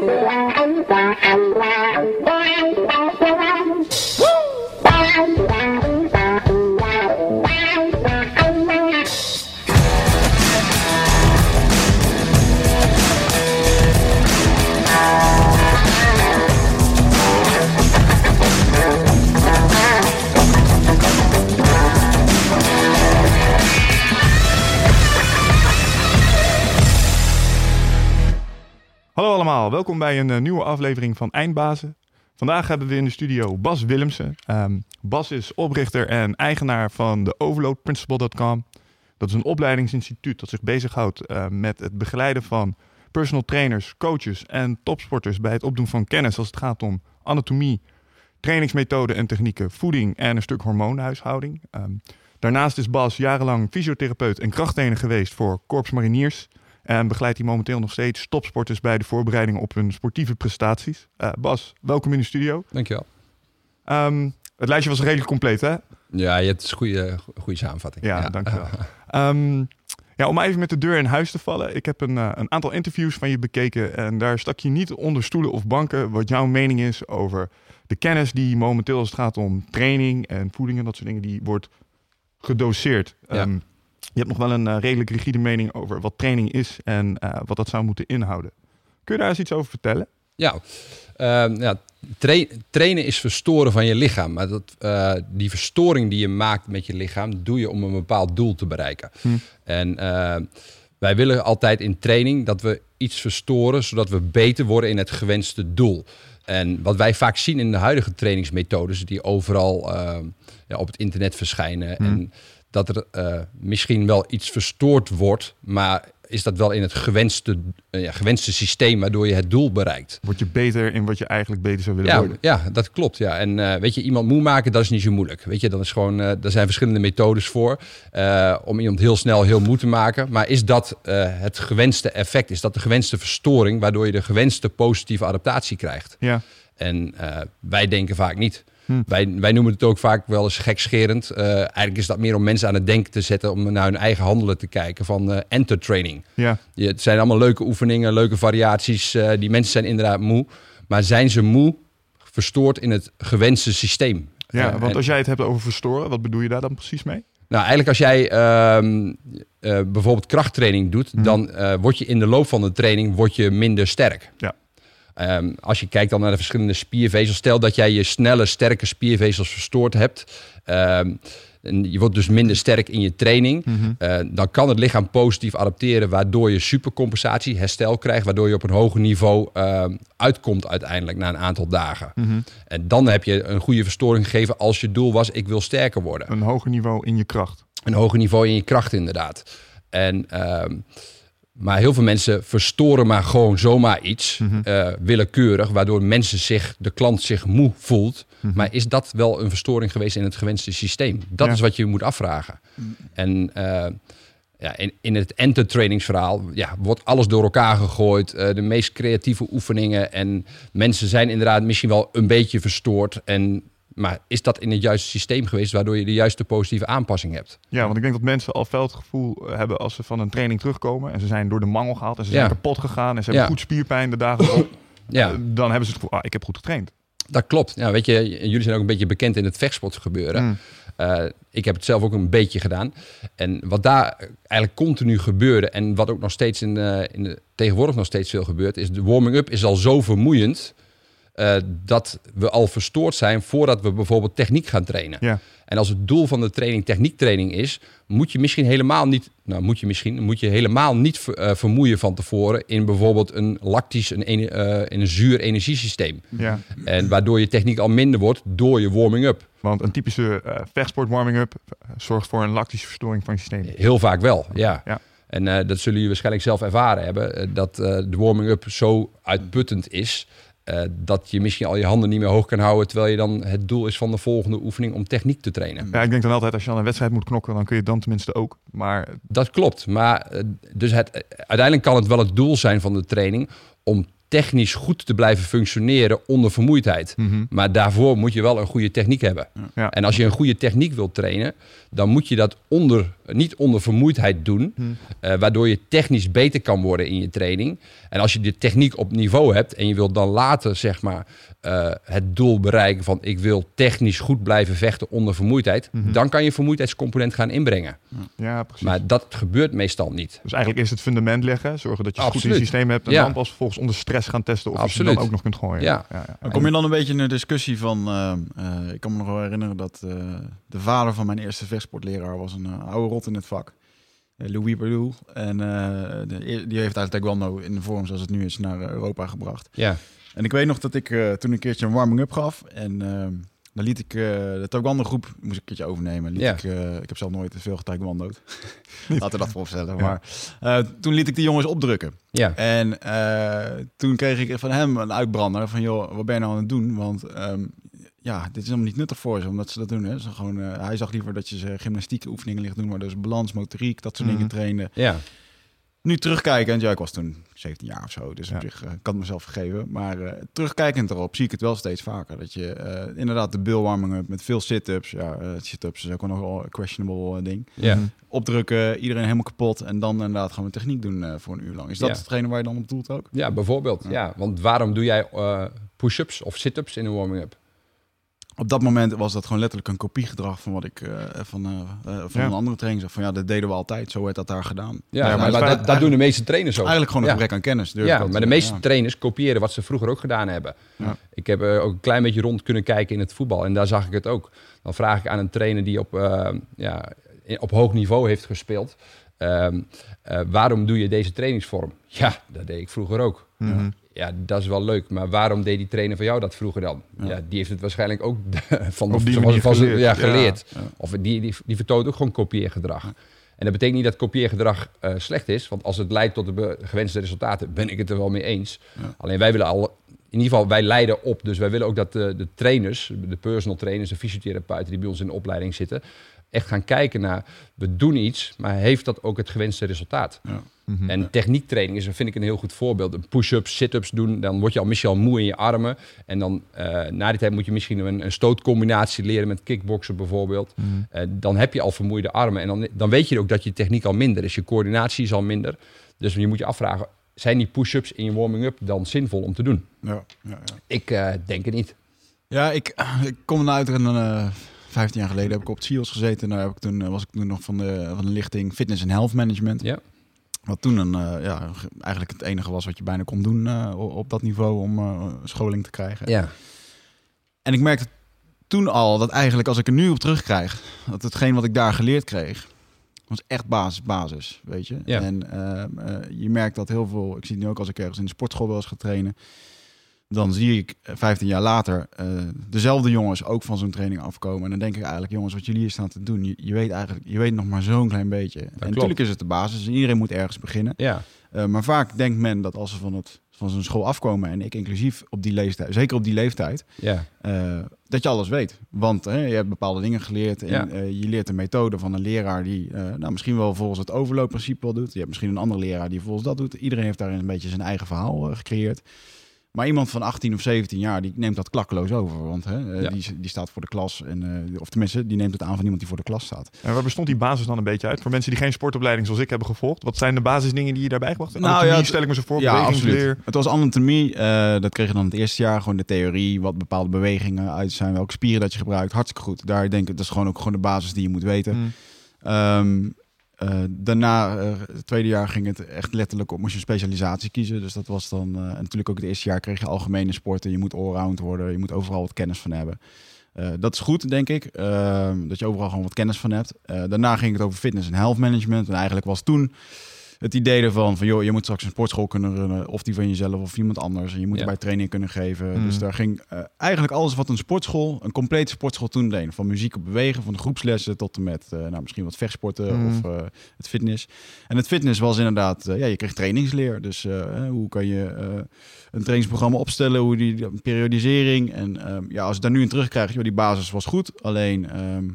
Thank you. Welkom bij een eh, nieuwe aflevering van Eindbazen. Vandaag hebben we in de studio Bas Willemsen. Ehm, Bas is oprichter en eigenaar van de overloadprinciple.com. Dat is een opleidingsinstituut dat zich bezighoudt uh, met het begeleiden van personal trainers, coaches en topsporters bij het opdoen van kennis als het gaat om anatomie, trainingsmethoden en technieken, voeding en een stuk hormoonhuishouding. Um, daarnaast is Bas jarenlang fysiotherapeut en krachttrainer geweest voor Korps Mariniers. En begeleidt hij momenteel nog steeds topsporters bij de voorbereiding op hun sportieve prestaties. Uh, Bas, welkom in de studio. Dankjewel. Um, het lijstje was redelijk compleet, hè? Ja, je hebt een goede, goede samenvatting. Ja, ja. dankjewel. um, ja, om even met de deur in huis te vallen. Ik heb een, uh, een aantal interviews van je bekeken. En daar stak je niet onder stoelen of banken wat jouw mening is over de kennis die momenteel als het gaat om training en voeding en dat soort dingen, die wordt gedoseerd. Ja. Um, je hebt nog wel een uh, redelijk rigide mening over wat training is en uh, wat dat zou moeten inhouden. Kun je daar eens iets over vertellen? Ja, uh, ja tra trainen is verstoren van je lichaam. Maar dat, uh, die verstoring die je maakt met je lichaam, doe je om een bepaald doel te bereiken. Hm. En uh, wij willen altijd in training dat we iets verstoren, zodat we beter worden in het gewenste doel. En wat wij vaak zien in de huidige trainingsmethodes, die overal uh, ja, op het internet verschijnen. Hm. En dat er uh, misschien wel iets verstoord wordt, maar is dat wel in het gewenste, uh, ja, gewenste systeem waardoor je het doel bereikt. Word je beter in wat je eigenlijk beter zou willen ja, worden? Ja, dat klopt. Ja. En uh, weet je, iemand moe maken, dat is niet zo moeilijk. Weet je, dat is gewoon, er zijn verschillende methodes voor om iemand heel snel heel moe te maken. Maar is dat het gewenste effect? Is dat de gewenste verstoring waardoor je de gewenste positieve adaptatie krijgt? Ja. En wij denken vaak niet. Hm. Wij, wij noemen het ook vaak wel eens gekscherend. Uh, eigenlijk is dat meer om mensen aan het denken te zetten, om naar hun eigen handelen te kijken van uh, entertraining. Ja. Je, het zijn allemaal leuke oefeningen, leuke variaties. Uh, die mensen zijn inderdaad moe. Maar zijn ze moe verstoord in het gewenste systeem? Ja, want en, als jij het hebt over verstoren, wat bedoel je daar dan precies mee? Nou, eigenlijk als jij uh, bijvoorbeeld krachttraining doet, hm. dan word je in de loop van de training word je minder sterk. Ja. Um, als je kijkt dan naar de verschillende spiervezels, stel dat jij je snelle, sterke spiervezels verstoord hebt. Um, en je wordt dus minder sterk in je training. Mm -hmm. uh, dan kan het lichaam positief adapteren, waardoor je supercompensatie, herstel krijgt, waardoor je op een hoger niveau uh, uitkomt uiteindelijk na een aantal dagen. Mhm. Mm -hmm. En dan heb je een goede verstoring gegeven als je doel was: ik wil sterker worden. Een hoger niveau in je kracht. Een hoger niveau in je kracht, inderdaad. En. Uh, maar heel veel mensen verstoren maar gewoon zomaar iets, mm -hmm. uh, willekeurig, waardoor mensen zich, de klant zich moe voelt. Mm -hmm. Maar is dat wel een verstoring geweest in het gewenste systeem? Dat ja. is wat je moet afvragen. Mm. En uh, ja, in, in het entertrainingsverhaal ja, wordt alles door elkaar gegooid. Uh, de meest creatieve oefeningen. En mensen zijn inderdaad misschien wel een beetje verstoord. En maar is dat in het juiste systeem geweest waardoor je de juiste positieve aanpassing hebt? Ja, want ik denk dat mensen al fel het gevoel hebben als ze van een training terugkomen en ze zijn door de mangel gehaald en ze zijn kapot gegaan en ze hebben Ja. goed spierpijn de dagen erop. Ja. Eh, dan hebben ze het gevoel, ah, ik heb goed getraind. Dat klopt. Ja, weet je, jullie zijn ook een beetje bekend in het vechtsportgebeuren. Mm. Eh, ik heb het zelf ook een beetje gedaan. En wat daar eigenlijk continu gebeurde en wat ook nog steeds in, in de, tegenwoordig nog steeds veel gebeurt, is de warming-up is al zo vermoeiend eh, dat we al verstoord zijn voordat we bijvoorbeeld techniek gaan trainen. Ja. En als het doel van de training techniektraining is, moet je misschien helemaal niet, nou moet je misschien, moet je helemaal niet ver- eh, vermoeien van tevoren in bijvoorbeeld een lactisch, een, eh, in een zuur energiesysteem. Ja. En waardoor je techniek al minder wordt door je warming-up. Want een typische vechtsport warming-up zorgt voor een lactische verstoring van je systeem. Heel vaak wel, ja. Ja. En dat zullen jullie waarschijnlijk zelf ervaren hebben, dat de warming-up zo uitputtend is. Eh, dat je misschien al je handen niet meer hoog kan houden. Terwijl je dan het doel is van de volgende oefening om techniek te trainen. Ja, ik denk dan altijd als je aan een wedstrijd moet knokken, dan kun je dan tenminste ook. Maar Dat klopt. Maar eh, dus het, uiteindelijk kan het wel het doel zijn van de training om technisch goed te blijven functioneren onder vermoeidheid. Mhm. Maar daarvoor moet je wel een goede techniek hebben. Ja. En als je een goede techniek wilt trainen, dan moet je dat onder, niet onder vermoeidheid doen. Mhm. eh, waardoor je technisch beter kan worden in je training. En als je de techniek op niveau hebt en je wilt dan later zeg maar, eh, het doel bereiken van ik wil technisch goed blijven vechten onder vermoeidheid, Mhm. dan kan je vermoeidheidscomponent gaan inbrengen. Ja, precies. Maar dat gebeurt meestal niet. Dus eigenlijk is het fundament leggen, zorgen dat je het goed in Absoluut. het systeem hebt en Ja. dan pas vervolgens onder stress gaan testen of je Absoluut. het dan ook nog kunt gooien. Ja. ja, ja. Dan kom je dan een beetje in een discussie van... eh, eh, ik kan me nog wel herinneren dat eh, de vader van mijn eerste vechtsportleraar was een oude rot in het vak. Eh, Louis Berdoel. En eh, de- die heeft eigenlijk taekwondo in de vorm zoals het nu is naar Europa gebracht. Ja, En ik weet nog dat ik eh, toen een keertje een warming-up gaf. En eh, dan liet ik eh, de taekwondo groep, moest ik een keertje overnemen. Liet Ja. ik, eh, ik heb zelf nooit te veel getaekwondo'd. Laten we dat vooropstellen. Maar toen liet ik die jongens opdrukken. ja, En toen kreeg ik van hem een uitbrander van, joh, wat ben je nou aan het doen? Want ehm, ja, dit is helemaal niet nuttig voor ze, omdat ze dat doen. Hè. Ze gewoon, hij zag liever dat je ze gymnastieke oefeningen ligt doen, maar dus balans, motoriek, dat soort Mhm. dingen trainen. ja. Nu terugkijkend, ja, ik was toen 17 jaar of zo, dus Ja. op zich eh, kan het mezelf vergeven. Maar eh, terugkijkend erop zie ik het wel steeds vaker. Dat je eh, inderdaad de bilwarming up met veel sit-ups. Ja, eh, sit-ups is ook wel een questionable ding. ja. Mhm. Opdrukken, iedereen helemaal kapot en dan inderdaad gewoon een techniek doen eh, voor een uur lang. Is dat Ja. hetgene waar je dan op doelt ook? Ja, bijvoorbeeld. Ja. Want waarom doe jij eh, push-ups of sit-ups in een warming-up? Op dat moment was dat gewoon letterlijk een kopiegedrag van wat ik eh, van, eh, eh, van Ja. een andere training zag. Van ja, dat deden we altijd. Zo werd dat daar gedaan. Ja, maar maar, dat, dat doen de meeste trainers ook. Eigenlijk gewoon een Ja. gebrek aan kennis. durf ik Ja, maar de meeste Ja. trainers kopiëren wat ze vroeger ook gedaan hebben. Ja. Ik heb eh, ook een klein beetje rond kunnen kijken in het voetbal en daar zag ik het ook. Dan vraag ik aan een trainer die op, eh, ja, in- op hoog niveau heeft gespeeld. ehm, eh, waarom doe je deze trainingsvorm? Ja, dat deed ik vroeger ook. Mhm. Ja, dat is wel leuk, maar waarom deed die trainer van jou dat vroeger dan? Ja. Ja, die heeft het waarschijnlijk ook van, Op die van- geleerd. Ja, geleerd. Ja. Of die, die, die vertoont ook gewoon kopieergedrag. En dat betekent niet dat kopieergedrag eh, slecht is, want als het leidt tot de gewenste resultaten, ben ik het er wel mee eens. Alleen wij willen al, in ieder geval, wij leiden op. Dus wij willen ook dat de, de trainers, de personal trainers, de fysiotherapeuten die bij ons in de opleiding zitten, echt gaan kijken naar, we doen iets, maar heeft dat ook het gewenste resultaat? Ja. Mhm. En techniektraining is, vind ik, een heel goed voorbeeld. Een push-ups, sit-ups doen, dan word je al misschien al moe in je armen. En dan eh, na die tijd moet je misschien een, een stootcombinatie leren met kickboksen bijvoorbeeld. Mhm. Eh, dan heb je al vermoeide armen. En dan, dan weet je ook dat je techniek al minder is. Je coördinatie is al minder. Dus je moet je afvragen, zijn die push-ups in je warming-up dan zinvol om te doen? Ja, ja, ja. Ik eh, denk het niet. Ja, ik, ik kom uit een eh 15 jaar geleden heb ik op het CIO's gezeten. Daar heb ik toen, eh, was ik toen nog van de, van de lichting Fitness en Health Management. Ja. Wat toen een, eh, ja, eigenlijk het enige was wat je bijna kon doen eh, op dat niveau om scholing te krijgen. Ja. En ik merkte toen al dat eigenlijk als ik er nu op terugkrijg, dat hetgeen wat ik daar geleerd kreeg, was echt basis, basis, weet je. Ja. En je merkt dat heel veel, ik zie het nu ook als ik ergens in de sportschool wel eens ga trainen, dan zie ik eh, 15 jaar later eh, dezelfde jongens ook van zo'n training afkomen. En dan denk ik eigenlijk, jongens, wat jullie hier staan te doen, je, je weet eigenlijk, je weet nog maar zo'n klein beetje. en klopt. natuurlijk is het de basis, en iedereen moet ergens beginnen. Ja. Eh, maar vaak denkt men dat als ze van, het, van zijn school afkomen, en ik inclusief op die leeftijd, zeker op die leeftijd, Ja. eh, dat je alles weet. Want hè, je hebt bepaalde dingen geleerd en Ja. eh, je leert de methode van een leraar die eh, nou, misschien wel volgens het overloopprincipe wel doet. Je hebt misschien een andere leraar die volgens dat doet. Iedereen heeft daarin een beetje zijn eigen verhaal eh, gecreëerd. Maar iemand van 18 of 17 jaar, die neemt dat klakkeloos over. Want hè, eh, Ja. die, die staat voor de klas. En, eh, of tenminste, die neemt het aan van iemand die voor de klas staat. En waar bestond die basis dan een beetje uit? Voor mensen die geen sportopleiding zoals ik hebben gevolgd. Wat zijn de basisdingen die je daarbij gebracht? Nou, Anatomie, ja, stel ik me zo voor, Ja, absoluut. Het was anatomie. eh, dat kreeg je dan het eerste jaar. Gewoon de theorie, wat bepaalde bewegingen uit zijn, welke spieren dat je gebruikt. Hartstikke goed. Daar denk ik, dat is gewoon ook gewoon de basis die je moet weten. Mhm. Ehm, eh, daarna, eh, het tweede jaar, ging het echt letterlijk op, moest je een specialisatie kiezen. Dus dat was dan, eh, en natuurlijk ook het eerste jaar kreeg je algemene sporten. Je moet allround worden, je moet overal wat kennis van hebben. Eh, dat is goed, denk ik, dat je overal gewoon wat kennis van hebt. Eh, daarna ging het over fitness en health management. En eigenlijk was toen het idee ervan van, joh, je moet straks een sportschool kunnen runnen. Of die van jezelf of iemand anders. En je moet Ja. erbij training kunnen geven. Mhm. Dus daar ging eh, eigenlijk alles wat een sportschool, een complete sportschool toen deed. Van muziek op bewegen, van de groepslessen tot en met, eh, nou, misschien wat vechtsporten Mhm. of eh, het fitness. En het fitness was inderdaad, ja, je kreeg trainingsleer. Dus hoe kan je een trainingsprogramma opstellen, hoe die die periodisering. En ehm, ja, als ik daar nu in terugkrijg, joh, die basis was goed. Alleen, ehm,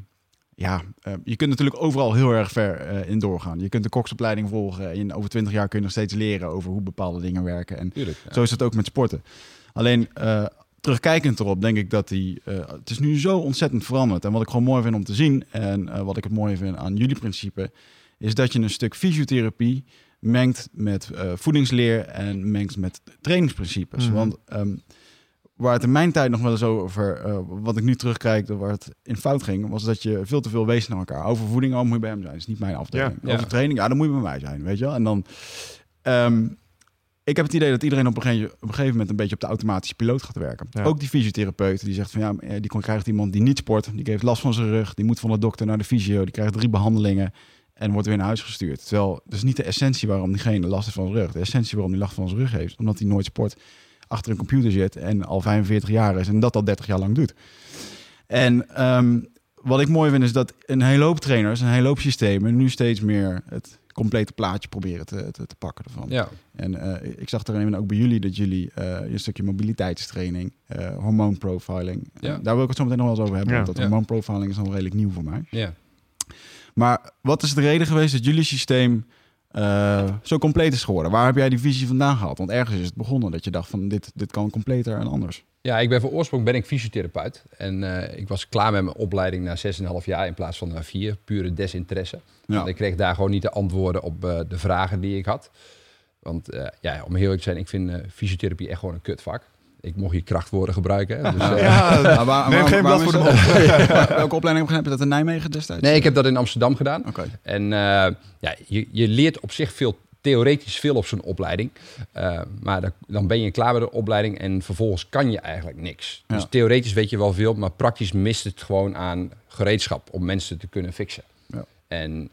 ja, uh, je kunt natuurlijk overal heel erg ver uh, in doorgaan. Je kunt de koksopleiding volgen en over twintig jaar kun je nog steeds leren over hoe bepaalde dingen werken. En Tuurlijk, zo is het ook met sporten. Alleen uh, terugkijkend erop denk ik dat die, het is nu zo ontzettend veranderd. En wat ik gewoon mooi vind om te zien en wat ik het mooie vind aan jullie principe, is dat je een stuk fysiotherapie mengt met voedingsleer en mengt met trainingsprincipes. Mhm. Want um, waar het in mijn tijd nog wel eens over, uh, wat ik nu terugkijk, waar het in fout ging, was dat je veel te veel wees naar elkaar. Over voeding, oh, moet je bij hem zijn. Dat is niet mijn afdeling. Ja, over ja. training, ja, dan moet je bij mij zijn, weet je wel. En dan, um, ik heb het idee dat iedereen op een, gegeven, op een gegeven moment een beetje op de automatische piloot gaat werken. Ja. Ook die fysiotherapeut, die zegt van ja, eh, die krijgt iemand die niet sport, die heeft last van zijn rug, die moet van de dokter naar de fysio, die krijgt drie behandelingen en wordt weer naar huis gestuurd. Terwijl, dat is niet de essentie waarom diegene last heeft van zijn rug. De essentie waarom die last van zijn rug heeft, omdat hij nooit sport achter een computer zit en al 45 jaar is en dat al 30 jaar lang doet. En um, wat ik mooi vind is dat een hele hoop trainers, een hele hoop systemen nu steeds meer het complete plaatje proberen te, te, te pakken ervan. Ja. En uh, ik zag erin ook bij jullie dat jullie uh, een stukje mobiliteitstraining, uh, hormoonprofiling, Ja. daar wil ik het zo meteen nog wel eens over hebben. Ja. want dat Ja. hormoonprofiling is nog redelijk nieuw voor mij. Ja. Maar wat is de reden geweest dat jullie systeem uh, zo compleet is geworden? Waar heb jij die visie vandaan gehaald? Want ergens is het begonnen dat je dacht van dit, dit kan completer en anders. Ja, ik ben van oorsprong ben ik fysiotherapeut. En uh, ik was klaar met mijn opleiding na 6,5 jaar in plaats van na 4. Pure desinteresse. Ja. Want ik kreeg daar gewoon niet de antwoorden op uh, de vragen die ik had. Want ja, om heel eerlijk te zijn, ik vind fysiotherapie echt gewoon een kutvak. Ik mocht hier krachtwoorden gebruiken. Hè? Dus, Ja, Maar waar- neem waar- geen blad voor de mond. Welke opleiding heb je dat in Nijmegen destijds? nee, ik heb dat in Amsterdam gedaan. Oké. En uh, ja, je, je leert op zich veel, theoretisch veel op zo'n opleiding. Uh, maar dan, dan ben je klaar met de opleiding en vervolgens kan je eigenlijk niks. Ja. Dus theoretisch weet je wel veel, maar praktisch mist het gewoon aan gereedschap om mensen te kunnen fixen. Ja. En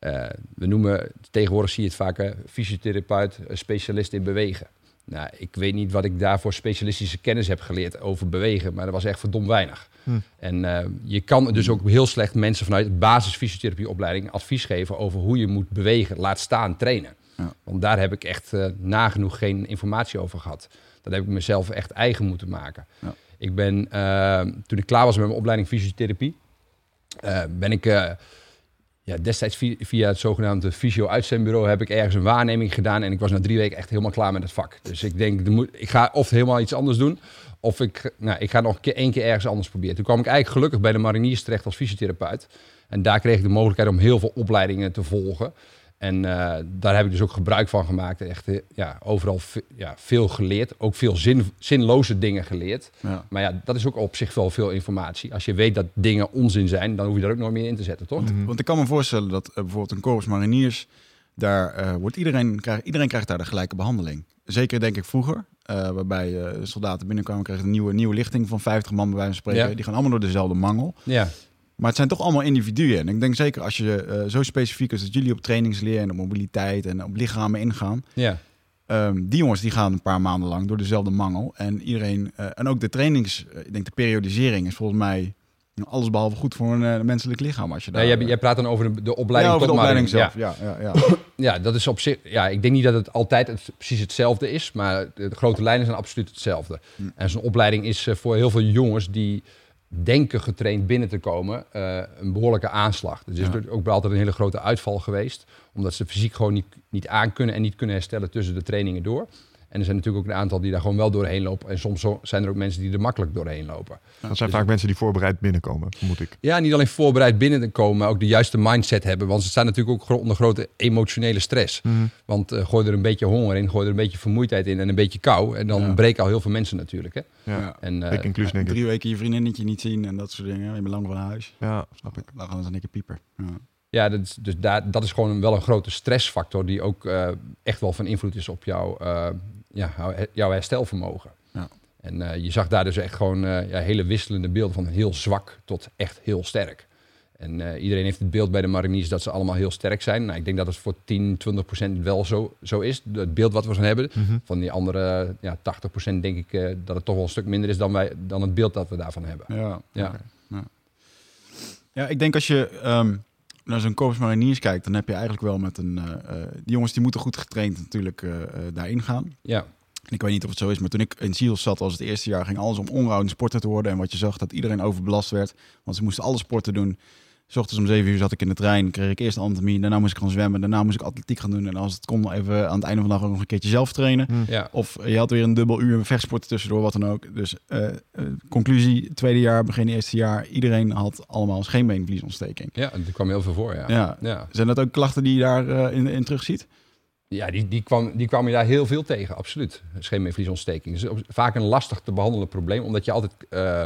uh, we noemen, tegenwoordig zie je het vaak, hè, fysiotherapeut, specialist in bewegen. Nou, ik weet niet wat ik daarvoor specialistische kennis heb geleerd over bewegen, maar dat was echt verdomd weinig. Hm. En uh, je kan dus ook heel slecht mensen vanuit de basisfysiotherapieopleiding advies geven over hoe je moet bewegen, laat staan trainen. Ja. Want daar heb ik echt uh, nagenoeg geen informatie over gehad. Dat heb ik mezelf echt eigen moeten maken. Ja. Ik ben, uh, toen ik klaar was met mijn opleiding fysiotherapie, ben ik ja, destijds via, het zogenaamde fysio-uitzendbureau heb ik ergens een waarneming gedaan. En ik was na drie weken echt helemaal klaar met het vak. Dus ik denk, ik ga of helemaal iets anders doen. Of ik, nou, ik ga nog een keer, één keer ergens anders proberen. Toen kwam ik eigenlijk gelukkig bij de mariniers terecht als fysiotherapeut. En daar kreeg ik de mogelijkheid om heel veel opleidingen te volgen. En uh, daar heb ik dus ook gebruik van gemaakt. Echt ja, overal ja, veel geleerd. Ook veel zin, zinloze dingen geleerd. Ja. Maar ja, dat is ook op zich wel veel informatie. Als je weet dat dingen onzin zijn, dan hoef je daar ook nooit meer in te zetten, toch? Mhm. Want ik kan me voorstellen dat uh, bijvoorbeeld een korps mariniers, daar uh, wordt iedereen, krijgt, iedereen krijgt daar de gelijke behandeling. Zeker denk ik vroeger, waarbij soldaten binnenkwamen, kregen een nieuwe, nieuwe lichting van 50 man bij wijze van spreken. Ja. Die gaan allemaal door dezelfde mangel. Ja. Maar het zijn toch allemaal individuen. En ik denk zeker als je uh, zo specifiek is dat jullie op trainingsleer en op mobiliteit en op lichamen ingaan. Ja. Um, die jongens die gaan een paar maanden lang door dezelfde mangel. En iedereen, uh, en ook de trainings, uh, ik denk de periodisering is volgens mij alles behalve goed voor een menselijk lichaam. Als je daar, ja, jij, jij praat dan over de, de opleiding ja, over de opleiding zelf. Ja. Ja, ja, ja, dat is op zich. Ja, ik denk niet dat het altijd het, precies hetzelfde is, maar de, de, grote lijnen zijn absoluut hetzelfde. Hm. En zo'n opleiding is voor heel veel jongens die denken getraind binnen te komen, uh, een behoorlijke aanslag. Dus is ook altijd een hele grote uitval geweest, omdat ze fysiek gewoon niet, niet aan kunnen en niet kunnen herstellen tussen de trainingen door. En er zijn natuurlijk ook een aantal die daar gewoon wel doorheen lopen. En soms zijn er ook mensen die er makkelijk doorheen lopen. Dat zijn vaak mensen die voorbereid binnenkomen, vermoed ik. Ja, niet alleen voorbereid binnen te komen, maar ook de juiste mindset hebben. Want ze staan natuurlijk ook onder grote emotionele stress. Mhm. Want eh, gooi er een beetje honger in, gooi er een beetje vermoeidheid in en een beetje kou. En dan Ja. breken al heel veel mensen natuurlijk. Hè? Ja, Ja. En, eh, ik inclusief denk ik. Drie weken je vriendinnetje niet zien en dat soort dingen. Je bent lang van huis. Ja, snap ik. Dan gaan ze een keer pieper. Ja. ja, dat is, dus daar, dat is gewoon wel een grote stressfactor die ook eh, echt wel van invloed is op jouw, eh, ja, jouw- herstelvermogen. Ja. En eh, je zag daar dus echt gewoon eh, ja, hele wisselende beelden van heel zwak tot echt heel sterk. En eh, iedereen heeft het beeld bij de mariniers dat ze allemaal heel sterk zijn. Nou, ik denk dat het voor 10, 20 procent wel zo, zo is. Het beeld wat we van hebben. Mhm. Van die andere ja, 80 procent denk ik dat het toch wel een stuk minder is dan, wij, dan het beeld dat we daarvan hebben. Ja. Ja. Ja, ik denk als je ehm, naar zo'n korps mariniers kijkt, dan heb je eigenlijk wel met een... eh, eh, die jongens die moeten goed getraind natuurlijk eh, daarin gaan. Ja, Ik weet niet of het zo is, maar toen ik in SEALS zat als het eerste jaar, ging alles om onround sporter te worden. En wat je zag, dat iedereen overbelast werd. Want ze moesten alle sporten doen. S ochtends om zeven uur zat ik in de trein, kreeg ik eerst anatomie, daarna moest ik gaan zwemmen, daarna moest ik atletiek gaan doen. En als het kon, even aan het einde van de dag ook nog een keertje zelf trainen. Ja. Of je had weer een dubbel uur vechtsporten tussendoor, wat dan ook. Dus eh, eh, conclusie, tweede jaar, begin eerste jaar, iedereen had allemaal scheenbeenvliesontsteking. ja, er kwam heel veel voor, ja. Ja. ja. Zijn dat ook klachten die je daar eh, in, in terugziet? Ja, die, die, kwam, die kwam je daar heel veel tegen, absoluut. Scheenbeenvliesontsteking. Dus vaak een lastig te behandelen probleem, omdat je altijd eh,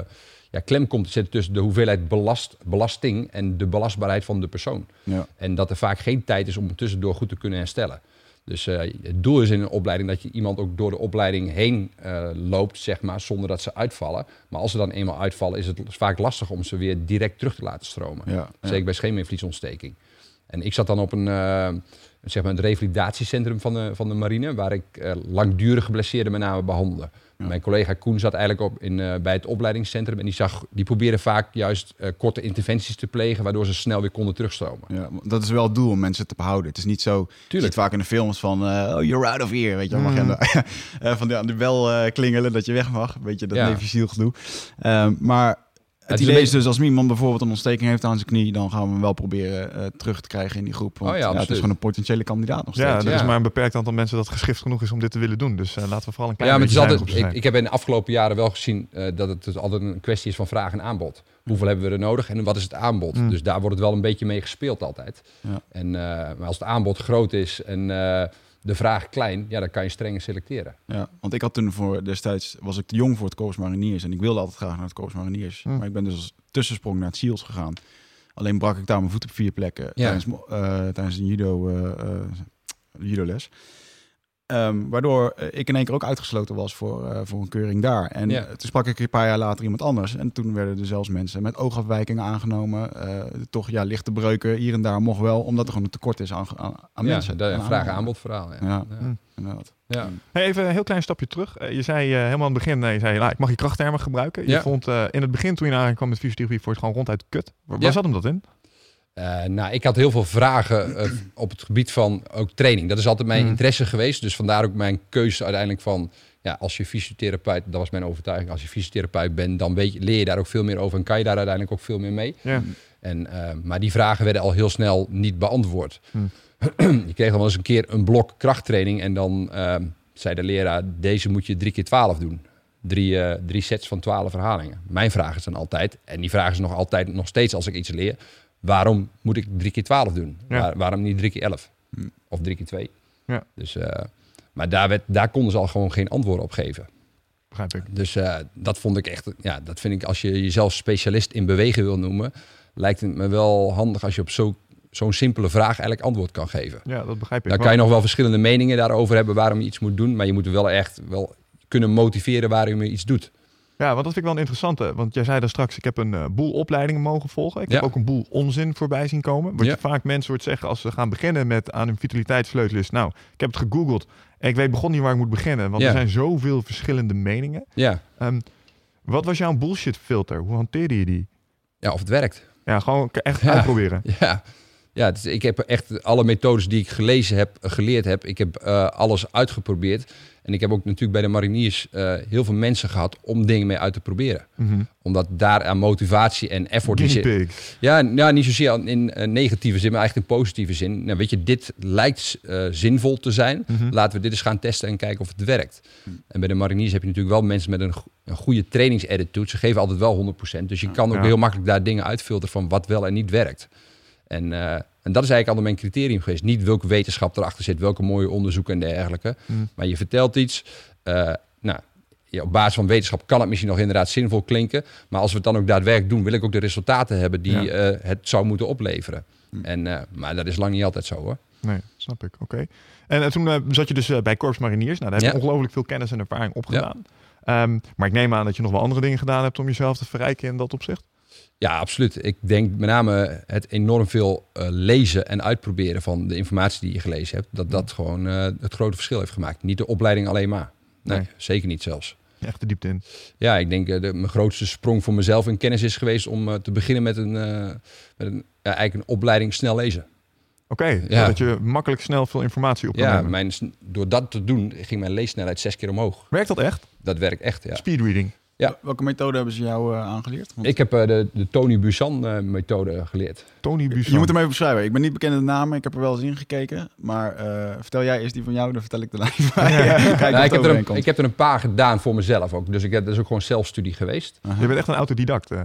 ja, klem komt te zitten tussen de hoeveelheid belast, belasting en de belastbaarheid van de persoon. Ja. En dat er vaak geen tijd is om tussendoor goed te kunnen herstellen. Dus eh, het doel is in een opleiding dat je iemand ook door de opleiding heen eh, loopt, zeg maar, zonder dat ze uitvallen. Maar als ze dan eenmaal uitvallen, is het vaak lastig om ze weer direct terug te laten stromen. Ja, ja. Zeker bij scheenbeenvliesontsteking. En ik zat dan op een, eh, zeg maar het revalidatiecentrum van de, van de marine, waar ik langdurig geblesseerden met name behandelde. Mijn collega Koen zat eigenlijk op in, eh, bij het opleidingscentrum en die, zag, die probeerde vaak juist eh, korte interventies te plegen, waardoor ze snel weer konden terugstromen. Ja, dat is wel het doel om mensen te behouden. Het is niet zo. Je ziet vaak in de films van. eh, oh, you're out of here. Weet je. Mag je de, van die, aan de bel klingelen dat je weg mag. Weet je, dat Ja. Gedoe. Ehm, maar het is idee is dus als iemand bijvoorbeeld een ontsteking heeft aan zijn knie, dan gaan we hem wel proberen eh, terug te krijgen in die groep. Want Oh ja, ja, het is gewoon een potentiële kandidaat nog steeds. Ja, er Ja. is maar een beperkt aantal mensen dat geschikt genoeg is om dit te willen doen. Dus eh, laten we vooral een klein Ja, maar het is altijd, ik, ik heb in de afgelopen jaren wel gezien eh, dat het dus altijd een kwestie is van vraag en aanbod. Hoeveel hebben we er nodig en wat is het aanbod? Mm. Dus daar wordt het wel een beetje mee gespeeld altijd. Ja. En, eh, maar als het aanbod groot is en eh, de vraag klein, ja, dan kan je strenger selecteren. Ja, want ik had toen voor destijds was ik te jong voor het Corps Mariniers en ik wilde altijd graag naar het Corps Mariniers. Hm. Maar ik ben dus als tussensprong naar het SEALS gegaan. Alleen brak ik daar mijn voet op vier plekken Ja. tijdens, eh, tijdens een judo, eh eh, judoles. Ehm, waardoor eh, ik in één keer ook uitgesloten was voor, eh, voor een keuring daar. En Ja. toen sprak ik een paar jaar later iemand anders. En toen werden er zelfs mensen met oogafwijkingen aangenomen. eh, toch ja, lichte breuken hier en daar mocht wel, omdat er gewoon een tekort is aan, aan, aan ja, mensen. Aan vraag aanbod. verhaal. Ja. Ja. Ja. Hm. Inderdaad. Ja. Hey, even een heel klein stapje terug. Je zei eh, helemaal aan het begin, eh, je zei, nou, ik mag je krachttermen gebruiken. Je Ja. vond eh, in het begin toen je aankwam met fysiotherapie voor het gewoon ronduit kut. Waar, Ja. waar zat hem dat in? Eh, nou, ik had heel veel vragen eh, op het gebied van ook training. Dat is altijd mijn Mm. interesse geweest. Dus vandaar ook mijn keuze uiteindelijk van... Ja, als je fysiotherapeut, dat was mijn overtuiging. Als je fysiotherapeut bent, dan weet je, leer je daar ook veel meer over. En kan je daar uiteindelijk ook veel meer mee. Ja. En, eh, maar die vragen werden al heel snel niet beantwoord. Hmm. je kreeg dan wel eens een keer een blok krachttraining. En dan zei de leraar, deze moet je drie keer twaalf doen. Drie, drie sets van twaalf herhalingen. Mijn vraag is dan altijd, en die vraag is nog altijd nog steeds als ik iets leer. Waarom moet ik drie keer twaalf doen? Ja. Waar- waarom niet drie keer elf? Hmm. Of drie keer twee? Ja. Dus, eh, maar daar, werd, daar konden ze al gewoon geen antwoord op geven. Begrijp ik. Dus eh, dat vond ik echt, ja, dat vind ik als je jezelf specialist in bewegen wil noemen, lijkt het me wel handig als je op zo- zo'n simpele vraag eigenlijk antwoord kan geven. Ja, dat begrijp ik. Dan kan je nog wel verschillende meningen daarover hebben waarom je iets moet doen, maar je moet wel echt wel kunnen motiveren waarom je iets doet. Ja, want dat vind ik wel een interessante. Want jij zei daar straks, ik heb een eh, boel opleidingen mogen volgen. Ik Ja. heb ook een boel onzin voorbij zien komen. Wat Ja. je vaak mensen hoort zeggen als ze gaan beginnen met aan hun vitaliteitssleutel is... Nou, ik heb het gegoogeld en ik weet begon niet waar ik moet beginnen. Want Ja. er zijn zoveel verschillende meningen. Ja, Ehm, wat was jouw bullshit filter? Hoe hanteerde je die? ja of het werkt. Ja, gewoon echt uitproberen. Ja, ja ik heb echt alle methodes die ik gelezen heb, geleerd heb. Ik heb eh, alles uitgeprobeerd. En ik heb ook natuurlijk bij de mariniers eh, heel veel mensen gehad om dingen mee uit te proberen. Mhm. Omdat daar aan motivatie en effort... Guinea. Ja, nou, niet zozeer in eh, negatieve zin, maar eigenlijk in positieve zin. Nou, weet je, dit lijkt eh, zinvol te zijn. Mhm. Laten we dit eens gaan testen en kijken of het werkt. En bij de mariniers heb je natuurlijk wel mensen met een, go- een goede trainingsattitude. Ze geven altijd wel 100%. Dus je kan ook Ja. heel makkelijk daar dingen uitfilteren van wat wel en niet werkt. En, eh, en dat is eigenlijk altijd mijn criterium geweest. Niet welke wetenschap erachter zit, welke mooie onderzoeken en dergelijke. Mm. Maar je vertelt iets. eh, nou, ja, op basis van wetenschap kan het misschien nog inderdaad zinvol klinken. Maar als we het dan ook daadwerkelijk doen, wil ik ook de resultaten hebben die Ja. eh, het zou moeten opleveren. Hm. En, maar dat is lang niet altijd zo hoor. Nee, snap ik. Oké. En, toen zat je dus bij Korps Mariniers. Nou, daar heb je Ja. ongelooflijk veel kennis en ervaring opgedaan. Ehm, maar ik neem aan dat je nog wel andere dingen gedaan hebt om jezelf te verrijken in dat opzicht. Ja, absoluut. Ik denk met name het enorm veel eh, lezen en uitproberen van de informatie die je gelezen hebt. Dat dat gewoon eh, het grote verschil heeft gemaakt. Niet de opleiding alleen maar. Nee, Nee. zeker niet zelfs. Echt de diepte in. Ja, ik denk uh, de, mijn grootste sprong voor mezelf in kennis is geweest om te beginnen met een, met een ja, eigenlijk een opleiding snel lezen. Oké, okay, Ja. zodat je makkelijk snel veel informatie op kan Ja, nemen. mijn, door dat te doen ging mijn leessnelheid zes keer omhoog. Werkt dat echt? Dat werkt echt, ja. Speedreading. Ja. Welke methode hebben ze jou eh, aangeleerd? Want Ik heb eh, de, de Tony Busan-methode geleerd. Tony Busan. je moet hem even beschrijven. Ik ben niet bekend in de namen. Ik heb er wel eens in gekeken. Maar eh, vertel jij eerst die van jou, dan vertel ik van mij. Kijk Nou, ik, heb er een, ik heb er een paar gedaan voor mezelf ook. Dus ik heb, dat is ook gewoon zelfstudie geweest. Aha. Je bent echt een autodidact. hè?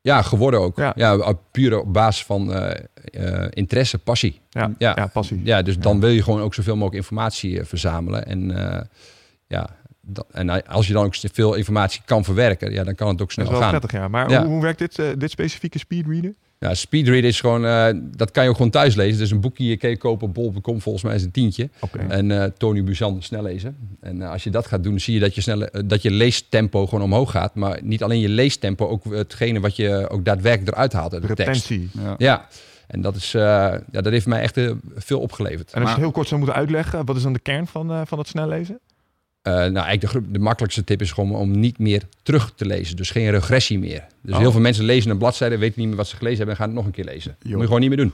Ja, geworden ook. Ja. Ja, ja puur op basis van eh, eh, interesse, passie. Ja, Ja. ja. passie. Ja, dus dan wil je gewoon ook zoveel mogelijk informatie eh, verzamelen. En, eh, ja, dat, en als je dan ook veel informatie kan verwerken, ja, dan kan het ook Dat snel is wel gaan. prettig, ja. Maar Ja. Hoe, hoe werkt dit, eh, dit specifieke speedreaden? Ja, speedreader is gewoon, eh, dat kan je ook gewoon thuis lezen. Dus een boekje kun je kopen op bol.com, volgens mij is een tientje. Oké. En eh, Tony Buzan snel lezen. En als je dat gaat doen, zie je dat je, snelle, dat je leestempo gewoon omhoog gaat. Maar niet alleen je leestempo, ook hetgene wat je ook daadwerkelijk eruit haalt uit de tekst. Retentie. Ja. Ja, en dat, is, eh, ja, dat heeft mij echt veel opgeleverd. En als je het heel kort zou moeten uitleggen, wat is dan de kern van, eh, van het snel lezen? Eh, nou, eigenlijk de, de makkelijkste tip is gewoon om niet meer terug te lezen. Dus geen regressie meer. Dus Oh. heel veel mensen lezen een bladzijde, weten niet meer wat ze gelezen hebben en gaan het nog een keer lezen. Moet je gewoon niet meer doen.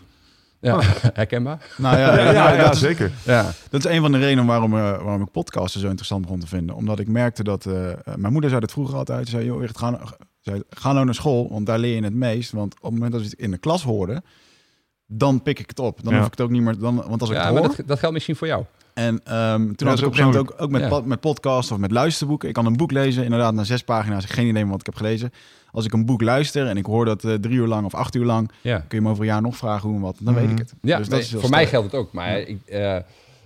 Ja, herkenbaar? Nou ja, Ja, ja, is, zeker. Ja. dat is een van de redenen waarom, eh, waarom ik podcasten zo interessant begon te vinden. Omdat ik merkte dat... eh, mijn moeder zei dat vroeger altijd. Ze zei, joh, ga, nou- zei, ga nou naar school, want daar leer je het meest. Want op het moment dat we het in de klas hoorden, dan pik ik het op. Dan Ja. hoef ik het ook niet meer... Dan, want als ik Ja, het maar hoor... dat, dat geldt misschien voor jou. En ehm, toen had ik op een gegeven moment ook, ook met, Ja. pod- met podcast of met luisterboeken. Ik kan een boek lezen, inderdaad, na zes pagina's. Geen idee meer wat ik heb gelezen. Als ik een boek luister en ik hoor dat eh, drie uur lang of acht uur lang, Ja. kun je me over een jaar nog vragen hoe en wat. Dan weet Mhm. ik het. Ja, dus dat is voor mij geldt het ook. Maar ik, eh,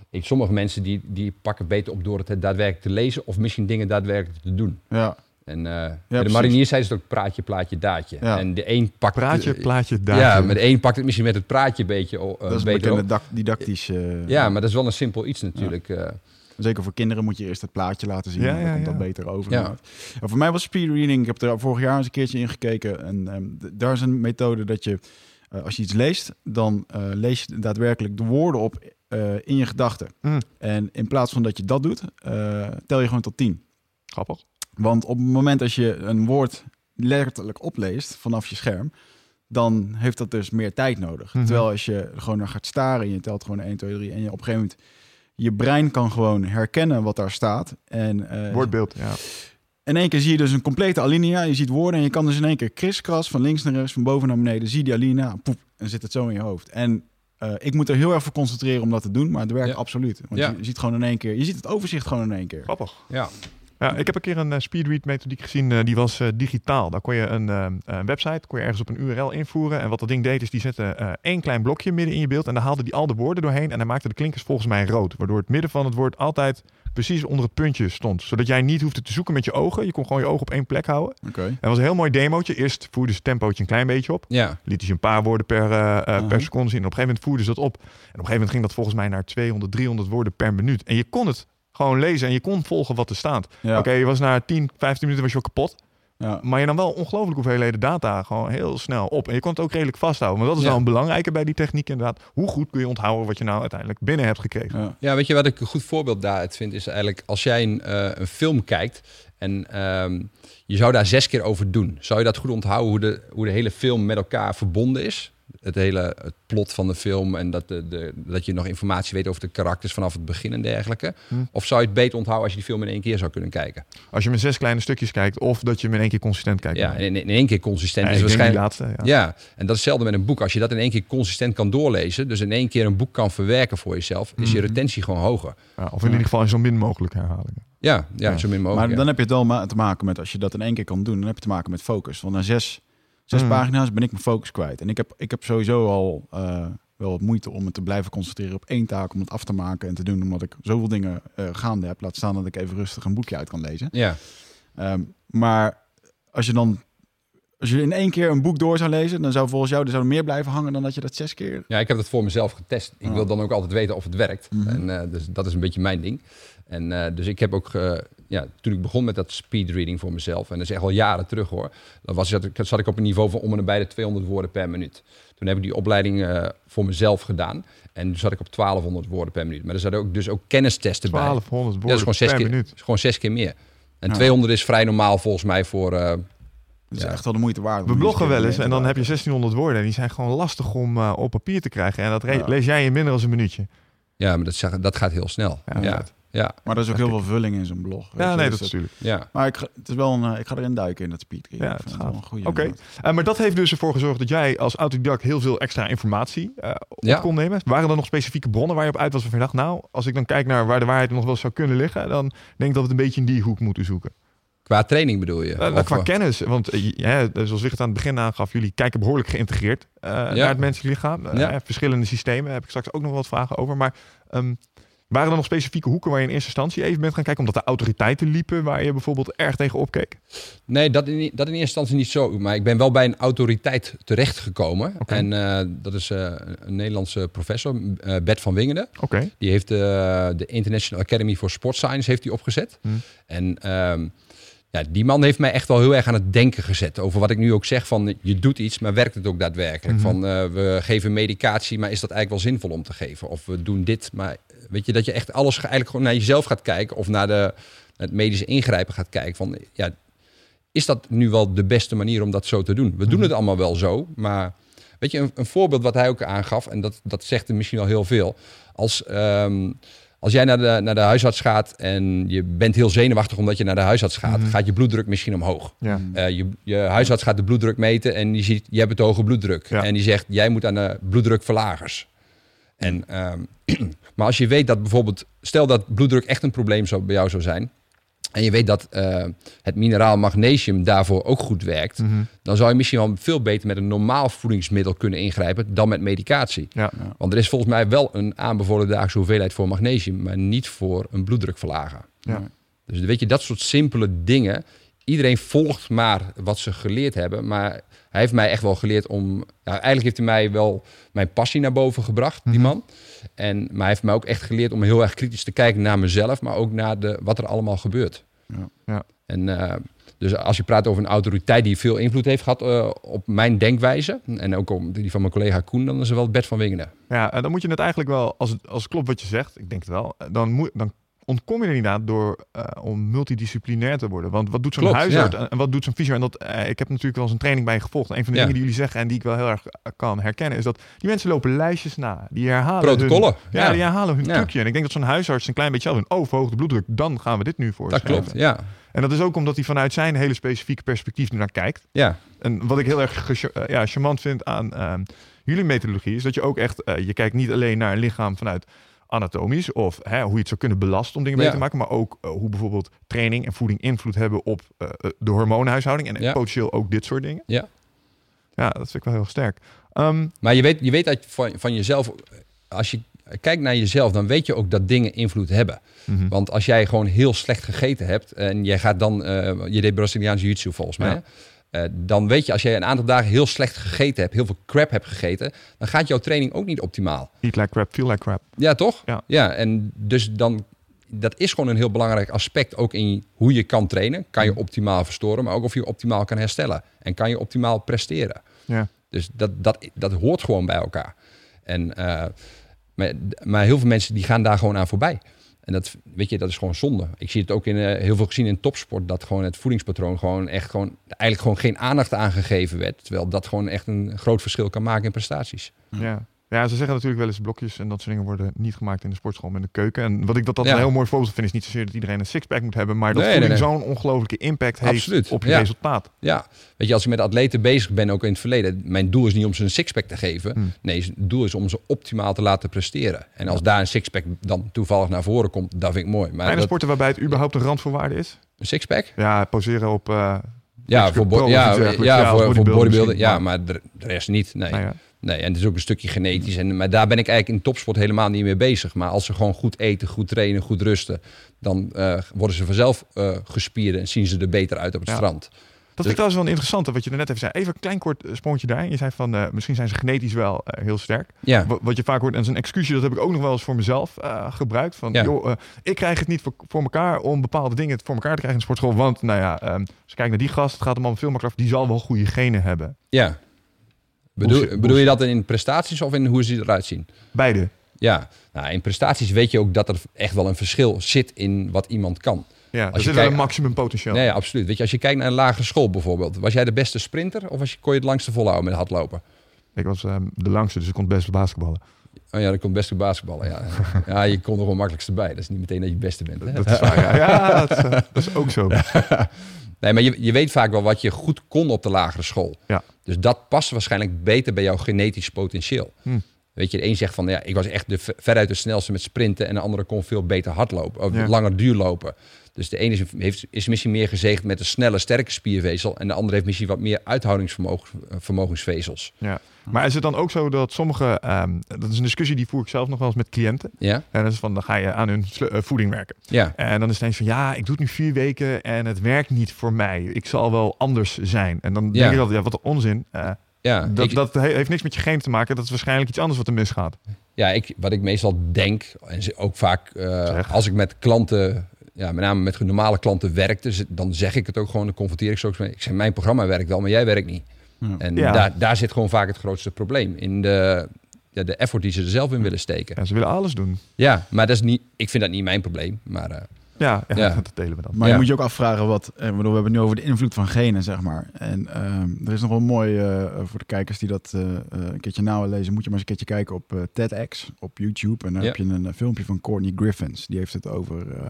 ik, sommige mensen die, die pakken beter op door het daadwerkelijk te lezen of misschien dingen daadwerkelijk te doen. Ja, En eh, bij de precies. mariniers zei ze het ook praatje, plaatje, daadje. Ja. En de een pakt Praatje, plaatje, daar. Ja, met de een pakt het misschien met het praatje een beetje uh, dat is een beter bekende didactisch. eh, Ja, maar dat is wel een simpel iets natuurlijk. eh. Zeker voor kinderen moet je eerst het plaatje laten zien. Ja, dan ja, komt dat beter over. Ja. En voor mij was speedreading, ik heb er vorig jaar eens een keertje in gekeken. En ehm, daar is een methode dat je, eh, als je iets leest, dan eh, lees je daadwerkelijk de woorden op eh, in je gedachten. Mm. En in plaats van dat je dat doet, eh, tel je gewoon tot tien. Grappig. Want op het moment als je een woord letterlijk opleest vanaf je scherm, dan heeft dat dus meer tijd nodig. Mhm. Terwijl als je gewoon naar gaat staren en je telt gewoon 1, 2, 3 en je op een gegeven moment je brein kan gewoon herkennen wat daar staat. En eh, Woordbeeld, ja. in één keer zie je dus een complete alinea. Je ziet woorden en je kan dus in één keer kriskras van links naar rechts, van boven naar beneden. Zie die alinea, poep, en zit het zo in je hoofd. En eh, ik moet er heel erg voor concentreren om dat te doen, maar het werkt Ja. absoluut. Want Ja. je, je ziet gewoon in één keer, je ziet het overzicht gewoon in één keer. Grappig. ja. Ja, ik heb een keer een eh, speedread methodiek gezien, eh, die was eh, digitaal. Daar kon je een een website, kon je ergens op een URL invoeren. En wat dat ding deed, is die zette één klein blokje midden in je beeld. En daar haalde die al de woorden doorheen. En hij maakte de klinkers volgens mij rood. Waardoor het midden van het woord altijd precies onder het puntje stond. Zodat jij niet hoefde te zoeken met je ogen. Je kon gewoon je ogen op één plek houden. Oké. En dat was een heel mooi demootje. Eerst voerde ze het tempootje een klein beetje op. ja. Liet ze een paar woorden per, per seconde zien. En op een gegeven moment voerden ze dat op. En op een gegeven moment ging dat volgens mij naar 200, 300 woorden per minuut. En je kon het gewoon lezen en je kon volgen wat er staat. Ja. Oké, je was na 10, 15 minuten was je al kapot. Ja. Maar je nam wel ongelooflijk hoeveelheden data gewoon heel snel op. En je kon het ook redelijk vasthouden. Maar dat is Ja. wel een belangrijke bij die techniek inderdaad. Hoe goed kun je onthouden wat je nou uiteindelijk binnen hebt gekregen? Ja. Ja, weet je wat ik een goed voorbeeld daaruit vind? Is eigenlijk als jij een, eh, een film kijkt en ehm, je zou daar zes keer over doen. Zou je dat goed onthouden hoe de, hoe de hele film met elkaar verbonden is? Het hele het plot van de film en dat, de, de, dat je nog informatie weet over de karakters vanaf het begin en dergelijke. Hm. Of zou je het beter onthouden als je die film in één keer zou kunnen kijken? Als je met zes kleine stukjes kijkt of dat je hem in één keer consistent kijkt. Ja, in, in één keer consistent Ja, is waarschijnlijk. laatste. Ja. Ja, en dat is hetzelfde met een boek. Als je dat in één keer consistent kan doorlezen, dus in één keer een boek kan verwerken voor jezelf, is je Mhm. retentie gewoon hoger. Ja, of in ieder geval zo min mogelijk herhalingen. Ja, ja, Ja. zo min mogelijk. Maar ja. dan heb je het wel ma- te maken met, als je dat in één keer kan doen, dan heb je te maken met focus. Want na zes, zes Mm. pagina's ben ik mijn focus kwijt. En ik heb, ik heb sowieso al eh, wel wat moeite om me te blijven concentreren op één taak, om het af te maken en te doen, omdat ik zoveel dingen eh, gaande heb. Laat staan dat ik even rustig een boekje uit kan lezen. Ja, Ehm, maar als je dan, als je in één keer een boek door zou lezen, dan zou volgens jou er zou meer blijven hangen dan dat je dat zes keer... Ja, ik heb het voor mezelf getest. Ik wil dan ook altijd weten of het werkt. Mhm. En eh, dus dat is een beetje mijn ding. En dus ik heb ook, ja, toen ik begon met dat speedreading voor mezelf, en dat is echt al jaren terug hoor, dan was, zat, ik, zat ik op een niveau van om en nabij de 200 woorden per minuut. Toen heb ik die opleiding eh, voor mezelf gedaan. En toen zat ik op 1200 woorden per minuut. Maar er zaten ook, dus ook kennistesten bij. 1200 Ja, woorden dat is gewoon per keer, minuut. is gewoon zes keer meer. En Ja. 200 is vrij normaal volgens mij voor... eh, Dat is Ja. echt wel de moeite waard. We bloggen wel een eens en dan heb je maken. 1600 woorden. En die zijn gewoon lastig om eh, op papier te krijgen. En dat lees jij in minder dan een minuutje. ja, maar dat, zeg- dat gaat heel snel. Ja, Ja, ja. Maar er is ook heel veel vulling in zo'n blog. Ja, nee, dus dat is natuurlijk. ja. Maar ik ga, het is wel een, eh, ik ga erin duiken in dat speed. Ja, het Ik een goede. Oké. inderdaad. Eh, maar dat heeft dus ervoor gezorgd dat jij als autodidact heel veel extra informatie eh, op Ja. kon nemen. Waren er nog specifieke bronnen waar je op uit was van je dacht, nou, als ik dan kijk naar waar de waarheid nog wel zou kunnen liggen, dan denk ik dat we het een beetje in die hoek moeten zoeken. Qua training bedoel je? Of, qua kennis, want ja, zoals Wicht aan het begin aangaf, jullie kijken behoorlijk geïntegreerd naar het menselijk lichaam. Verschillende systemen, daar heb ik straks ook nog wat vragen over. Maar ehm, waren er nog specifieke hoeken waar je in eerste instantie even bent gaan kijken, omdat de autoriteiten liepen waar je bijvoorbeeld erg tegen opkeek? Nee, dat in, dat in eerste instantie niet zo. Maar ik ben wel bij een autoriteit terechtgekomen. En eh, dat is eh, een Nederlandse professor, eh, Bert van Wingeren. Oké. Die heeft de International Academy for Sport Science heeft die opgezet. Hmm. En ehm, ja, die man heeft mij echt wel heel erg aan het denken gezet. Over wat ik nu ook zeg van je doet iets, maar werkt het ook daadwerkelijk? Mhm. Van we geven medicatie, maar is dat eigenlijk wel zinvol om te geven? Of we doen dit, maar weet je dat je echt alles eigenlijk gewoon naar jezelf gaat kijken of naar, de, naar het medische ingrijpen gaat kijken. Van ja, is dat nu wel de beste manier om dat zo te doen? We doen Mhm. het allemaal wel zo, maar weet je, een, een voorbeeld wat hij ook aangaf, en dat, dat zegt er misschien al heel veel. Als, ehm, als jij naar de, naar de huisarts gaat en je bent heel zenuwachtig omdat je naar de huisarts gaat, Mhm. gaat je bloeddruk misschien omhoog. Ja. Eh, je, je huisarts gaat de bloeddruk meten en die ziet, je hebt het hoge bloeddruk. Ja. En die zegt, jij moet aan de bloeddrukverlagers. En, ehm, maar als je weet dat bijvoorbeeld, stel dat bloeddruk echt een probleem zou, bij jou zou zijn. En je weet dat eh, het mineraal magnesium daarvoor ook goed werkt. Mhm. Dan zou je misschien wel veel beter met een normaal voedingsmiddel kunnen ingrijpen dan met medicatie. Ja. Want er is volgens mij wel een aanbevolen dagelijkse hoeveelheid voor magnesium, maar niet voor een bloeddrukverlager. Ja. Dus weet je, dat soort simpele dingen. Iedereen volgt maar wat ze geleerd hebben. Maar hij heeft mij echt wel geleerd om. Nou, eigenlijk heeft hij mij wel mijn passie naar boven gebracht, die Mhm. man. En, maar hij heeft mij ook echt geleerd om heel erg kritisch te kijken naar mezelf, maar ook naar de, wat er allemaal gebeurt. Ja. Ja. En eh, dus als je praat over een autoriteit die veel invloed heeft gehad eh, op mijn denkwijze. En ook op die van mijn collega Koen, dan is er wel Bert van Wingenen. Ja, en dan moet je het eigenlijk wel, als het, als het klopt wat je zegt, ik denk het wel, dan, moet, dan ontkom je er inderdaad door eh, om multidisciplinair te worden. Want wat doet zo'n Klopt, huisarts ja. en, wat doet zo'n fysio? En dat, eh, ik heb natuurlijk wel eens een training bij je gevolgd. En een van de Ja. dingen die jullie zeggen en die ik wel heel erg eh, kan herkennen, is dat die mensen lopen lijstjes na. Die herhalen hun- Protocollen. ja, die herhalen hun trucje. En ik denk dat zo'n huisarts een klein beetje zelf doen. Oh, verhoogde bloeddruk, dan gaan we dit nu voor. Dat klopt, ja. En dat is ook omdat hij vanuit zijn hele specifieke perspectief naar kijkt. Ja, En wat ik heel erg ja, charmant vind aan ehm, jullie methodologie is dat je ook echt, je kijkt niet alleen naar een lichaam vanuit anatomisch of hè, hoe je het zou kunnen belasten om dingen mee Ja. te maken, maar ook eh, hoe bijvoorbeeld training en voeding invloed hebben op eh, eh, de hormoonhuishouding en Ja. potentieel ook dit soort dingen. Ja. Ja, dat vind ik wel heel sterk. Ehm, Maar je weet, je weet uit van, van jezelf, als je kijkt naar jezelf, dan weet je ook dat dingen invloed hebben. mhm. Want als jij gewoon heel slecht gegeten hebt en jij gaat dan, je deed Braziliaanse jiu-jitsu volgens mij, Ja. Eh, dan weet je als jij een aantal dagen heel slecht gegeten hebt, heel veel crap hebt gegeten, dan gaat jouw training ook niet optimaal. Eat like crap, feel like crap. Ja, toch? Ja. ja en dus dan, dat is gewoon een heel belangrijk aspect ook in hoe je kan trainen. Kan je Mhm. optimaal verstoren, maar ook of je optimaal kan herstellen. En kan je optimaal presteren. Ja. Dus dat, dat, dat hoort gewoon bij elkaar. En, eh, maar, maar heel veel mensen die gaan daar gewoon aan voorbij. En dat, weet je, dat is gewoon zonde. Ik zie het ook in eh, heel veel gezien in topsport, dat gewoon het voedingspatroon gewoon echt gewoon, eigenlijk gewoon geen aandacht aangegeven werd. Terwijl dat gewoon echt een groot verschil kan maken in prestaties. Ja. Ja, ze zeggen natuurlijk wel eens blokjes en dat soort dingen worden niet gemaakt in de sportschool, in de keuken. En wat ik dat, dat Ja. een heel mooi voorbeeld vind, is niet zozeer dat iedereen een sixpack moet hebben, maar dat Nee, voeding nee, nee. zo'n ongelofelijke impact heeft op je ja. resultaat. Ja, weet je, als ik met atleten bezig ben, ook in het verleden, mijn doel is niet om ze een sixpack te geven. Hmm. Nee, het doel is om ze optimaal te laten presteren. En als daar een sixpack dan toevallig naar voren komt, dat vind ik mooi. Maar Zijn er sporten waarbij het überhaupt een randvoorwaarde is? een sixpack? Ja, poseren op... eh, Ja, voor, bo- ja, ja, voor, voor Ja, maar de, rest niet. Nee. nou ja. Nee. En het is ook een stukje genetisch. En, maar daar ben ik eigenlijk in topsport helemaal niet mee bezig. Maar als ze gewoon goed eten, goed trainen, goed rusten, dan eh, worden ze vanzelf eh gespierd en zien ze er beter uit op het Ja. strand. Dat vind ik trouwens wel interessant, wat je er net even zei. Even een klein kort eh, sprongetje daarin. Je zei van, misschien zijn ze genetisch wel heel sterk. Ja, Wa- Wat je vaak hoort, en zijn excuusje, dat heb ik ook nog wel eens voor mezelf gebruikt. Van, Ja. joh, ik krijg het niet voor, voor elkaar om bepaalde dingen voor elkaar te krijgen in de sportschool. Want, nou ja, ehm, als je kijkt naar die gast, het gaat hem allemaal veel makkelijker af. Die zal wel goede genen hebben. ja. Bedoel, bedoel je dat in prestaties of in hoe ze eruit zien? Beide. Ja, nou, in prestaties weet je ook dat er echt wel een verschil zit in wat iemand kan. Ja, er zit wel kijkt- een maximum potentieel. Nee, absoluut. Weet je, als je kijkt naar een lagere school bijvoorbeeld, was jij de beste sprinter of was je, kon je het langste volhouden met hardlopen? Ik was ehm, de langste, dus ik kon het best basketballen. Oh ja, dat komt best goed basketballen. Ja. ja, je komt er wel makkelijkst bij. Dat is niet meteen dat je het beste bent. Hè? Dat is waar, ja. ja dat, is, eh, dat is ook zo. Nee, maar je, je weet vaak wel wat je goed kon op de lagere school. Ja. Dus dat past waarschijnlijk beter bij jouw genetisch potentieel. Hm. Weet je, de een zegt van ja, ik was echt de, veruit de snelste met sprinten en de andere kon veel beter hardlopen of Ja. langer duurlopen. Dus de ene is, heeft, is misschien meer gezegend met een snelle, sterke spiervezel en de andere heeft misschien wat meer uithoudingsvermogensvezels. Ja. Maar is het dan ook zo dat sommige, ehm, dat is een discussie die voer ik zelf nog wel eens met cliënten. Ja, En dat is van, dan ga je aan hun eh, voeding werken. ja, En dan is het eens van, ja, ik doe het nu vier weken en het werkt niet voor mij. Ik zal wel anders zijn. En dan Ja. denk ik altijd, ja, wat een onzin. Eh, ja. dat, ik, dat he- heeft niks met je geen te maken. Dat is waarschijnlijk iets anders wat er misgaat. ja ik, wat ik meestal denk, en ook vaak eh, als ik met klanten, ja, met name met normale klanten werkte, z- dan zeg ik het ook gewoon, dan confronteer ik ze ook mee. Ik zeg, mijn programma werkt wel, maar jij werkt niet. Ja. En Ja. daar, daar zit gewoon vaak het grootste probleem. In de, ja, de effort die ze er zelf in willen steken. Ja, ze willen alles doen. Ja, maar dat is niet, ik vind dat niet mijn probleem. Maar eh, Ja, ja, Ja. dat delen we dan. Maar Ja. je moet je ook afvragen wat. eh, bedoel, we hebben het nu over de invloed van genen, zeg maar. En ehm, er is nog wel mooi eh, voor de kijkers die dat eh, een keertje nauw lezen. Moet je maar eens een keertje kijken op eh, TEDx op YouTube. En dan Ja. heb je een filmpje van Courtney Griffins. Die heeft het over eh,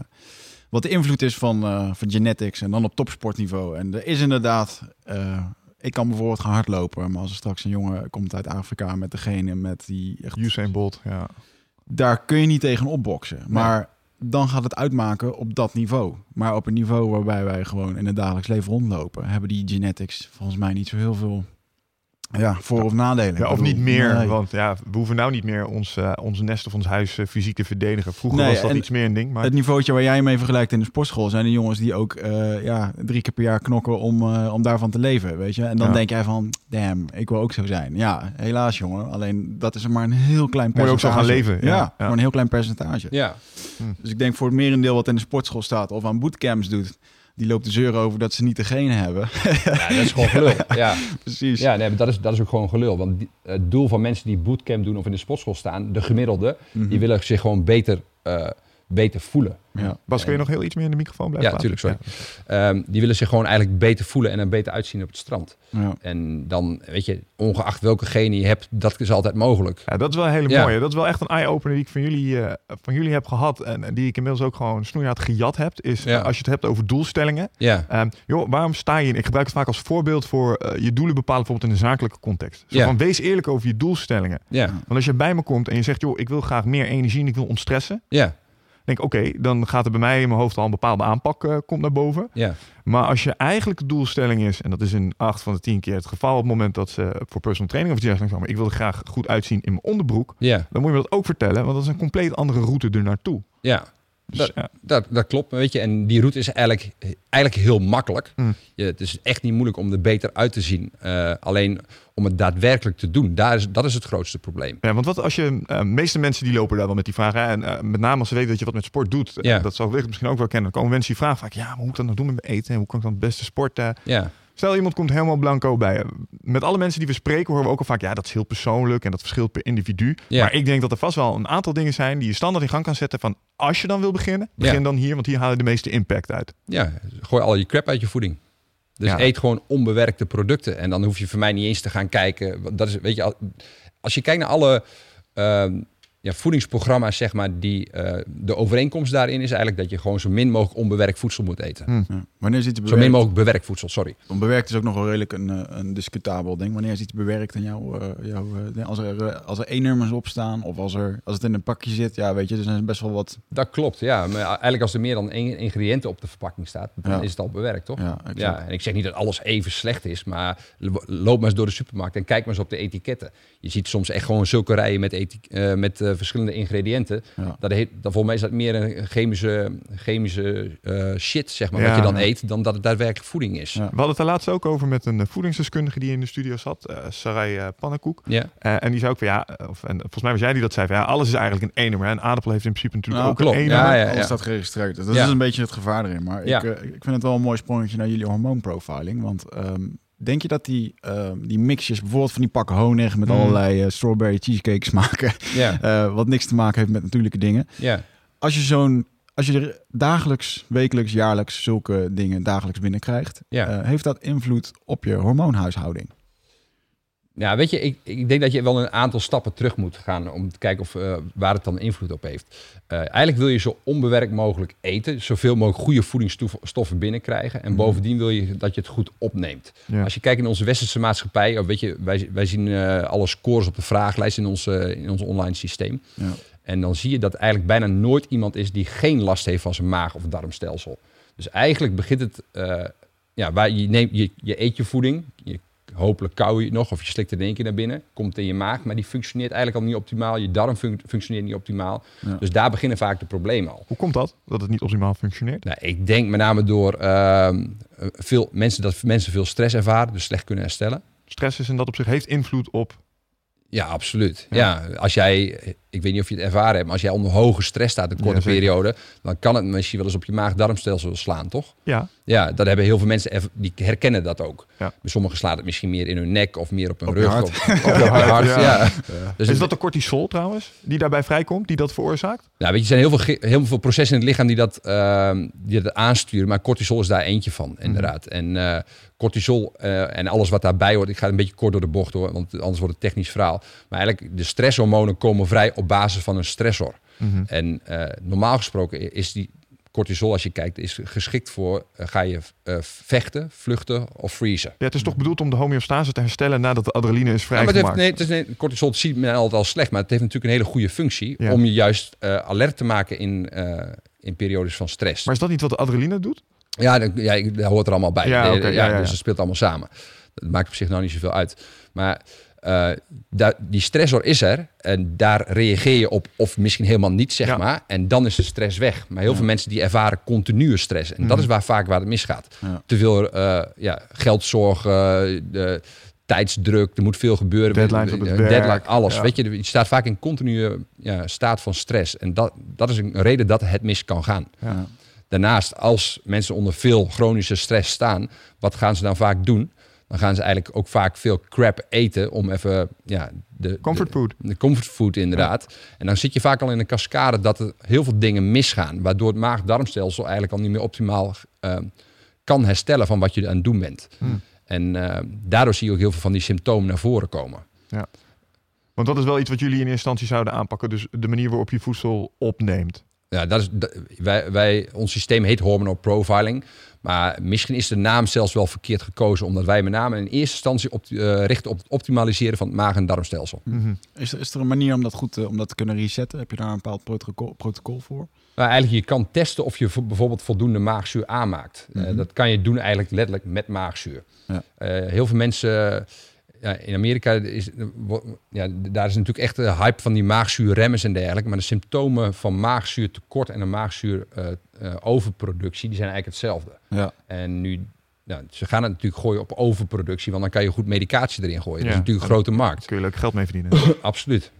wat de invloed is van, eh, van genetics en dan op topsportniveau. En er is inderdaad. eh, ik kan bijvoorbeeld gaan hardlopen, maar als er straks een jongen komt uit Afrika met de genen met die echt Usain Bolt, ja. daar kun je niet tegen opboksen. Maar dan gaat het uitmaken op dat niveau. Maar op een niveau waarbij wij gewoon in het dagelijks leven rondlopen, hebben die genetics volgens mij niet zo heel veel ja, voor- of nadelen. Ja, of bedoel, niet meer, nee. want ja, we hoeven nou niet meer ons, eh, ons nest of ons huis eh, fysiek te verdedigen. Vroeger Nee, was dat iets meer een ding. Maar Het niveautje waar jij mee vergelijkt in de sportschool zijn de jongens die ook eh, ja, drie keer per jaar knokken om, eh, om daarvan te leven, weet je. En dan Ja. denk jij van, damn, ik wil ook zo zijn. Ja, helaas jongen. Alleen dat is er maar een heel klein Moet je ook percentage. zo gaan leven, Ja, ja. Ja. maar een heel klein percentage. ja, Dus ik denk voor het merendeel wat in de sportschool staat of aan bootcamps doet, die loopt de zeuren over dat ze niet degene hebben. ja, dat is gewoon gelul. Ja, Precies. ja nee, maar dat, is, dat is ook gewoon gelul. Want die- het doel van mensen die bootcamp doen of in de sportschool staan, de gemiddelde, Mhm. die willen zich gewoon beter, eh, beter voelen. Ja. Bas, kun je nog heel iets meer in de microfoon blijven Ja, praten? tuurlijk, Ehm, die willen zich gewoon eigenlijk beter voelen en er beter uitzien op het strand. Ja. En dan, weet je, ongeacht welke gene je hebt, dat is altijd mogelijk. Ja, dat is wel een hele mooie. Dat is wel echt een eye-opener die ik van jullie, eh, van jullie heb gehad. En, en die ik inmiddels ook gewoon snoeihard gejat heb. Is als je het hebt over doelstellingen. Ja, Ehm, joh, waarom sta je in? Ik gebruik het vaak als voorbeeld voor eh, je doelen bepalen, bijvoorbeeld in een zakelijke context. Zo van, wees eerlijk over je doelstellingen. ja, Want als je bij me komt en je zegt, joh, ik wil graag meer energie en ik wil ontstressen. ja, denk oké, dan gaat er bij mij in mijn hoofd al een bepaalde aanpak eh, komt naar boven. ja. Maar als je eigenlijk de doelstelling is, en dat is in acht van de tien keer het geval op het moment dat ze voor personal training of iets maar ik wil er graag goed uitzien in mijn onderbroek, Ja, dan moet je me dat ook vertellen, want dat is een compleet andere route er naartoe. ja. Dus, Dat- ja. Dat, dat klopt, weet je. En die route is eigenlijk, eigenlijk heel makkelijk. Mm. Je, het is echt niet moeilijk om er beter uit te zien. Eh, alleen om het daadwerkelijk te doen, daar is, dat is het grootste probleem. Ja, want wat als je, de meeste mensen die lopen daar wel met die vragen, hè, en eh, met name als ze weten dat je wat met sport doet, Ja. dat zal Wicht misschien ook wel kennen, dan komen mensen die vragen vaak, ja, maar hoe moet ik dat nou doen met mijn eten? En hoe kan ik dan het beste sporten? Ja, Stel, iemand komt helemaal blanco bij. Met alle mensen die we spreken horen we ook al vaak... ja, dat is heel persoonlijk en dat verschilt per individu. Ja. Maar ik denk dat er vast wel een aantal dingen zijn... die je standaard in gang kan zetten van... als je dan wil beginnen, begin Ja. dan hier... want hier haal je de meeste impact uit. ja, gooi al je crap uit je voeding. Dus Ja. eet gewoon onbewerkte producten. En dan hoef je voor mij niet eens te gaan kijken. Dat is, weet je, al- als je kijkt naar alle ehm, ja, voedingsprogramma's, zeg maar, die eh, de overeenkomst daarin is eigenlijk dat je gewoon zo min mogelijk onbewerkt voedsel moet eten. Ja. Wanneer is iets Zo min bewerkt? mogelijk bewerkt voedsel, sorry. Onbewerkt is ook nog wel redelijk een, eh, een discutabel ding. Wanneer is iets bewerkt aan jou? eh, jou eh, als er, als er E-nummers op staan of als, er, als het in een pakje zit. Ja, weet je, er zijn best wel wat... Dat klopt, ja. Maar eigenlijk als er meer dan één ingrediënten op de verpakking staat, dan Ja. is het al bewerkt, toch? Ja, exact. Ja, en ik zeg niet dat alles even slecht is, maar lo- loop maar eens door de supermarkt en kijk maar eens op de etiketten. Je ziet soms echt gewoon zulke rijen met, etik- eh, met eh, verschillende ingrediënten. Ja. Dat heet, dan volgens mij is dat meer een chemische, chemische eh, shit, zeg maar, Ja, wat je dan eet, dan dat het daadwerkelijk voeding is. Ja. We hadden het er laatst ook over met een voedingsdeskundige... die in de studio zat, eh Sarai eh, Pannenkoek. Ja, Eh, en die zei ook van ja... Of, en volgens mij was jij die dat zei van... ja, alles is eigenlijk een E-nummer. En aardappel heeft in principe natuurlijk Nou, ook klopt. een Ja, E-nummer. ja, Alles ja. staat geregistreerd. Dus dat Ja. is een beetje het gevaar erin. Maar Ja. ik, ik vind het wel een mooi sprongetje naar jullie hormoonprofiling. Want ehm, denk je dat die, ehm, die mixjes, bijvoorbeeld van die pakken honig... met Mm. allerlei eh, strawberry cheesecake smaken... eh, wat niks te maken heeft met natuurlijke dingen... als je zo'n als je er dagelijks, wekelijks, jaarlijks zulke dingen dagelijks binnenkrijgt, eh, heeft dat invloed op je hormoonhuishouding? Ja, weet je, ik, ik denk dat je wel een aantal stappen terug moet gaan om te kijken of, eh, waar het dan invloed op heeft. Eh, eigenlijk wil je zo onbewerkt mogelijk eten, zoveel mogelijk goede voedingsstoffen binnenkrijgen. En Mhm. bovendien wil je dat je het goed opneemt. Ja. Als je kijkt in onze westerse maatschappij, weet je, wij, wij zien eh, alle scores op de vragenlijst in ons, in ons online systeem. Ja. En dan zie je dat eigenlijk bijna nooit iemand is die geen last heeft van zijn maag- of darmstelsel. Dus eigenlijk begint het, ja, waar je, neemt, je, je eet je voeding, je, hopelijk kauw je het nog of je slikt het in één keer naar binnen, komt in je maag, maar die functioneert eigenlijk al niet optimaal. Je darm func- functioneert niet optimaal. Ja. Dus daar beginnen vaak de problemen al. Hoe komt dat? Dat het niet optimaal functioneert? Nou, ik denk met name door ehm, veel mensen dat mensen veel stress ervaren, dus slecht kunnen herstellen. Stress is in dat opzicht heeft invloed op. Ja, absoluut. Ja. als jij, ik weet niet of je het ervaren hebt, maar als jij onder hoge stress staat een korte Ja, periode, dan kan het misschien wel eens op je maag-darmstelsel slaan, toch? Ja, Ja, dat hebben heel veel mensen, die herkennen dat ook. Ja. Bij sommigen slaat het misschien meer in hun nek of meer op hun Op rug. hart. Of, op je hart, Ja. ja. Dus is dat de cortisol trouwens, die daarbij vrijkomt, die dat veroorzaakt? Nou, weet je, er zijn heel veel, heel veel processen in het lichaam die dat, ehm, die dat aansturen. Maar cortisol is daar eentje van, inderdaad. En eh, cortisol eh, en alles wat daarbij hoort. Ik ga een beetje kort door de bocht hoor, want anders wordt het technisch verhaal. Maar eigenlijk, de stresshormonen komen vrij op basis van een stressor. Mhm. En eh, normaal gesproken is die cortisol, als je kijkt, is geschikt voor... eh, ga je eh, vechten, vluchten of vriezen. Ja, het is toch bedoeld om de homeostase te herstellen nadat de adrenaline is Ja, maar het vrijgemaakt? heeft, nee, het is, nee, cortisol ziet men altijd al slecht, maar het heeft natuurlijk een hele goede functie Ja. om je juist alert te maken in, in periodes van stress. Maar is dat niet wat de adrenaline doet? Ja, dat, ja, dat hoort er allemaal bij. Ja, Ja, ja. Dus het speelt allemaal samen. Dat maakt op zich nou niet zoveel uit. Maar eh, da- die stressor is er en daar reageer je op of misschien helemaal niet, zeg Ja. maar. En dan is de stress weg. Maar heel Ja. veel mensen die ervaren continue stress. En dat Mhm. is waar vaak waar het misgaat. Ja. Te veel eh, ja, geldzorgen, de tijdsdruk, er moet veel gebeuren. Deadlines op het Eh, werk. Deadline, alles. Weet je, je staat vaak in continue ja, staat van stress. En dat, dat is een reden dat het mis kan gaan. Ja. Daarnaast, als mensen onder veel chronische stress staan, wat gaan ze dan vaak doen? Dan gaan ze eigenlijk ook vaak veel crap eten om even ja, de Comfort de, food. de comfort food inderdaad. En dan zit je vaak al in een cascade dat er heel veel dingen misgaan, waardoor het maag-darmstelsel eigenlijk al niet meer optimaal eh, kan herstellen van wat je aan het doen bent. Hmm. En eh, daardoor zie je ook heel veel van die symptomen naar voren komen. Want dat is wel iets wat jullie in eerste instantie zouden aanpakken. Dus de manier waarop je voedsel opneemt. Ja, dat is, dat- wij, wij, ons systeem heet hormonal profiling. Maar misschien is de naam zelfs wel verkeerd gekozen, omdat wij met name in eerste instantie op, eh, richten op het optimaliseren van het maag- en darmstelsel. Mhm. Is, er, is er een manier om dat goed te, om dat te kunnen resetten? Heb je daar een bepaald protocol, protocol voor? Maar eigenlijk, je kan testen of je vo- bijvoorbeeld voldoende maagzuur aanmaakt. Eh, Mhm. dat kan je doen eigenlijk letterlijk met maagzuur. Ja. Eh, heel veel mensen... Ja, in Amerika is ja, daar is natuurlijk echt de hype van die maagzuurremmers en dergelijke. Maar de symptomen van maagzuurtekort en een maagzuuroverproductie, die zijn eigenlijk hetzelfde. Ja. En nu, nou, ze gaan het natuurlijk gooien op overproductie, want dan kan je goed medicatie erin gooien. Dat Ja. is natuurlijk een grote markt. Kun je leuk geld mee verdienen. Absoluut.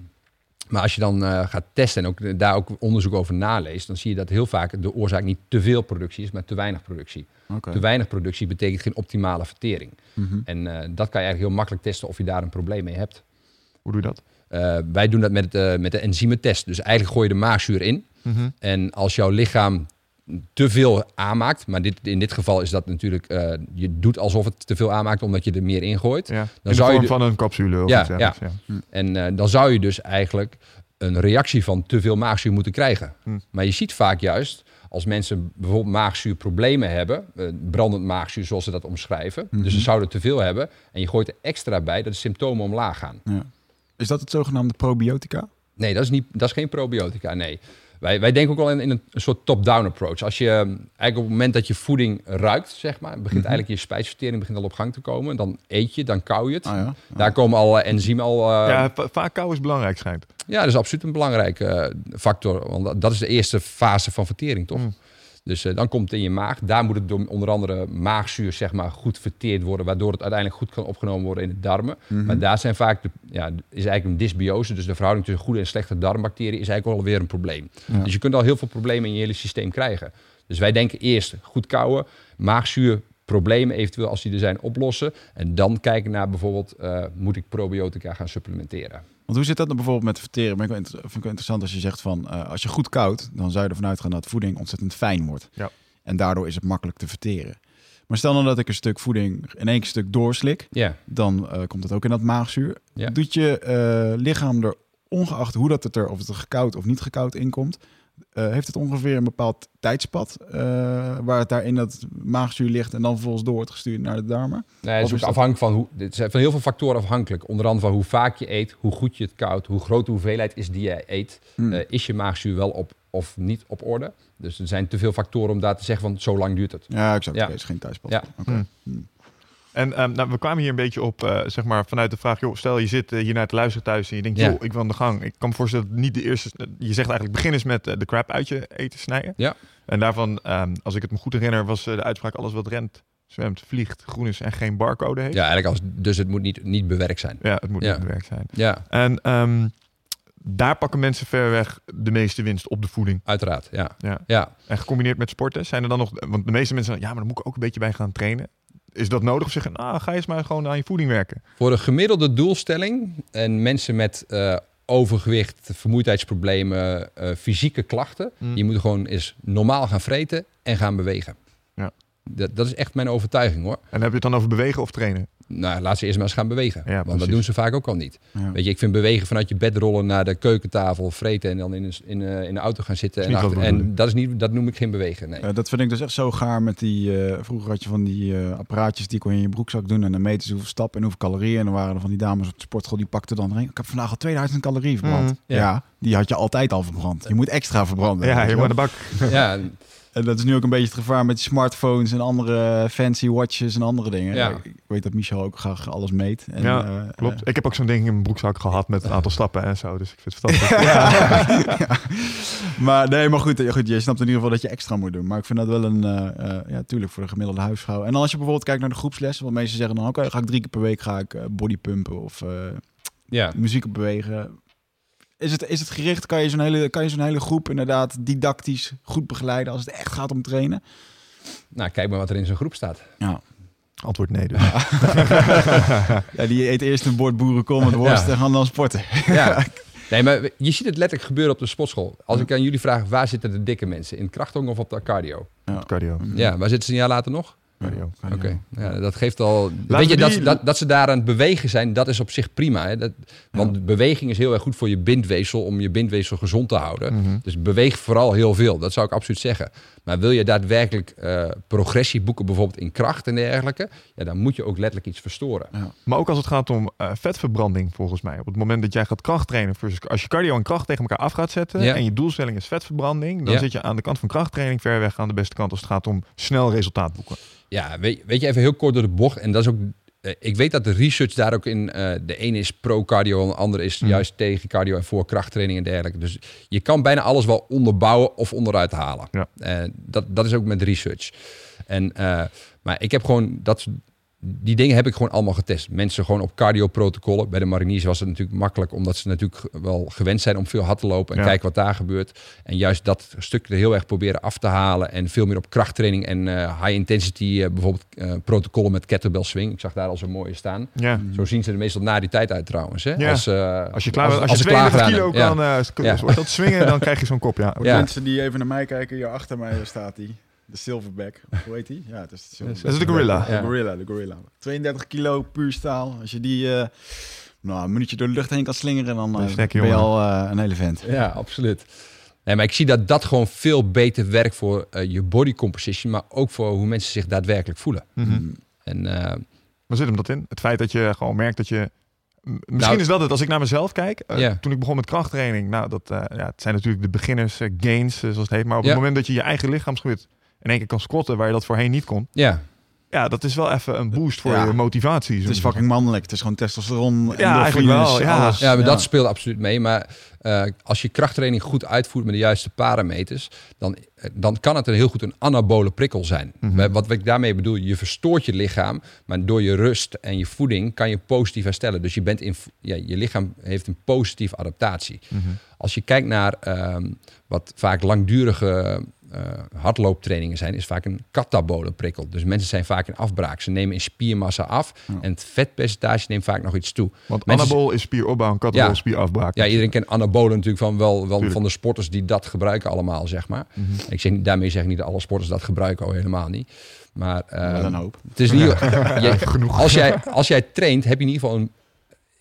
Maar als je dan eh, gaat testen en ook daar ook onderzoek over naleest, dan zie je dat heel vaak de oorzaak niet te veel productie is, maar te weinig productie. Oké. Te weinig productie betekent geen optimale vertering. Mhm. En eh, dat kan je eigenlijk heel makkelijk testen of je daar een probleem mee hebt. Hoe doe je dat? Eh, wij doen dat met, eh, met de enzymentest. Dus eigenlijk gooi je de maagzuur in. Mhm. En als jouw lichaam te veel aanmaakt, maar dit, in dit geval is dat natuurlijk, eh, je doet alsof het te veel aanmaakt omdat je er meer in gooit. Ja. In Dan de zou je vorm de- van een capsule of Ja, iets dergelijks, ja. En eh, dan zou je dus eigenlijk een reactie van te veel maagzuur moeten krijgen. Hm. Maar je ziet vaak juist, als mensen bijvoorbeeld maagzuurproblemen hebben, eh, brandend maagzuur zoals ze dat omschrijven, Mhm. dus ze zouden te veel hebben en je gooit er extra bij, dat de symptomen omlaag gaan. Ja. Is dat het zogenaamde probiotica? Nee, dat is, niet, dat is geen probiotica, nee. Wij, wij denken ook wel in, in een, soort top-down approach. Als je eh, eigenlijk op het moment dat je voeding ruikt, zeg maar, begint Mhm. eigenlijk je spijsvertering begint al op gang te komen. Dan eet je, dan kauw je het. Ah ja. Daar komen al enzymen al. eh, Ja, va- vaak kou is belangrijk schijnt. Ja, dat is absoluut een belangrijke eh, factor. Want dat- dat is de eerste fase van vertering, toch? Mm. Dus eh, dan komt het in je maag. Daar moet het door onder andere maagzuur zeg maar, goed verteerd worden... waardoor het uiteindelijk goed kan opgenomen worden in de darmen. Mhm. Maar daar zijn vaak de, ja, is eigenlijk een dysbiose. Dus de verhouding tussen goede en slechte darmbacteriën... is eigenlijk alweer een probleem. Ja. Dus je kunt al heel veel problemen in je hele systeem krijgen. Dus wij denken eerst goed kouwen, maagzuur... Problemen eventueel als die er zijn oplossen. En dan kijken naar bijvoorbeeld, eh, moet ik probiotica gaan supplementeren? Want hoe zit dat dan bijvoorbeeld met verteren? Ben ik wel vind ik wel interessant als je zegt van eh, als je goed koudt, dan zou je ervan uitgaan dat voeding ontzettend fijn wordt. Ja. En daardoor is het makkelijk te verteren. Maar stel nou dat ik een stuk voeding in één stuk doorslik, Ja, dan eh, komt het ook in dat maagzuur. Ja. Doet je eh, lichaam er, ongeacht hoe dat het er, of het er gekoud of niet gekoud in eh, heeft het ongeveer een bepaald tijdspad eh, waar het daar in dat maagzuur ligt en dan vervolgens door wordt gestuurd naar de darmen? nee, het is ook afhankelijk van hoe. Het zijn van heel veel factoren afhankelijk. Onder andere van hoe vaak je eet, hoe goed je het koudt, hoe groot de hoeveelheid is die je eet. Hmm. Eh, is je maagzuur wel op of niet op orde? Dus er zijn te veel factoren om daar te zeggen van zo lang duurt het. ja, exact. Ja. Oké, is geen tijdspad. Ja. Oké. Hmm. En ehm, nou, we kwamen hier een beetje op, eh, zeg maar, vanuit de vraag, joh, stel je zit eh, hier naar te luisteren thuis en je denkt, Ja. joh, ik wil aan de gang. Ik kan me voorstellen dat niet de eerste, je zegt eigenlijk, begin eens met eh, de crap uit je eten snijden. Ja. En daarvan, ehm, als ik het me goed herinner, was eh, de uitspraak, alles wat rent, zwemt, vliegt, groen is en geen barcode heeft. Ja, eigenlijk als, dus het moet niet, niet bewerkt zijn. Ja, het moet Ja. niet bewerkt zijn. Ja, En ehm, daar pakken mensen verreweg de meeste winst op de voeding. uiteraard. Ja. Ja. Ja. En gecombineerd met sporten, zijn er dan nog... Want de meeste mensen ja, maar dan moet ik ook een beetje bij gaan trainen. Is dat nodig? Of zeggen, nou, ga eens maar gewoon aan je voeding werken. Voor een gemiddelde doelstelling en mensen met eh, overgewicht, vermoeidheidsproblemen, eh, fysieke klachten, Mm. je moet gewoon eens normaal gaan vreten en gaan bewegen. Ja. Dat, dat is echt mijn overtuiging hoor. En heb je het dan over bewegen of trainen? Nou, laat ze eerst maar eens gaan bewegen. Ja, want dat doen ze vaak ook al niet. Ja. Weet je, ik vind bewegen vanuit je bed rollen naar de keukentafel, vreten en dan in, een, in, eh, in de auto gaan zitten. En, achter- en dat, is niet, dat noem ik geen bewegen. Nee. Eh, dat vind ik dus echt zo gaar met die... eh, vroeger had je van die eh, apparaatjes die kon je in je broekzak doen... en dan meten ze hoeveel stappen en hoeveel calorieën. En dan waren er van die dames op de sportschool die pakten dan... erin. Ik heb vandaag al 2000 calorieën verbrand. Mhm. ja. Ja. die had je altijd al verbrand. Je moet extra verbranden. Ja, je aan de bak. ja, En dat is nu ook een beetje het gevaar met smartphones... en andere fancy watches en andere dingen. Ja. Ik weet dat Michel ook graag alles meet. En, Ja, eh, Klopt. Ik heb ook zo'n ding in mijn broekzak gehad met een aantal stappen en zo. Dus ik vind het fantastisch. maar nee, maar goed, ja, goed, je snapt in ieder geval dat je extra moet doen. Maar ik vind dat wel een, eh eh, ja, tuurlijk voor de gemiddelde huisvrouw. En dan als je bijvoorbeeld kijkt naar de groepslessen, want mensen zeggen dan, oké, ga ik drie keer per week ga ik eh, bodypumpen of eh, ja. muziek bewegen. Is het, is het gericht? Kan je zo'n hele, kan je zo'n hele groep inderdaad didactisch goed begeleiden als het echt gaat om trainen? Nou, kijk maar wat er in zo'n groep staat. Ja. Antwoord nee dus. ja die eet eerst een bord boerenkool met worst Ja. en gaan dan sporten. Ja. Nee, maar je ziet het letterlijk gebeuren op de sportschool. Als ik aan jullie vraag, waar zitten de dikke mensen? In het krachthongen of op de cardio? Ja. Cardio. Ja, waar zitten ze een jaar later nog? Oké, ja, dat geeft al... we weet je, dat, die- dat, dat ze daar aan het bewegen zijn, dat is op zich prima. Hè? Dat, want beweging is heel erg goed voor je bindweefsel, om je bindweefsel gezond te houden. Mhm. Dus beweeg vooral heel veel, dat zou ik absoluut zeggen. Maar wil je daadwerkelijk eh, progressie boeken, bijvoorbeeld in kracht en dergelijke, ja, dan moet je ook letterlijk iets verstoren. Maar ook als het gaat om eh, vetverbranding, volgens mij. Op het moment dat jij gaat krachttrainen, versus als je cardio en kracht tegen elkaar af gaat zetten Ja. en je doelstelling is vetverbranding, dan Ja. zit je aan de kant van krachttraining ver weg aan de beste kant als het gaat om snel resultaat boeken. Ja, weet, weet je, even heel kort door de bocht. En dat is ook. eh, Ik weet dat de research daar ook in. eh, de ene is pro-cardio, en de andere is Mhm. juist tegen cardio en voor krachttraining en dergelijke. Dus je kan bijna alles wel onderbouwen of onderuit halen. Ja. Eh, dat, dat is ook met research. En, maar ik heb gewoon dat. Die dingen heb ik gewoon allemaal getest. Mensen gewoon op cardio-protocollen. Bij de mariniers was het natuurlijk makkelijk, omdat ze natuurlijk wel gewend zijn om veel hard te lopen en Ja. kijken wat daar gebeurt. En juist dat stuk er heel erg proberen af te halen en veel meer op krachttraining en eh, high intensity, eh, bijvoorbeeld eh, protocollen met kettlebell swing. Ik zag daar al zo'n mooie staan. Ja. Zo zien ze er meestal na die tijd uit trouwens. Hè? Ja. Als, eh, Als je, klaar, als, je ze 32 klaar kilo kan dat swingen, dan krijg je zo'n kop, ja. Mensen die even naar mij kijken, hier achter mij staat hij. De silverback. Hoe heet die? Ja, het is de silverback. Dat is de gorilla. De gorilla, de gorilla. 32 kilo puur staal. Als je die eh, nou, een minuutje door de lucht heen kan slingeren, dan eh, sterk, ben je jongen. al eh, een hele vent. Ja, absoluut. Nee, maar ik zie dat dat gewoon veel beter werkt voor eh, je body composition, maar ook voor hoe mensen zich daadwerkelijk voelen. Mhm. En eh, Waar zit hem dat in? Het feit dat je gewoon merkt dat je... Misschien Nou- is dat als ik naar mezelf kijk, eh, Ja. toen ik begon met krachttraining, nou dat eh, ja, het zijn natuurlijk de beginners eh, gains, eh, zoals het heet, maar op het moment dat je je eigen lichaamsgewicht in één keer kan squatten waar je dat voorheen niet kon, ja, ja, dat is wel even een boost voor Ja. je motivatie. Het is fucking mannelijk. Het is gewoon testosteron. Ja, eigenlijk wel, ja. alles. Ja, maar dat speelt absoluut mee. Maar eh, als je krachttraining goed uitvoert met de juiste parameters, dan, eh, dan kan het een heel goed een anabole prikkel zijn. Wij- Wat ik daarmee bedoel, je verstoort je lichaam, maar door je rust en je voeding kan je positief herstellen. Dus je, bent in, ja, je lichaam heeft een positieve adaptatie. Mhm. Als je kijkt naar ehm, wat vaak langdurige hardlooptrainingen zijn, is vaak een katabole prikkel. Dus mensen zijn vaak in afbraak. Ze nemen in spiermassa af en het vetpercentage neemt vaak nog iets toe. Want Mensen- anabol is spieropbouw en katabol Ja. spierafbraak. Ja, iedereen kent anabolen natuurlijk van wel, van de sporters die dat gebruiken allemaal, zeg maar. Ik zeg niet, daarmee zeg ik niet dat alle sporters dat gebruiken, oh, helemaal niet. Maar eh, een hoop. het is niet, je- als, jij, als jij traint, heb je in ieder geval een.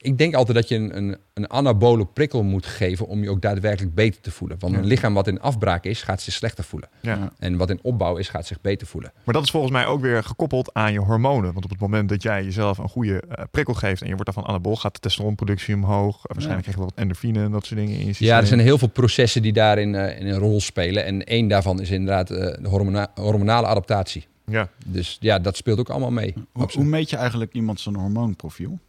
Ik denk altijd dat je een, een, een anabole prikkel moet geven om je ook daadwerkelijk beter te voelen. Want een lichaam wat in afbraak is, gaat zich slechter voelen. Ja. En wat in opbouw is, gaat zich beter voelen. Maar dat is volgens mij ook weer gekoppeld aan je hormonen. Want op het moment dat jij jezelf een goede eh, prikkel geeft en je wordt daarvan anabol, gaat de testosteronproductie omhoog. Eh, waarschijnlijk krijg je wel wat endorfine en dat soort dingen in je systeem. Ja, er zijn heel veel processen die daarin eh, in een rol spelen. En één daarvan is inderdaad eh, de hormona- hormonale adaptatie. Ja. Dus ja, dat speelt ook allemaal mee. Hoe, hoe meet je eigenlijk iemand zijn hormoonprofiel?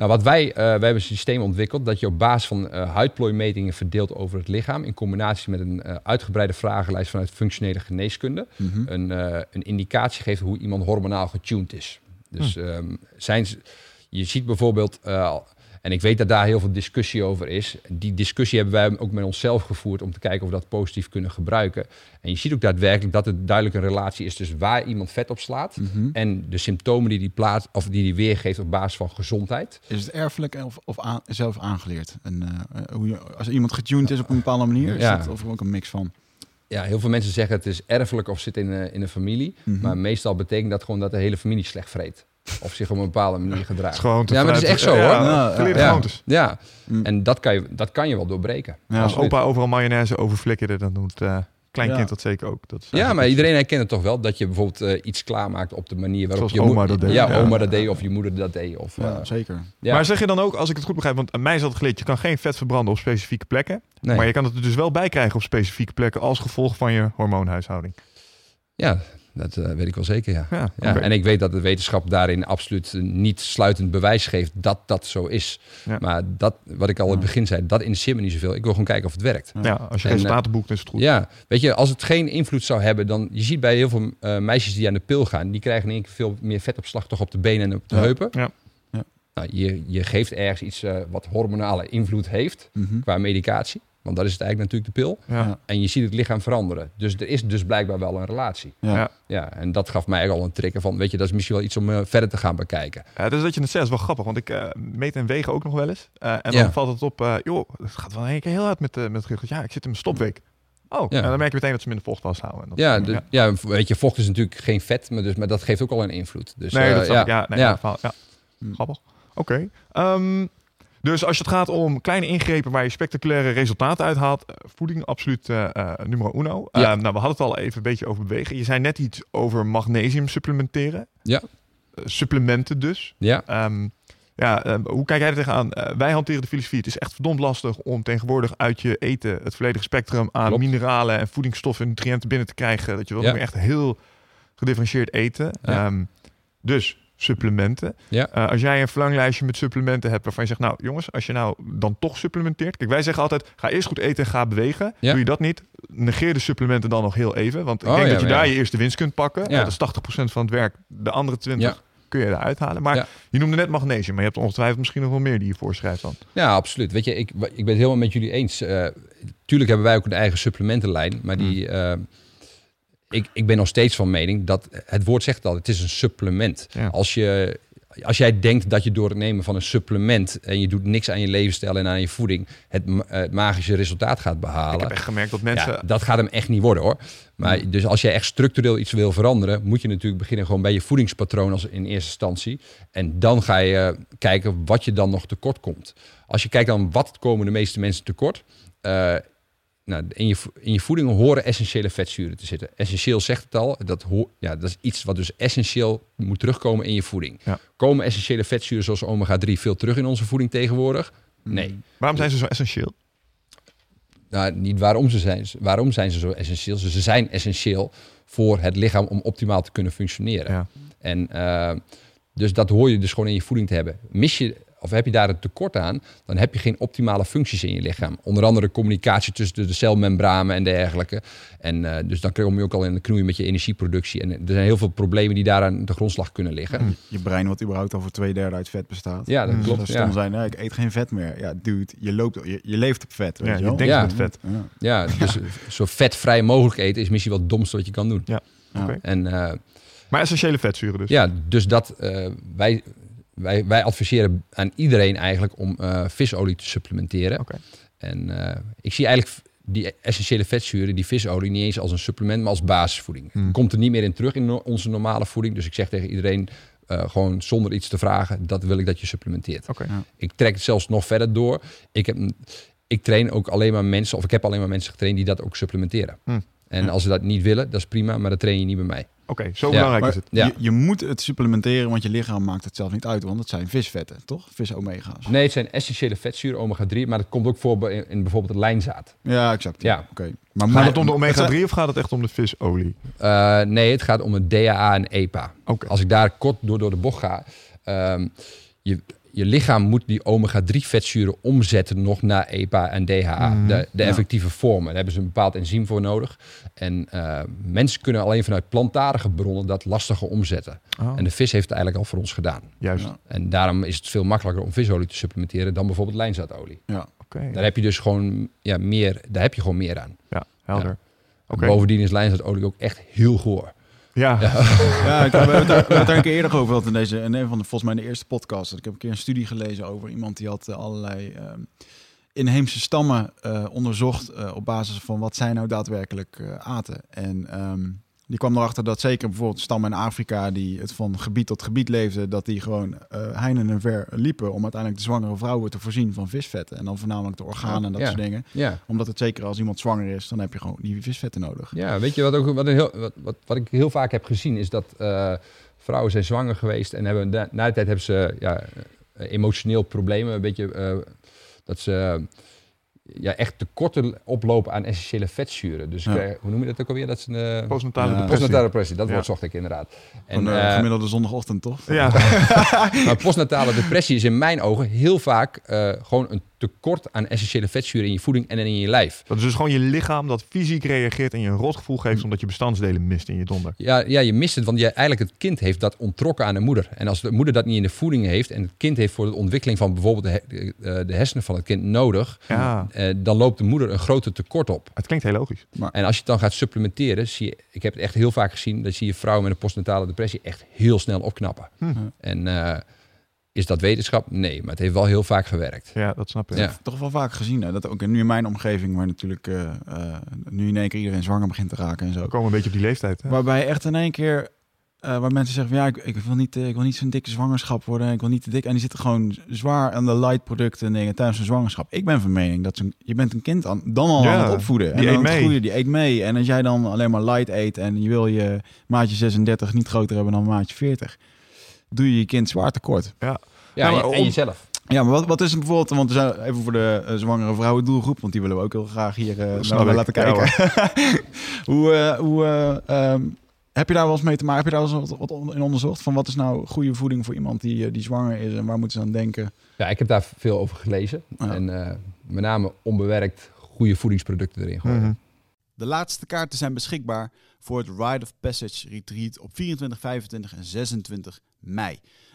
Nou, wat wij, eh, wij hebben een systeem ontwikkeld dat je op basis van eh huidplooimetingen verdeelt over het lichaam, in combinatie met een eh, uitgebreide vragenlijst vanuit functionele geneeskunde, Mhm. een, een indicatie geeft hoe iemand hormonaal getuned is. Dus ehm, zijn ze, je ziet bijvoorbeeld, en ik weet dat daar heel veel discussie over is. Die discussie hebben wij ook met onszelf gevoerd om te kijken of we dat positief kunnen gebruiken. En je ziet ook daadwerkelijk dat het duidelijk een relatie is tussen waar iemand vet op slaat Mhm. en de symptomen die die, plaats, of die die weergeeft op basis van gezondheid. Is het erfelijk of, of aan- zelf aangeleerd? En, eh, hoe je, als iemand getuned is op een bepaalde manier, is Ja. dat of ook een mix van? Ja, heel veel mensen zeggen het is erfelijk of zit in, eh, in een familie. Mhm. Maar meestal betekent dat gewoon dat de hele familie slecht vreet. Of zich op een bepaalde manier gedraagt. Het is gewoon te ja, maar dat is echt zo hoor. Ja, Ja, ja. Mm. en dat kan, je, dat kan je wel doorbreken. Ja, Als opa overal mayonaise over flikkerde, dan doet eh kleinkind Ja. dat zeker ook. Dat is Ja, maar iedereen herkent het toch wel dat je bijvoorbeeld eh, iets klaarmaakt op de manier waarop Zoals je oma dat deed. Ja, Ja. oma dat deed of je moeder dat deed. Of, Ja, eh, zeker. ja. Maar zeg je dan ook, als ik het goed begrijp, want aan mij is dat geleerd, je kan geen vet verbranden op specifieke plekken. nee. Maar je kan het er dus wel bij krijgen op specifieke plekken als gevolg van je hormoonhuishouding. Ja, dat eh, weet ik wel zeker, ja. Ja. En ik weet dat de wetenschap daarin absoluut eh, niet sluitend bewijs geeft dat dat zo is. Ja. Maar dat, wat ik al in het begin zei, dat interesseert me niet zoveel. Ik wil gewoon kijken of het werkt. ja, als je En, resultaten boekt, is het goed. Ja, weet je, als het geen invloed zou hebben, dan je ziet bij heel veel eh, meisjes die aan de pil gaan, die krijgen in één keer veel meer vetopslag toch op de benen en op de Ja. heupen. Ja. Ja. Nou, je, je geeft ergens iets eh, wat hormonale invloed heeft Mhm. qua medicatie, want dat is het eigenlijk natuurlijk de pil. Ja. En je ziet het lichaam veranderen. Dus er is dus blijkbaar wel een relatie. Ja. Ja. En dat gaf mij al een trigger van, weet je, dat is misschien wel iets om eh, verder te gaan bekijken. Ja, dus dat je het zegt is wel grappig, want ik eh, meet en wegen ook nog wel eens. Eh, en dan Ja. valt het op, eh, joh, het gaat wel één keer heel hard met, met het rug. Ja, ik zit in mijn stopweek. Oh, Ja. en dan merk je meteen dat ze minder vocht vasthouden. En dat- Ja, de- ja. weet je, vocht is natuurlijk geen vet, maar, dus, maar dat geeft ook al een invloed. Dus, nee, dat ja. ik. Ja, nee, Ja. Hm. Grappig. Oké. Ehm, dus als het gaat om kleine ingrepen waar je spectaculaire resultaten uithaalt, eh, voeding absoluut eh eh, numero uno. Ja. Ehm, nou, we hadden het al even een beetje over bewegen. Je zei net iets over magnesium supplementeren. Ja. Supplementen dus. Ja. Ehm, ja, ehm, hoe kijk jij er tegenaan? Wij hanteren de filosofie. Het is echt verdomd lastig om tegenwoordig uit je eten het volledige spectrum aan Klopt. mineralen en voedingsstoffen en nutriënten binnen te krijgen. Dat je wel Ja. echt heel gedifferentieerd eten. Ja. Dus supplementen. Ja. Eh, als jij een verlanglijstje met supplementen hebt waarvan je zegt, nou jongens, als je nou dan toch supplementeert. Kijk, wij zeggen altijd, ga eerst goed eten en ga bewegen. Ja. Doe je dat niet, negeer de supplementen dan nog heel even. Want ik Oh, denk ja, dat je daar je eerste winst kunt pakken. Ja. Dat is 80% van het werk. De andere 20 Ja. kun je eruit halen. Maar Ja. je noemde net magnesium, maar je hebt ongetwijfeld misschien nog wel meer die je voorschrijft dan. Ja, absoluut. Weet je, ik, ik ben het helemaal met jullie eens. Eh, tuurlijk hebben wij ook een eigen supplementenlijn, maar die, Hmm. eh, ik, ik ben nog steeds van mening dat het woord zegt al, het is een supplement. Ja. Als, je, als jij denkt dat je door het nemen van een supplement en je doet niks aan je levensstijl en aan je voeding, het, eh, het magische resultaat gaat Ik behalen. heb echt gemerkt dat mensen... Ja, dat gaat hem echt niet worden hoor. Maar dus als jij echt structureel iets wil veranderen, moet je natuurlijk beginnen gewoon bij je voedingspatroon als in eerste instantie. En dan ga je eh, kijken wat je dan nog tekort komt. Als je kijkt dan wat komen de meeste mensen tekort. eh, nou, in, je, in je voeding horen essentiële vetzuren te zitten. Essentieel zegt het al. Dat, ja, dat is iets wat dus essentieel moet terugkomen in je voeding. Ja. Komen essentiële vetzuren zoals omega-3 veel terug in onze voeding tegenwoordig? Nee. Waarom zijn ze zo essentieel? Nou, niet waarom ze zijn. Waarom zijn ze zo essentieel? Ze zijn essentieel voor het lichaam om optimaal te kunnen functioneren. Ja. En eh, dus dat hoor je dus gewoon in je voeding te hebben. Mis je, of heb je daar een tekort aan, dan heb je geen optimale functies in je lichaam. Onder andere communicatie tussen de celmembranen en dergelijke. En uh, dus dan kom je ook al in de knoei met je energieproductie. En er zijn heel veel problemen die daar aan de grondslag kunnen liggen. Je brein wat überhaupt over twee derde uit vet bestaat. Ja, dat Dus klopt. dat Ja. stom zijn, nee, ik eet geen vet meer. Ja, dude, je, loopt, je, je leeft op vet. Weet Ja, je, wel? denkt Ja. met vet. Ja. Ja, dus zo vetvrij mogelijk eten is misschien wel het domste wat je kan doen. Ja. Oké. En uh, Maar essentiële vetzuren dus. ja, dus dat uh, wij, wij, wij adviseren aan iedereen eigenlijk om uh, visolie te supplementeren. Oké. En uh, ik zie eigenlijk die essentiële vetzuren, die visolie, niet eens als een supplement, maar als basisvoeding. Hmm. Komt er niet meer in terug in no onze normale voeding. Dus ik zeg tegen iedereen, uh, gewoon zonder iets te vragen, dat wil ik dat je supplementeert. Ja. Ik trek het zelfs nog verder door. Ik, heb, ik train ook alleen maar mensen, of ik heb alleen maar mensen getraind die dat ook supplementeren. Hmm. En als ze dat niet willen, dat is prima, maar dat train je niet bij mij. Oké, zo Ja, belangrijk Maar is het. Ja. je, je moet het supplementeren, want je lichaam maakt het zelf niet uit. Want het zijn visvetten, toch? Vis-omega's. Nee, het zijn essentiële vetzuren, omega-3, maar dat komt ook voor bij- in, in bijvoorbeeld het lijnzaad. Ja, exact. Ja. Oké. Maar, Gaat het om de het zijn- omega-3 of gaat het echt om de visolie? Uh, nee, het gaat om het DHA en EPA. Oké. Als ik daar kort door, door de bocht ga, um, je, je lichaam moet die omega-3 vetzuren omzetten nog naar EPA en DHA, Mhm. de, de Ja. effectieve vormen. Daar hebben ze een bepaald enzym voor nodig. En uh, mensen kunnen alleen vanuit plantaardige bronnen dat lastiger omzetten. Oh, En de vis heeft het eigenlijk al voor ons gedaan. Juist. Ja. En daarom is het veel makkelijker om visolie te supplementeren dan bijvoorbeeld lijnzaadolie. Ja. Oké. Daar heb je dus gewoon ja, meer, daar heb je gewoon meer aan. Ja, helder. Oké. Bovendien is lijnzaadolie ook echt heel goor. Ja. Ja, ik, we hebben het daar, een keer eerder over gehad in deze, in een van de, volgens mij de eerste podcast. Ik heb een keer een studie gelezen over iemand die had eh, allerlei ehm, inheemse stammen eh, onderzocht eh, op basis van wat zij nou daadwerkelijk eh, aten. En ehm, die kwam erachter dat zeker bijvoorbeeld stammen in Afrika die het van gebied tot gebied leefden, dat die gewoon eh heinen en ver liepen om uiteindelijk de zwangere vrouwen te voorzien van visvetten. En dan voornamelijk de organen en dat Ja. soort dingen. Ja. Omdat het zeker als iemand zwanger is, dan heb je gewoon die visvetten nodig. Ja, weet je wat, ook, wat, een heel, wat, wat, wat ik heel vaak heb gezien is dat eh, vrouwen zijn zwanger geweest en hebben na, na de tijd hebben ze ja, eh, emotioneel problemen, een beetje dat ze ja, echt tekorten oplopen aan essentiële vetzuren. Dus Ja. krijg- hoe noem je dat ook alweer? Dat is een uh, Postnatale Ja. depressie. postnatale depressie. Dat Ja. woord zocht ik inderdaad. Van de eh, gemiddelde zondagochtend, toch? Ja. maar postnatale depressie is in mijn ogen heel vaak eh, gewoon een tekort aan essentiële vetzuren in je voeding en in je lijf. Dat is dus gewoon je lichaam dat fysiek reageert en je een rotgevoel geeft omdat je bestandsdelen mist in je donder. Ja, ja, je mist het, want je, eigenlijk het kind heeft dat ontrokken aan de moeder. En als de moeder dat niet in de voeding heeft en het kind heeft voor de ontwikkeling van bijvoorbeeld de, he- eh, de hersenen van het kind nodig, Ja, eh, dan loopt de moeder een grote tekort op. het klinkt heel logisch. En als je het dan gaat supplementeren, zie je, ik heb het echt heel vaak gezien, dat zie je vrouwen met een postnatale depressie echt heel snel opknappen. Hm. En eh, is dat wetenschap? Nee, maar het heeft wel heel vaak gewerkt. Ja, dat snap ik. Ja. toch wel vaak gezien. Hè? Dat ook nu in mijn omgeving, waar natuurlijk eh, eh, nu in één keer iedereen zwanger begint te raken en zo. We komen een beetje op die leeftijd. Hè? Waarbij echt in één keer, eh, waar mensen zeggen van ja, ik, ik wil niet, eh, ik wil niet zo'n dikke zwangerschap worden, ik wil niet te dik. En die zitten gewoon zwaar aan de light producten en dingen tijdens een zwangerschap. Ik ben van mening dat je bent een kind aan, dan al Ja, aan het opvoeden. die en dan het mee. groeien, die eet mee. En als jij dan alleen maar light eet en je wil je maatje 36 niet groter hebben dan maatje 40, doe je je kind zwaar tekort. Ja, Nou, maar en, om- jezelf. Ja, maar wat, wat is het bijvoorbeeld, want we zijn even voor de eh, zwangere vrouwen doelgroep, want die willen we ook heel graag hier eh, naar laten Ja, kijken. hoe eh, hoe eh, ehm, heb je daar wel eens mee te maken? Heb je daar wel eens wat, wat in onderzocht? Van wat is nou goede voeding voor iemand die, die zwanger is en waar moeten ze aan denken? Ja, ik heb daar veel over gelezen. Ja. En eh, met name onbewerkt goede voedingsproducten erin gooien. Mhm. De laatste kaarten zijn beschikbaar voor het Rite of Passage Retreat op 24, 25 en 26 mei.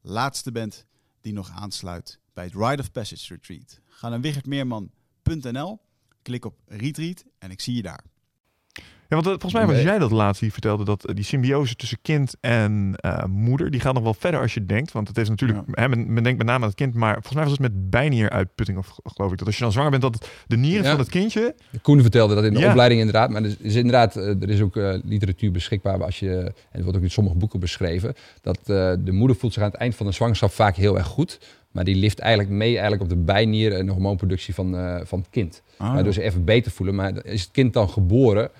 laatste bent die nog aansluit bij het Rite of Passage Retreat. Ga naar wichertmeerman.nl, klik op Retreat en ik zie je daar. Ja, want eh, volgens mij was Nee. jij dat laatst die vertelde dat eh, die symbiose tussen kind en eh, moeder, die gaat nog wel verder als je denkt. Want het is natuurlijk, hè, men, men denkt met name aan het kind, maar volgens mij was het met bijnieruitputting of geloof ik. Dat als je dan zwanger bent, dat het, de nieren Ja. van het kindje, Koen vertelde dat in de Ja. opleiding inderdaad. Maar er is inderdaad, er is ook literatuur beschikbaar. Als je, en het wordt ook in sommige boeken beschreven. Dat de moeder voelt zich aan het eind van de zwangerschap vaak heel erg goed. Maar die lift eigenlijk mee eigenlijk op de bijnier en de hormoonproductie van, van het kind. Ah, Waardoor ze even beter voelen. Maar is het kind dan geboren,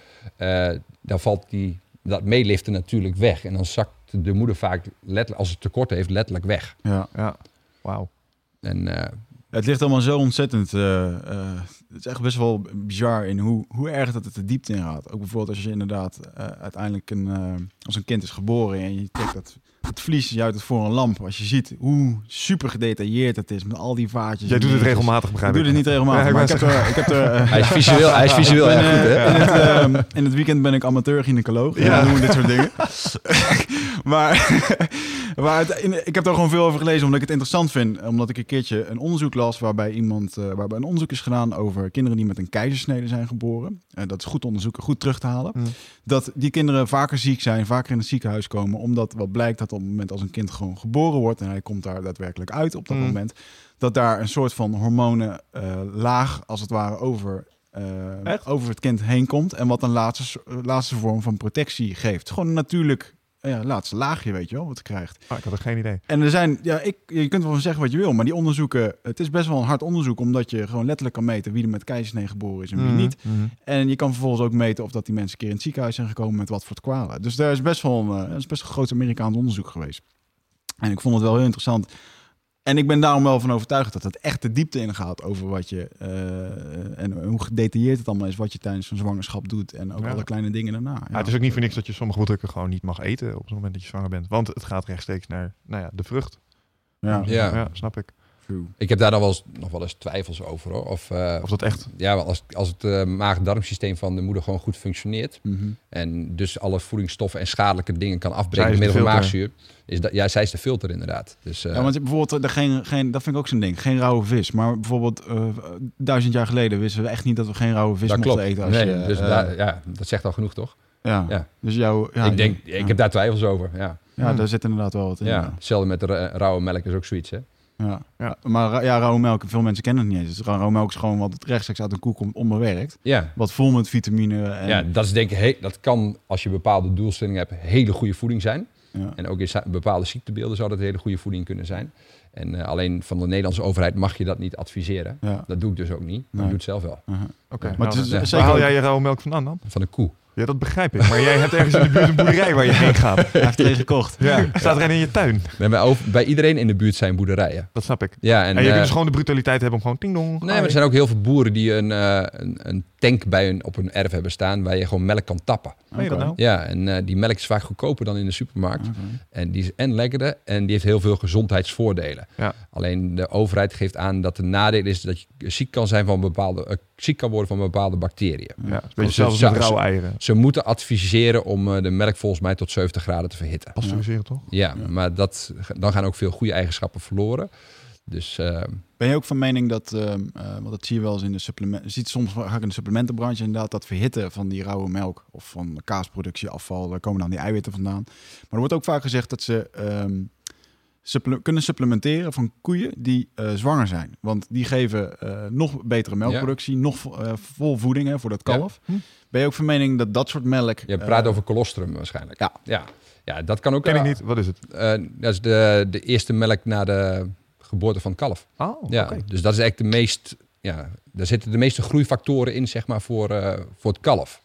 dan valt die, dat meeliften natuurlijk weg. En dan zakt de moeder vaak, letterlijk, als het tekort heeft, letterlijk weg. ja. ja, wauw. En eh, Het ligt allemaal zo ontzettend. eh, eh, het is echt best wel bizar in hoe, hoe erg dat het de diepte in gaat. Ook bijvoorbeeld als je inderdaad eh, uiteindelijk een, eh, als een kind is geboren en je trekt dat het vlies uit het voor een lamp. Als je ziet hoe super gedetailleerd het is met al die vaatjes. Jij en doet het regelmatig, Ik begrijp doe ik. het niet regelmatig, Ja, ik maar ik heb er, ik heb er eh, hij is visueel, hij is visueel ik ben, erg goed, eh, hè? In, het, ehm, in het weekend ben ik amateur-gynaecoloog. Ja. Ja. doen we dit soort dingen. maar maar het- in- ik heb daar gewoon veel over gelezen, omdat ik het interessant vind. Omdat ik een keertje een onderzoek las waarbij, iemand, eh, waarbij een onderzoek is gedaan over kinderen die met een keizersnede zijn geboren. Eh, dat is goed onderzoeken, goed terug te halen. Mm. Dat die kinderen vaker ziek zijn, vaker in het ziekenhuis komen. Omdat wat blijkt dat op het moment als een kind gewoon geboren wordt en hij komt daar daadwerkelijk uit op dat Mm. moment. Dat daar een soort van hormonen eh, laag, als het ware, over eh, over het kind heen komt. En wat een laatste, laatste vorm van protectie geeft. Gewoon een natuurlijk ja, laatste laagje, weet je wel, wat je krijgt. Ah, ik had er geen idee. En er zijn, ja, ik, je kunt wel zeggen wat je wil, maar die onderzoeken, het is best wel een hard onderzoek, omdat je gewoon letterlijk kan meten wie er met keizersnee geboren is en wie Mhm, niet. mhm. En je kan vervolgens ook meten of dat die mensen een keer in het ziekenhuis zijn gekomen met wat voor kwalen. Dus daar is best wel een, eh, dat is best een groot Amerikaans onderzoek geweest. En ik vond het wel heel interessant. En ik ben daarom wel van overtuigd dat het echt de diepte ingaat over wat je eh, en hoe gedetailleerd het allemaal is wat je tijdens zo'n zwangerschap doet en ook Ja. alle kleine dingen daarna. Ja, het is ook niet voor niks dat je sommige producten gewoon niet mag eten op het moment dat je zwanger bent. Want het gaat rechtstreeks naar nou ja, de vrucht. Ja, Ja. snap ik. True. Ik heb daar dan wel eens, nog wel eens twijfels over. Hoor. Of, eh, Of dat echt... ja, wel als, als het eh, maag-darmsysteem van de moeder gewoon goed functioneert. Mhm. En dus alle voedingsstoffen en schadelijke dingen kan afbreken middel van maagzuur. Is dat, ja, zij is de filter inderdaad. Dus, eh, Ja, want bijvoorbeeld, er geen, geen, dat vind ik ook zo'n ding. Geen rauwe vis. Maar bijvoorbeeld, eh, duizend jaar geleden wisten we echt niet dat we geen rauwe vis dat mochten klopt. eten. Als nee, je, dus daar, ja, dat zegt al genoeg, toch? ja. ja. Dus jouw, ja, ik denk, ja. ik heb daar twijfels over. Ja, Ja, daar zit inderdaad wel wat in. ja. Hetzelfde met de ra- rauwe melk is ook zoiets, hè? Ja. Ja. Maar ja, rauwe melk, veel mensen kennen het niet eens. Dus rauwe melk is gewoon wat rechtstreeks uit een koe komt onbewerkt. Ja. Wat vol met vitamine. En, ja, dat is denk ik, he- dat kan als je bepaalde doelstellingen hebt, hele goede voeding zijn. ja. En ook in bepaalde ziektebeelden zou dat hele goede voeding kunnen zijn. En eh, alleen van de Nederlandse overheid mag je dat niet adviseren. Ja. Dat doe ik dus ook niet. Ik Nee. doe het zelf wel. Uh-huh. Oké, Maar nou, het is- waar haal jij je rauwe melk vandaan dan? Van de koe. Ja, dat begrijp ik. Maar jij hebt ergens in de buurt een boerderij waar je heen gaat. Hij heeft er een gekocht. Ja, staat er een in je tuin. Hebben over, bij iedereen in de buurt zijn boerderijen. Dat snap ik. Ja, en, En, je kunt eh, dus gewoon de brutaliteit hebben om gewoon ting dong. Nee, maar er zijn ook heel veel boeren die een, eh, een, een tank bij hun, op hun erf hebben staan waar je gewoon melk kan tappen. Nou? Ja, en eh, die melk is vaak goedkoper dan in de supermarkt. En die is en lekkerder en die heeft heel veel gezondheidsvoordelen. Ja. Alleen de overheid geeft aan dat de nadeel is dat je ziek kan zijn van bepaalde, eh, ziek kan worden van bepaalde bacteriën. Ja, beetje Dus met zou- rauwe eieren. Ze moeten adviseren om eh, de melk volgens mij tot 70 graden te verhitten. Pasteuriseren toch? Ja, Ja. maar dat, dan gaan ook veel goede eigenschappen verloren. Dus eh, Ben je ook van mening dat, ehm, eh, want dat zie je wel eens in de supplementen, ziet soms vaak in de supplementenbranche inderdaad dat verhitten van die rauwe melk of van kaasproductie, afval, daar komen dan die eiwitten vandaan. Maar er wordt ook vaak gezegd dat ze ehm, supple- kunnen supplementeren van koeien die eh, zwanger zijn. Want die geven eh, nog betere melkproductie, nog vo- eh, vol voeding hè, voor dat Ja. kalf. Hm. Ben je ook van mening dat dat soort melk... je praat over colostrum waarschijnlijk. ja. ja. Ja, dat kan ook. Ken ik niet. Wat is het? eh, dat is de, de eerste melk na de geboorte van het kalf. Oh, ja, oké. dus dat is eigenlijk de meest. Ja, daar zitten de meeste groeifactoren in, zeg maar, voor, eh, voor het kalf.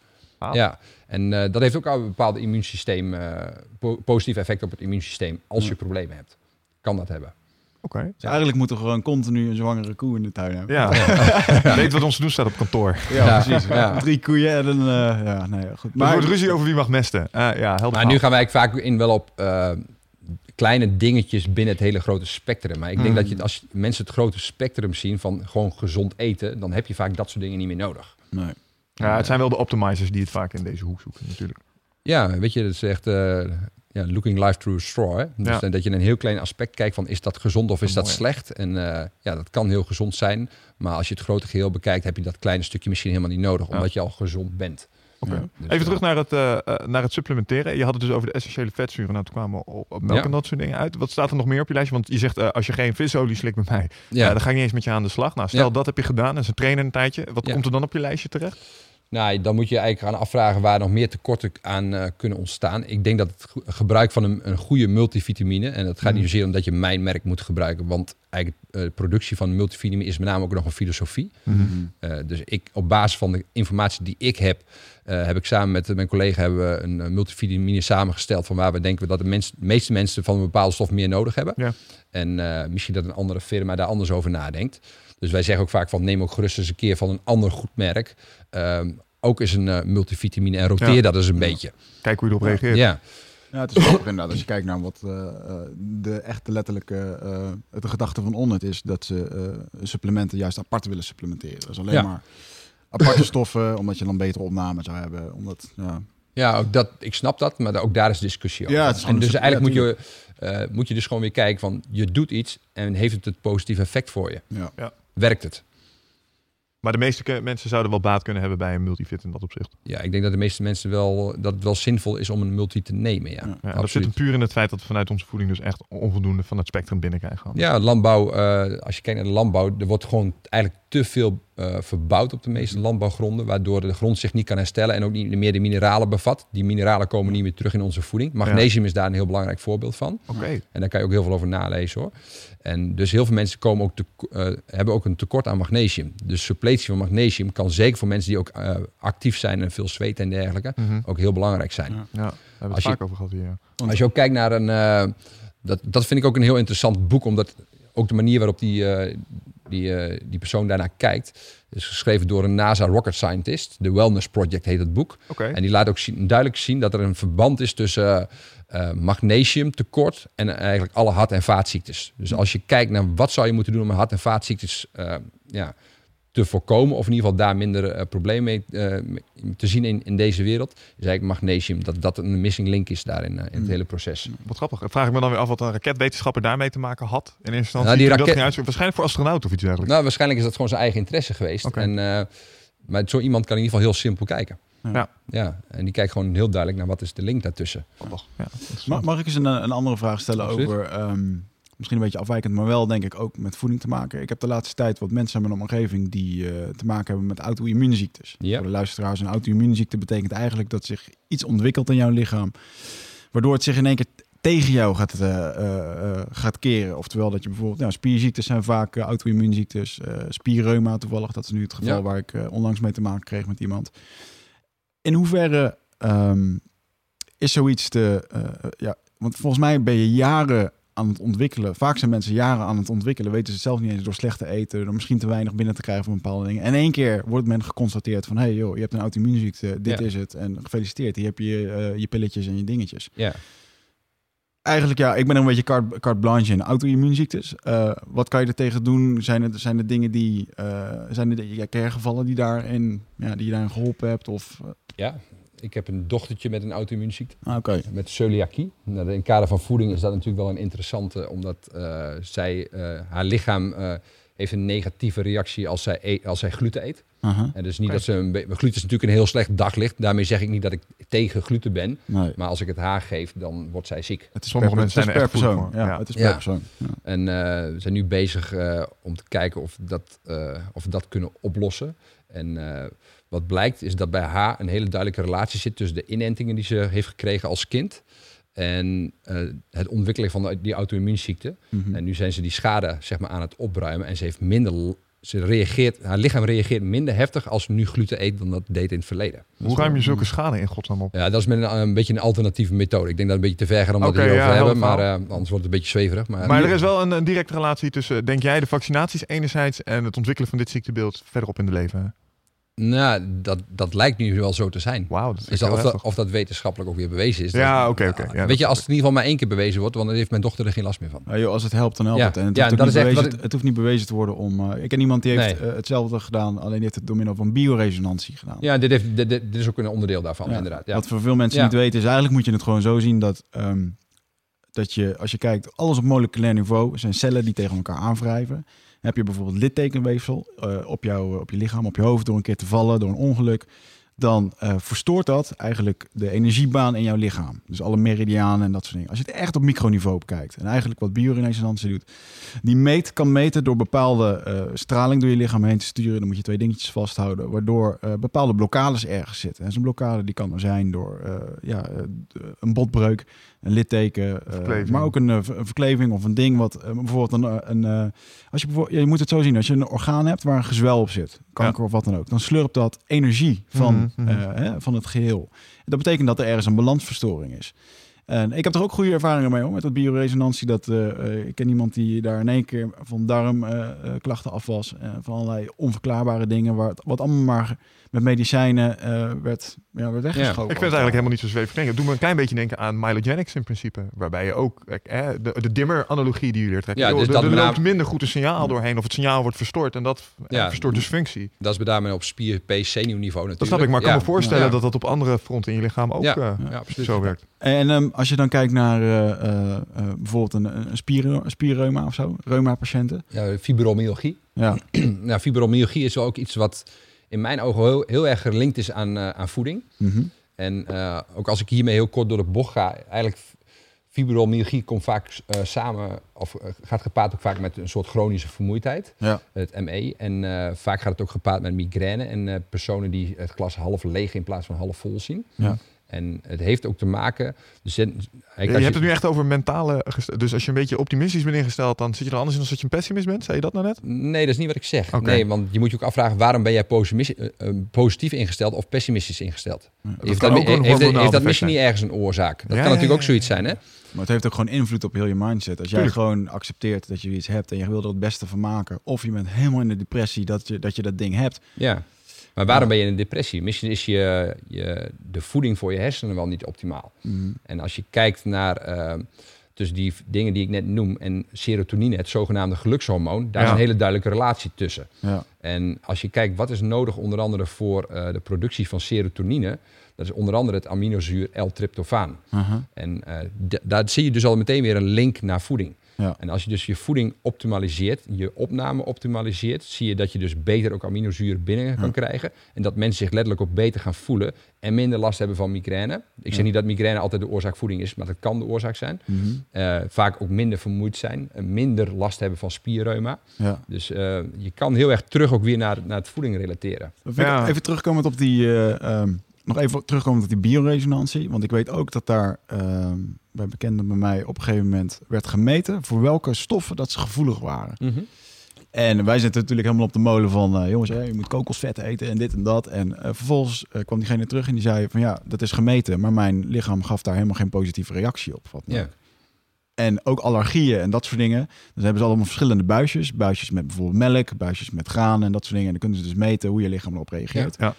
Ja, en eh, dat heeft ook al een bepaald immuunsysteem, eh, po- positief effect op het immuunsysteem als je problemen hebt. Kan dat hebben. Oké. dus eigenlijk moeten we gewoon continu een zwangere koe in de tuin hebben. Ja. Weet wat ons doen staat op kantoor. Ja, Ja, precies. ja. Drie koeien en een... eh, ja, nee, goed. Maar er wordt ruzie over wie mag mesten. Ja, helder Maar nu gaan wij eigenlijk vaak in wel op eh, kleine dingetjes binnen het hele grote spectrum. Maar ik denk Hmm. dat je, als mensen het grote spectrum zien van gewoon gezond eten, dan heb je vaak dat soort dingen niet meer nodig. Nee. Ja, het zijn wel de optimizers die het vaak in deze hoek zoeken natuurlijk. Ja, weet je, dat is echt eh, ja, looking life through a straw. Hè? Dus Ja. dat je een heel klein aspect kijkt van is dat gezond of is dat Mooi. slecht? En eh, ja, dat kan heel gezond zijn. Maar als je het grote geheel bekijkt, heb je dat kleine stukje misschien helemaal niet nodig, Ja. omdat je al gezond bent. Dus, Even ja. terug naar het, eh, eh, naar het supplementeren. Je had het dus over de essentiële vetzuren. Nou, toen kwamen we op, op melk en dat soort dingen uit. Wat staat er nog meer op je lijstje? Want je zegt, eh, als je geen visolie slikt met mij, Ja. dan ga ik niet eens met je aan de slag. Nou, stel dat heb je gedaan en ze trainen een tijdje. Wat komt er dan op je lijstje terecht? Nou, dan moet je eigenlijk gaan afvragen waar nog meer tekorten aan eh, kunnen ontstaan. Ik denk dat het ge- gebruik van een, een goede multivitamine, en dat gaat niet zozeer omdat je mijn merk moet gebruiken, want eigenlijk eh, de productie van multivitamine is met name ook nog een filosofie. Eh, dus ik, op basis van de informatie die ik heb, eh, heb ik samen met mijn collega hebben we een multivitamine samengesteld van waar we denken dat de, mens, de meeste mensen van een bepaalde stof meer nodig hebben. Ja. En eh, misschien dat een andere firma daar anders over nadenkt. Dus wij zeggen ook vaak van neem ook gerust eens een keer van een ander goed merk. Ehm, ook eens een eh, multivitamine en roteer Ja. dat eens een beetje. Kijk hoe je erop reageert. Ja. Ja, het is grappig inderdaad. Als je kijkt naar wat eh, eh, de echte letterlijke eh, de gedachte van Onnet is, dat ze eh, supplementen juist apart willen supplementeren. Dus alleen Ja. maar aparte stoffen, omdat je dan betere opname zou hebben. Omdat, ja, Ja, ook dat, ik snap dat, maar ook daar is discussie over. Ja, het is en dus eigenlijk ja, moet, je, eh, moet je dus gewoon weer kijken van, je doet iets en heeft het het positieve effect voor je? ja. Werkt het? Maar de meeste mensen zouden wel baat kunnen hebben bij een multivit in dat opzicht. Ja, ik denk dat de meeste mensen wel, dat het wel zinvol is om een multi te nemen, ja. Ja, Ja, dat zit hem puur in het feit dat we vanuit onze voeding dus echt onvoldoende van het spectrum binnenkrijgen. Ja, landbouw, eh, als je kijkt naar de landbouw, er wordt gewoon eigenlijk te veel eh, verbouwd op de meeste landbouwgronden, waardoor de grond zich niet kan herstellen en ook niet meer de mineralen bevat. Die mineralen komen niet meer terug in onze voeding. Magnesium is daar een heel belangrijk voorbeeld van. Oké. En daar kan je ook heel veel over nalezen hoor. En dus heel veel mensen komen ook te, eh, hebben ook een tekort aan magnesium. Dus suppletie van magnesium kan zeker voor mensen die ook eh, actief zijn en veel zweten en dergelijke, Mhm. ook heel belangrijk zijn. Ja. Ja, daar hebben we het Als je- vaak over gehad hier. ja. Als je ook kijkt naar een. eh, dat, dat vind ik ook een heel interessant boek, omdat ook de manier waarop die, eh, die, eh, die persoon daarnaar kijkt. is geschreven door een NASA rocket scientist. De Wellness Project heet het boek. En die laat ook zien, duidelijk zien dat er een verband is tussen eh, magnesiumtekort en eigenlijk alle hart- en vaatziektes. Dus als je kijkt naar wat zou je moeten doen om hart- en vaatziektes ja, te voorkomen, of in ieder geval daar minder eh, problemen mee eh, mee te zien in, in deze wereld, is eigenlijk magnesium. Dat dat een missing link is daarin in, eh, in het Mm. hele proces. Wat grappig. Vraag ik me dan weer af wat een raketwetenschapper daarmee te maken had. In eerste instantie. Nou, die dat raket-. Waarschijnlijk voor astronauten of iets dergelijks. Nou, waarschijnlijk is dat gewoon zijn eigen interesse geweest. Oké. En, eh, maar zo iemand kan in ieder geval heel simpel kijken. Ja. Ja, en die kijkt gewoon heel duidelijk naar wat is de link daartussen. Grappig. Ja, interessant. Ma- Mag ik eens een, een andere vraag stellen Absoluut. over, ehm, misschien een beetje afwijkend, maar wel denk ik ook met voeding te maken. Ik heb de laatste tijd wat mensen in mijn omgeving die eh, te maken hebben met auto-immuunziektes. Ja. Voor de luisteraars, een auto-immuunziekte betekent eigenlijk dat zich iets ontwikkelt in jouw lichaam, waardoor het zich in één keer tegen jou gaat, eh, eh, gaat keren. Oftewel dat je bijvoorbeeld, nou, spierziektes zijn vaak auto-immuunziektes, spierreuma toevallig, dat is nu het geval Ja. waar ik onlangs mee te maken kreeg met iemand. In hoeverre ehm, is zoiets te, ja, want volgens mij ben je jaren aan het ontwikkelen. Vaak zijn mensen jaren aan het ontwikkelen, weten ze het zelf niet eens door slecht te eten, door misschien te weinig binnen te krijgen van bepaalde dingen. En één keer wordt men geconstateerd van, hey joh, je hebt een auto-immuunziekte, dit Ja. is het. En gefeliciteerd, hier heb je eh, je pilletjes en je dingetjes. Ja. Eigenlijk ja, ik ben een beetje carte, carte blanche in auto-immuunziektes. Eh, wat kan je er tegen doen? Zijn er, zijn er dingen die, eh, zijn er ja, hergevallen die daarin, ja, die je daarin geholpen hebt? Of, ja, ik heb een dochtertje met een auto-immuunziekte. ah, oké. Met celiakie. Nou, in het kader van voeding is dat natuurlijk wel een interessante, omdat eh, zij, eh, haar lichaam eh, heeft een negatieve reactie als zij, e- als zij gluten eet. Aha. En dus niet dat ze een gluten is natuurlijk een heel slecht daglicht. Daarmee zeg ik niet dat ik tegen gluten ben, Nee. maar als ik het haar geef, dan wordt zij ziek. Het is Sommige per, mensen zijn er per persoon. Ja, Ja. het is per Ja. persoon. Ja. En eh, we zijn nu bezig eh, om te kijken of, dat, eh, of we dat kunnen oplossen. En eh, wat blijkt is dat bij haar een hele duidelijke relatie zit tussen de inentingen die ze heeft gekregen als kind en eh, het ontwikkelen van die auto-immuunziekte. Mhm. En nu zijn ze die schade zeg maar, aan het opruimen en ze heeft minder. Ze reageert, haar lichaam reageert minder heftig als ze nu gluten eet dan dat deed in het verleden. Hoe ruim je zulke schade in godsnaam op? Ja, dat is met een, een beetje een alternatieve methode. Ik denk dat het een beetje te ver gaat om dat Oké, er over ja, te hebben, maar eh, anders wordt het een beetje zweverig. Maar, Maar er is wel een, een directe relatie tussen, denk jij, de vaccinaties enerzijds en het ontwikkelen van dit ziektebeeld verderop in de leven. Nou, dat, dat lijkt nu wel zo te zijn. Wauw, dat is dat, of, dat, heftig. of dat wetenschappelijk ook weer bewezen is. Ja, oké, oké. Ja, dat weet je, als het in ieder geval maar één keer bewezen wordt, want dan heeft mijn dochter er geen last meer van. Ja, joh, als het helpt, dan helpt Ja. het. En het, Ja, hoeft dat niet is echt bewezen, wat ik- het hoeft niet bewezen te worden om... eh, ik ken iemand die heeft Nee. eh, hetzelfde gedaan, alleen die heeft het door middel van bioresonantie gedaan. Ja, dit, heeft, dit, dit is ook een onderdeel daarvan, Ja. inderdaad. Ja. Wat voor veel mensen Ja. niet weten is eigenlijk moet je het gewoon zo zien dat, ehm, dat je, als je kijkt, alles op moleculair niveau zijn cellen die tegen elkaar aanwrijven. Heb je bijvoorbeeld littekenweefsel eh, op, jouw, op je lichaam, op je hoofd, door een keer te vallen, door een ongeluk. dan eh, verstoort dat eigenlijk de energiebaan in jouw lichaam. Dus alle meridianen en dat soort dingen. Als je het echt op microniveau bekijkt. En eigenlijk wat bioresonantie doet. Die meet, kan meten door bepaalde eh, straling door je lichaam heen te sturen. Dan moet je twee dingetjes vasthouden. Waardoor bepaalde blokkades ergens zitten. En zo'n blokkade die kan er zijn door ja, een botbreuk, een litteken. eh, maar ook een, eh, een verkleving of een ding wat eh, bijvoorbeeld een... een als je, bijvoorbeeld, je moet het zo zien. Als je een orgaan hebt waar een gezwel op zit. Kanker of wat dan ook. Dan slurpt dat energie van, Mhm, mhm. hè, van het geheel. Dat betekent dat er ergens een balansverstoring is. En ik heb er ook goede ervaringen mee hoor, met dat bioresonantie. Dat, ik ken iemand die daar in één keer van darmklachten af was. eh, van allerlei onverklaarbare dingen. Waar het, wat allemaal maar met medicijnen eh, werd, ja, werd weggeschoven. Ik vind het eigenlijk helemaal niet zo zweverig. Het doet me een klein beetje denken aan Mylogenics in principe. Waarbij je ook eh, de, de dimmer-analogie die je leert trekken. Ja, dus er- er loopt minder goed een signaal doorheen. Of het signaal wordt verstoord. En dat eh, Ja. verstoort dus functie. Dat is name op spier, P, zenuwniveau natuurlijk. Dat snap ik. Maar ik kan Ja. me voorstellen Ja. dat dat op andere fronten in je lichaam ook Ja. eh, Ja, absoluut. zo werkt. En ehm, als je dan kijkt naar eh, eh, eh, bijvoorbeeld een, een, spier, een spierreuma of zo, reuma-patiënten. Ja, fibromyalgie. Ja, nou, fibromyalgie is wel ook iets wat in mijn ogen heel, heel erg gelinkt is aan, eh, aan voeding. Mhm. En eh, ook als ik hiermee heel kort door de bocht ga, eigenlijk fibromyalgie komt vaak eh, samen, of gaat gepaard ook vaak met een soort chronische vermoeidheid, ja. het ME. En vaak gaat het ook gepaard met migraine en personen die het glas half leeg in plaats van half vol zien. Ja. En het heeft ook te maken. Dus Je, hebt het nu echt over mentale... Dus als je een beetje optimistisch bent ingesteld... dan zit je er anders in dan dat je een pessimist bent. Zei je dat nou net? Nee, dat is niet wat ik zeg. Oké. Nee, want je moet je ook afvragen waarom ben jij eh, eh, positief ingesteld of pessimistisch ingesteld? Dat, heeft, heeft, hormonaal heeft dat effect misschien niet ergens een oorzaak? Dat Ja, kan natuurlijk ja, ook zoiets zijn, hè? Maar het heeft ook gewoon invloed op heel je mindset. Als jij Tuurlijk. gewoon accepteert dat je iets hebt en je wil er het beste van maken. Of je bent helemaal in de depressie dat je dat, je dat ding hebt. Ja. Maar waarom ben je in een depressie? Misschien is je, je, de voeding voor je hersenen wel niet optimaal. Mhm. En als je kijkt naar eh, dus die dingen die ik net noem en serotonine, het zogenaamde gelukshormoon, daar is een hele duidelijke relatie tussen. Ja. En als je kijkt wat is nodig onder andere voor eh, de productie van serotonine, dat is onder andere het aminozuur L-tryptofaan. En eh, daar zie je dus al meteen weer een link naar voeding. Ja. En als je dus je voeding optimaliseert, je opname optimaliseert, zie je dat je dus beter ook aminozuren binnen kan krijgen. En dat mensen zich letterlijk ook beter gaan voelen en minder last hebben van migraine. Ik zeg niet dat migraine altijd de oorzaak voeding is, maar dat kan de oorzaak zijn. Mhm. Eh, vaak ook minder vermoeid zijn, en minder last hebben van spierreuma. ja. Dus eh, je kan heel erg terug ook weer naar, naar het voeding relateren. Vind ik- Ja. Even terugkomend op die, eh, ehm, nog even terugkomend op die bioresonantie. Want ik weet ook dat daar ehm, bij bekenden bij mij op een gegeven moment werd gemeten voor welke stoffen dat ze gevoelig waren. En wij zitten natuurlijk helemaal op de molen van, eh, jongens, je moet kokosvet eten en dit en dat. En eh, vervolgens eh, kwam diegene terug en die zei van, ja, dat is gemeten, maar mijn lichaam gaf daar helemaal geen positieve reactie op. Wat. En ook allergieën en dat soort dingen. Dan hebben ze allemaal verschillende buisjes. Buisjes met bijvoorbeeld melk, buisjes met graan en dat soort dingen. En dan kunnen ze dus meten hoe je lichaam erop reageert. Ja.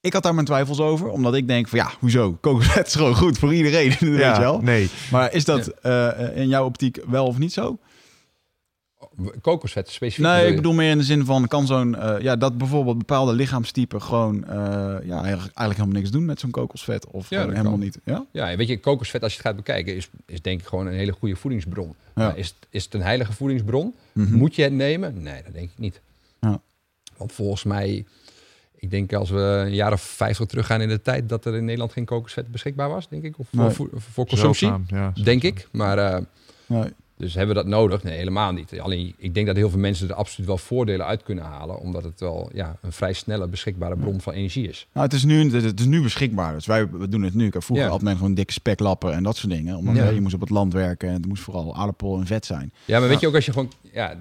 Ik had daar mijn twijfels over, omdat ik denk van ja, hoezo? Kokosvet is gewoon goed voor iedereen, weet je wel. nee. Maar is dat eh, in jouw optiek wel of niet zo? Kokosvet specifiek. Nee, ik bedoel meer in de zin van kan zo'n eh, ja dat bijvoorbeeld bepaalde lichaamstypen gewoon eh, ja eigenlijk, eigenlijk helemaal niks doen met zo'n kokosvet of Ja, helemaal kan. niet. Ja. Ja, weet je, kokosvet als je het gaat bekijken is, is denk ik gewoon een hele goede voedingsbron. Ja. Maar is, het- is het een heilige voedingsbron? Mhm. Moet je het nemen? Nee, dat denk ik niet. Ja. Want volgens mij, ik denk als we een jaar of vijftig teruggaan in de tijd dat er in Nederland geen kokosvet beschikbaar was, denk ik, of voor, Nee. voor, voor consumptie, Zeldzaam, ja. denk ik. Maar eh, Nee. Dus hebben we dat nodig? Nee, helemaal niet. Alleen ik denk dat heel veel mensen er absoluut wel voordelen uit kunnen halen, omdat het wel ja, een vrij snelle beschikbare bron van energie is. Nou, het is, nu, het is nu beschikbaar. Dus wij we doen het nu. Ik heb vroeger Ja. altijd men gewoon dikke speklappen en dat soort dingen. Omdat Ja. je moest op het land werken en het moest vooral aardappel en vet zijn. Ja, maar weet je ook als je gewoon, ja,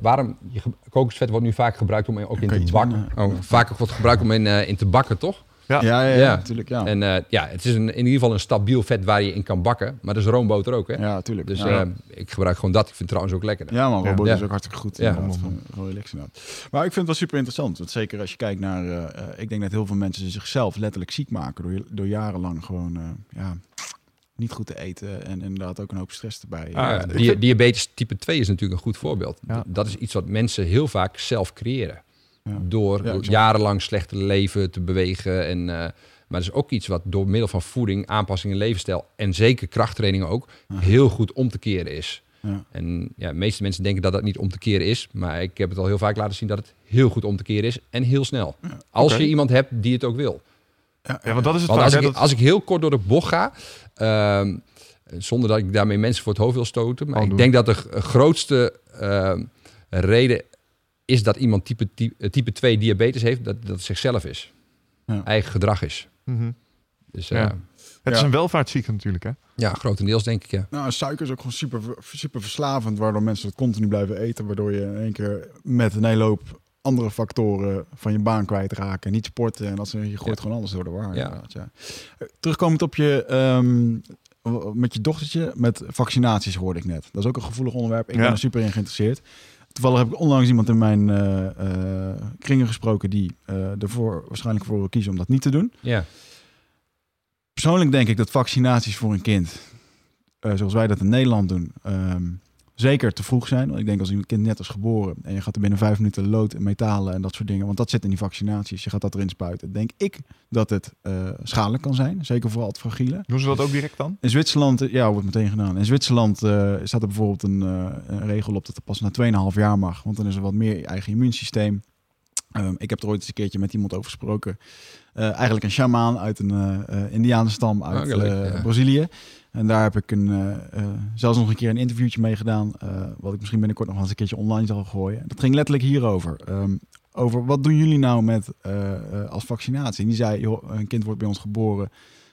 waarom je kokosvet wordt nu vaak gebruikt om ook in te bakken. Oh, vaak ook wordt gebruikt om in, eh, in te bakken, toch? Ja. Ja, ja, natuurlijk. Ja. En eh, ja, het is een, in ieder geval een stabiel vet waar je in kan bakken. Maar dat is roomboter ook, hè? ja, natuurlijk. Dus ja. eh, ik gebruik gewoon dat. Ik vind het trouwens ook lekkerder. Ja, man, robot Ja. is ook hartstikke goed. Ja. Gewoon, inderdaad. Maar ik vind het wel super interessant. Want zeker als je kijkt naar... eh, ik denk dat heel veel mensen zichzelf letterlijk ziek maken... door, door jarenlang gewoon eh, ja, niet goed te eten. En inderdaad ook een hoop stress erbij. Ah, Diabetes type 2 is natuurlijk een goed voorbeeld. Ja. Dat is iets wat mensen heel vaak zelf creëren. Door Ja, jarenlang slecht te leven, te bewegen. En, eh, maar dat is ook iets wat door middel van voeding, aanpassing in levensstijl... en zeker krachttraining ook, heel goed om te keren is. Ja. En ja, de meeste mensen denken dat dat niet om te keren is. Maar ik heb het al heel vaak laten zien dat het heel goed om te keren is. En heel snel. Als je iemand hebt die het ook wil. Ja, Ja, want dat is het Want als ik, dat- als ik heel kort door de bocht ga, ehm, zonder dat ik daarmee mensen voor het hoofd wil stoten, maar Kan ik doen. denk dat de grootste ehm, reden is dat iemand type, type, type 2 diabetes heeft, dat dat het zichzelf is. Ja. Eigen gedrag is. Mhm. Dus Ja. ja, Het is een welvaartsziekte natuurlijk, hè? ja grotendeels denk ik ja. Nou, suiker is ook gewoon super, super verslavend, waardoor mensen het continu blijven eten. Waardoor je in één keer met een hele hoop andere factoren van je baan kwijtraken. Niet sporten en dat ze, je gooit Ja. gewoon alles door de war. Ja. Ja. Eh, Terugkomend op je, ehm, met je dochtertje, met vaccinaties hoorde ik net. Dat is ook een gevoelig onderwerp. Ik Ja. ben er super in geïnteresseerd. Toevallig heb ik onlangs iemand in mijn eh, eh, kringen gesproken die eh, ervoor waarschijnlijk voor wil kiezen om dat niet te doen. Ja, Persoonlijk denk ik dat vaccinaties voor een kind, zoals wij dat in Nederland doen, ehm, zeker te vroeg zijn. Want ik denk als een kind net is geboren en je gaat er binnen vijf minuten lood en metalen en dat soort dingen, want dat zit in die vaccinaties, je gaat dat erin spuiten, denk ik dat het eh, schadelijk kan zijn. Zeker voor het fragiele. Doen ze dat ook direct dan? In Zwitserland, eh, ja, wordt meteen gedaan. In Zwitserland eh, staat er bijvoorbeeld een, een regel op dat het pas na 2,5 jaar mag, want dan is er wat meer eigen immuunsysteem. Ehm, ik heb er ooit eens een keertje met iemand over gesproken. Eigenlijk een shamaan uit een eh Indianenstam uit Ah, ja. Brazilië. En daar heb ik een, eh, eh, zelfs nog een keer een interviewtje mee gedaan. eh, wat ik misschien binnenkort nog eens een keertje online zal gooien. Dat ging letterlijk hierover. Ehm, over wat doen jullie nou met als vaccinatie? En die zei, joh, een kind wordt bij ons geboren.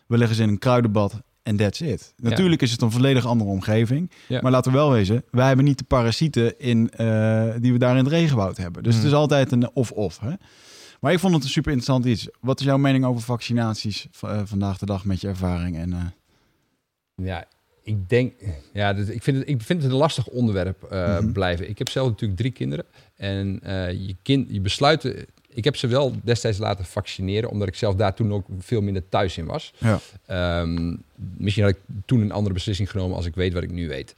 We leggen ze in een kruidenbad en that's it. Natuurlijk is het een volledig andere omgeving. Ja. Maar laten we wel wezen, wij hebben niet de parasieten in, die we daar in het regenwoud hebben. Dus het is altijd een of-of. Maar ik vond het een super interessant iets. Wat is jouw mening over vaccinaties vandaag de dag met je ervaring? En, ja ik denk, ja, dit- ik, vind het, ik vind het een lastig onderwerp eh, Mhm. blijven. Ik heb zelf natuurlijk drie kinderen. En eh, je, kind, je besluiten. Ik heb ze wel destijds laten vaccineren, omdat ik zelf daar toen ook veel minder thuis in was. ja. Ehm, misschien had ik toen een andere beslissing genomen als ik weet wat ik nu weet.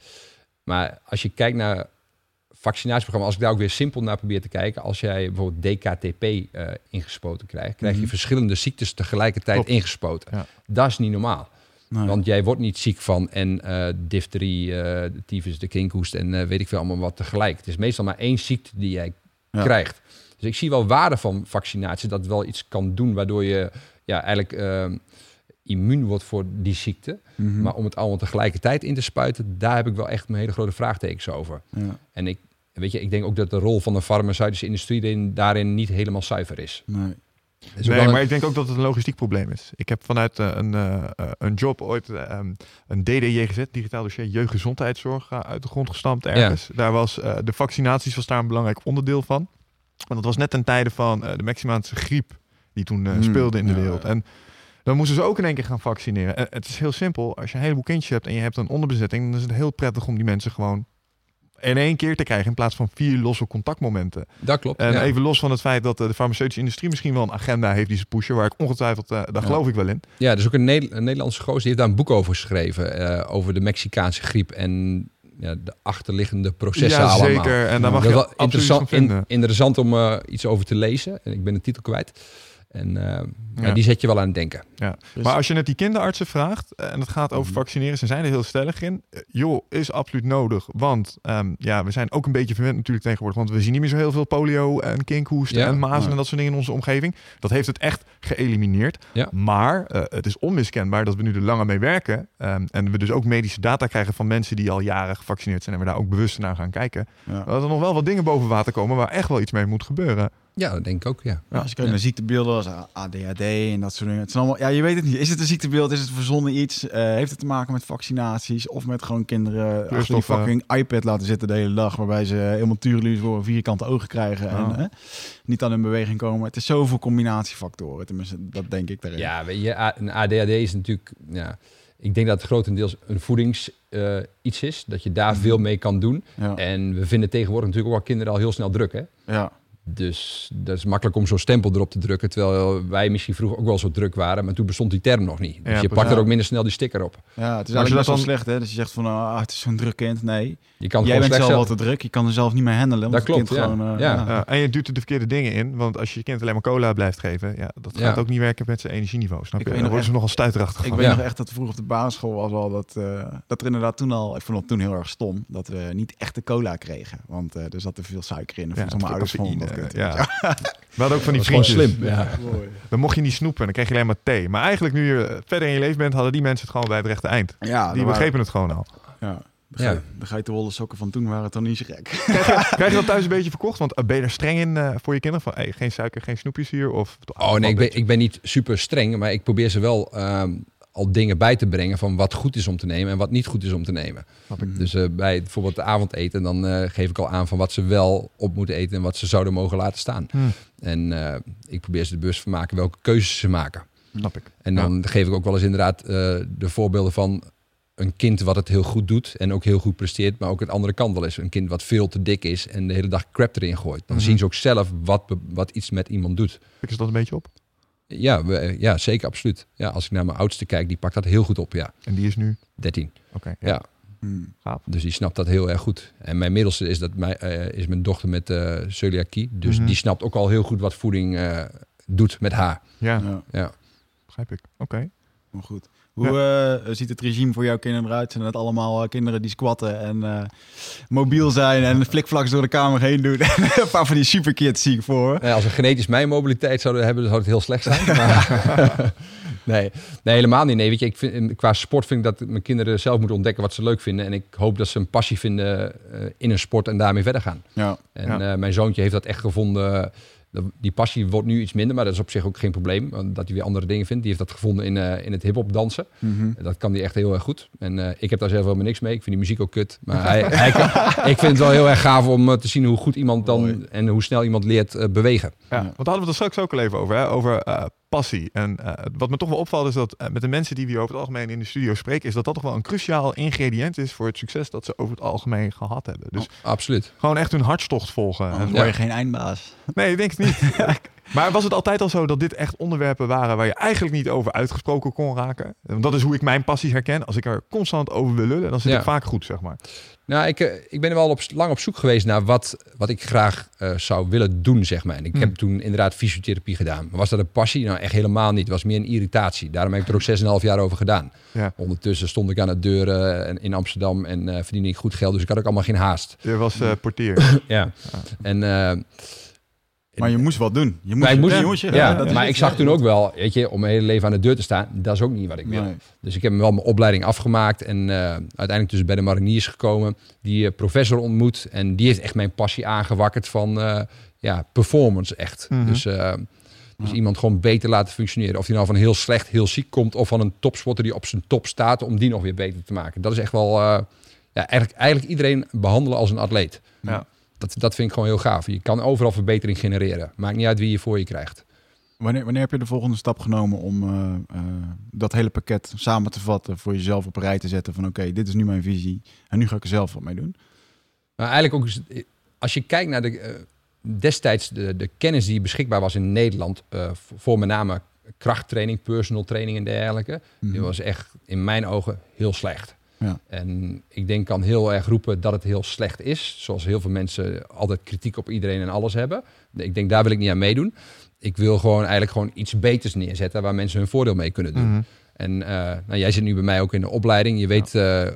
Maar als je kijkt naar vaccinatieprogramma, als ik daar ook weer simpel naar probeer te kijken, als jij bijvoorbeeld DKTP eh, ingespoten krijgt, krijg je Mhm. verschillende ziektes tegelijkertijd ingespoten. Ja. Dat is niet normaal. Nee. Want jij wordt niet ziek van en eh difterie, de tyfus, de kinkhoest en eh, weet ik veel allemaal wat tegelijk. Het is meestal maar één ziekte die jij Ja. krijgt. Dus ik zie wel waarde van vaccinatie, dat wel iets kan doen waardoor je ja, eigenlijk immuun wordt voor die ziekte. Mhm. Maar om het allemaal tegelijkertijd in te spuiten, daar heb ik wel echt mijn hele grote vraagtekens over. ja. En ik, weet je, ik denk ook dat de rol van de farmaceutische industrie daarin, daarin niet helemaal zuiver is. Nee. Nee, maar ik denk ook dat het een logistiek probleem is. Ik heb vanuit eh, een, eh, eh, een job ooit ehm, een DDJGZ, digitaal dossier jeugdgezondheidszorg, uit de grond gestampt ergens. Daar was de vaccinaties was daar een belangrijk onderdeel van. Want dat was net ten tijde van de Mexicaanse griep die toen Hmm, speelde in de ja, wereld. En dan moesten ze ook in één keer gaan vaccineren. En het is heel simpel. Als je een heleboel kindjes hebt en je hebt een onderbezetting, dan is het heel prettig om die mensen gewoon in één keer te krijgen in plaats van vier losse contactmomenten. dat klopt. En ja. even los van het feit dat eh, de farmaceutische industrie misschien wel een agenda heeft die ze pushen, waar ik ongetwijfeld, eh, daar Ja. geloof ik wel in. Ja, er is ook een, Neder- een Nederlandse gozer, die heeft daar een boek over geschreven. eh, over de Mexicaanse griep en ja, de achterliggende processen ja, allemaal. zeker. En daar mag dat je wel interessant, in- vinden. interessant om iets over te lezen. En ik ben de titel kwijt. En eh, ja. Ja. die zet je wel aan het denken. Maar als je net die kinderartsen vraagt, eh, en het gaat over Mhm. vaccineren, ze zijn er heel stellig in. Eh, joh, is absoluut nodig. Want ehm, ja, we zijn ook een beetje verwend natuurlijk tegenwoordig. Want we zien niet meer zo heel veel polio en kinkhoest Ja. en mazen Ja. en dat soort dingen in onze omgeving. Dat heeft het echt geëlimineerd. Ja. Maar eh, het is onmiskenbaar dat we nu er langer mee werken. ehm, en we dus ook medische data krijgen van mensen die al jaren gevaccineerd zijn. En we daar ook bewust naar gaan kijken. Ja. Dat er nog wel wat dingen boven water komen waar echt wel iets mee moet gebeuren. Ja, dat denk ik ook, ja. Ja, als je kijkt naar ziektebeelden als ADHD en dat soort dingen. Het zijn allemaal, ja, je weet het niet. Is het een ziektebeeld? Is het verzonnen iets? Eh, heeft het te maken met vaccinaties? Of met gewoon kinderen achter die fucking iPad laten zitten de hele dag. Waarbij ze helemaal tureluur voor vierkante ogen krijgen. En Ja. eh, niet aan hun beweging komen. Het is zoveel combinatiefactoren. Tenminste, dat denk ik daarin. Ja, weet je, een ADHD is natuurlijk... Ja, ik denk dat het grotendeels een voedings eh, iets is. Dat je daar Mhm. veel mee kan doen. Ja. En we vinden tegenwoordig natuurlijk ook wel kinderen al heel snel druk, hè? ja. Dus dat is makkelijk om zo'n stempel erop te drukken. Terwijl wij misschien vroeger ook wel zo druk waren. Maar toen bestond die term nog niet. Dus Ja, je pakt er ook minder snel die sticker op. Ja, het is eigenlijk best wel dat slecht hè. Dat je zegt van, ah, het is zo'n druk kind. Nee, Je kan het jij gewoon bent zelf wel te druk. Je kan er zelf niet meer handelen. Dat klopt, kind ja. Gewoon, eh, Ja. ja. Ja, en je duwt er de verkeerde dingen in. Want als je je kind alleen maar cola blijft geven, ja, dat gaat Ja. ook niet werken met zijn energieniveau. Snap Ik je? weet Dan nog worden ze nogal stuiterachtig. Ik van. weet Ja. nog echt dat vroeger op de basisschool was al dat, eh, dat er inderdaad toen al, ik vond het toen heel erg stom, dat we niet echte cola kregen. Want eh, er zat te veel suiker in. Of Ja, mijn ouders vonden ja. We hadden ook van die vriendjes. slim. Ja. Dan mocht je niet snoepen, dan kreeg je alleen maar thee. Maar eigenlijk nu je verder in je leven bent, hadden die mensen het gewoon bij het rechte eind. Ja, Die begrepen het gewoon al. Ja, de, Ja. ja. de geitenwolle sokken van toen waren toch niet zo gek. Krijg je dat thuis een beetje verkocht? Want eh, ben je er streng in eh, voor je kinderen? Van hey, geen suiker, geen snoepjes hier? Of, Oh nee, ik ben, ik ben niet super streng. Maar ik probeer ze wel ehm, al dingen bij te brengen van wat goed is om te nemen en wat niet goed is om te nemen. Dus eh, bij bijvoorbeeld de avondeten, dan eh, geef ik al aan van wat ze wel op moeten eten en wat ze zouden mogen laten staan. Hmm. En eh, ik probeer ze er bewust van maken welke keuzes ze maken. Snap ik. En dan geef ik ook wel eens inderdaad de voorbeelden van een kind wat het heel goed doet en ook heel goed presteert, maar ook het andere kant wel eens. Een kind wat veel te dik is en de hele dag crap erin gooit. Dan Mhm. zien ze ook zelf wat, wat iets met iemand doet. Pikken ze dat een beetje op? Ja, we- ja, zeker, absoluut. Ja, als ik naar mijn oudste kijk, die pakt dat heel goed op, ja. En die is nu? 13. Oké. Ja. Hmm. Gaaf. Dus die snapt dat heel erg goed. En mijn middelste is, dat mijn, eh, is mijn dochter met eh celiakie. Dus Mhm. die snapt ook al heel goed wat voeding eh, doet met haar. Ja, Ja, Ja. begrijp ik. Oké. maar goed. Hoe eh, ziet het regime voor jouw kinderen eruit? Zijn het allemaal eh, kinderen die squatten en eh, mobiel zijn en flikvlaks door de kamer heen doen? een paar van die superkids zie ik voor. Ja, als we genetisch mijn mobiliteit zouden hebben, zou het heel slecht zijn. Maar, nee, nee, helemaal niet. Nee, weet je, ik vind, qua sport vind ik dat mijn kinderen zelf moeten ontdekken wat ze leuk vinden. En ik hoop dat ze een passie vinden in een sport en daarmee verder gaan. Ja. En Ja. mijn zoontje heeft dat echt gevonden. Die passie wordt nu iets minder, maar dat is op zich ook geen probleem. want Dat hij weer andere dingen vindt. Die heeft dat gevonden in, eh, in het hip-hop dansen. Mhm. Dat kan hij echt heel erg goed. En eh, ik heb daar zelf helemaal niks mee. Ik vind die muziek ook kut. Maar hij, hij kan- ik vind het wel heel erg gaaf om eh, te zien hoe goed iemand dan Mooi. en hoe snel iemand leert bewegen. Ja, Ja. want daar hadden we het er straks ook al even over, hè? over eh, passie. En eh, wat me toch wel opvalt is dat eh, met de mensen die we hier over het algemeen in de studio spreken, is dat dat toch wel een cruciaal ingrediënt is voor het succes dat ze over het algemeen gehad hebben. Dus Absoluut. gewoon echt hun hartstocht volgen. En- word je Ja. geen eindbaas. Nee, ik denk het niet. maar was het altijd al zo dat dit echt onderwerpen waren waar je eigenlijk niet over uitgesproken kon raken? Want dat is hoe ik mijn passies herken. Als ik er constant over wil lullen, dan zit Ja. ik vaak goed, zeg maar. Nou, ik, eh, ik ben er wel op, lang op zoek geweest naar wat, wat ik graag eh, zou willen doen, zeg maar. En ik Hmm. heb toen inderdaad fysiotherapie gedaan. Maar was dat een passie? Nou, echt helemaal niet. Het was meer een irritatie. Daarom heb ik er ook 6,5 jaar over gedaan. Ja. Ondertussen stond ik aan de deuren en- in Amsterdam en eh verdiende ik goed geld. Dus ik had ook allemaal geen haast. Je was portier. Ja. En... Maar je moest wat doen. Je moest, moest, je ja, maar ik zag toen ook wel, weet je, om mijn hele leven aan de deur te staan, dat is ook niet wat ik wil. Nee. Dus ik heb wel mijn opleiding afgemaakt en eh, uiteindelijk dus bij de mariniers gekomen, die eh, professor ontmoet en die heeft echt mijn passie aangewakkerd van eh, ja, performance echt. Mhm. Dus, eh, dus Ja. iemand gewoon beter laten functioneren. Of die nou van heel slecht, heel ziek komt of van een topsporter die op zijn top staat, om die nog weer beter te maken. Dat is echt wel, eh, ja, eigenlijk, eigenlijk iedereen behandelen als een atleet. Ja. Dat, dat vind ik gewoon heel gaaf. Je kan overal verbetering genereren. Maakt niet uit wie je voor je krijgt. Wanneer, wanneer heb je de volgende stap genomen om eh, eh, dat hele pakket samen te vatten, voor jezelf op een rij te zetten van oké, dit is nu mijn visie en nu ga ik er zelf wat mee doen? Maar eigenlijk ook, eens- als je kijkt naar de, eh, destijds de, de kennis die beschikbaar was in Nederland, eh, voor- voor met name krachttraining, personal training en dergelijke, die Mhm. was echt in mijn ogen heel slecht. Ja. En ik denk kan heel erg roepen dat het heel slecht is, zoals heel veel mensen altijd kritiek op iedereen en alles hebben. Ik denk daar wil ik niet aan meedoen. Ik wil gewoon eigenlijk gewoon iets beters neerzetten waar mensen hun voordeel mee kunnen doen. Mhm. En eh, nou, jij zit nu bij mij ook in de opleiding. Je weet, eh,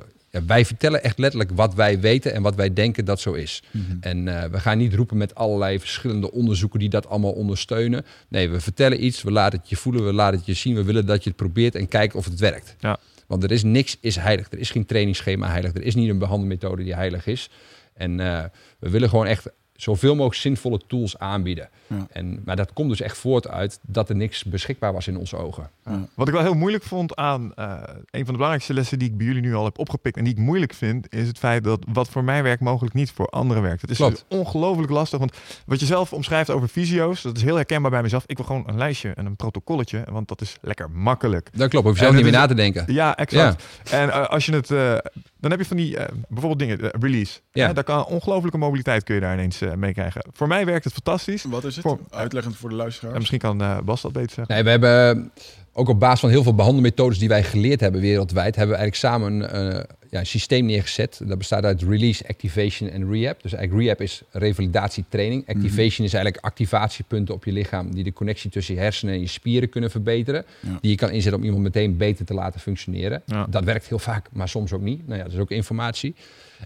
wij vertellen echt letterlijk wat wij weten en wat wij denken dat zo is. Mhm. En eh, we gaan niet roepen met allerlei verschillende onderzoeken die dat allemaal ondersteunen. Nee, we vertellen iets, we laten het je voelen, we laten het je zien. We willen dat je het probeert en kijken of het werkt. Ja. Want er is niks is heilig. Er is geen trainingsschema heilig. Er is niet een behandelmethode die heilig is. En eh, we willen gewoon echt zoveel mogelijk zinvolle tools aanbieden. Ja. En, maar dat komt dus echt voort uit dat er niks beschikbaar was in onze ogen. Ja. Wat ik wel heel moeilijk vond aan eh, een van de belangrijkste lessen die ik bij jullie nu al heb opgepikt en die ik moeilijk vind, is het feit dat wat voor mij werkt mogelijk niet voor anderen werkt. Het is Klopt. ongelooflijk lastig, want wat je zelf omschrijft over visio's, dat is heel herkenbaar bij mezelf. Ik wil gewoon een lijstje en een protocolletje, want dat is lekker makkelijk. Dat klopt, hoef je zelf niet meer is- na te denken. Ja, exact. En eh, als je het eh, dan heb je van die, eh, bijvoorbeeld dingen, eh, release. Ja. Daar kan ongelofelijke mobiliteit kun je daar ineens eh, mee krijgen. Voor mij werkt het fantastisch. Wat is het? Voor- Uitleggend voor de En luisteraars. misschien kan eh, Bas dat beter zeggen. Nee, we hebben ook op basis van heel veel behandelmethodes die wij geleerd hebben wereldwijd, hebben we eigenlijk samen een, eh, ja, een systeem neergezet. Dat bestaat uit release, activation en rehab. Dus eigenlijk rehab is revalidatietraining. Activation is eigenlijk activatiepunten op je lichaam die de connectie tussen je hersenen en je spieren kunnen verbeteren. Ja. Die je kan inzetten om iemand meteen beter te laten functioneren. Ja. Dat werkt heel vaak, maar soms ook niet. Nou ja, dat is ook informatie.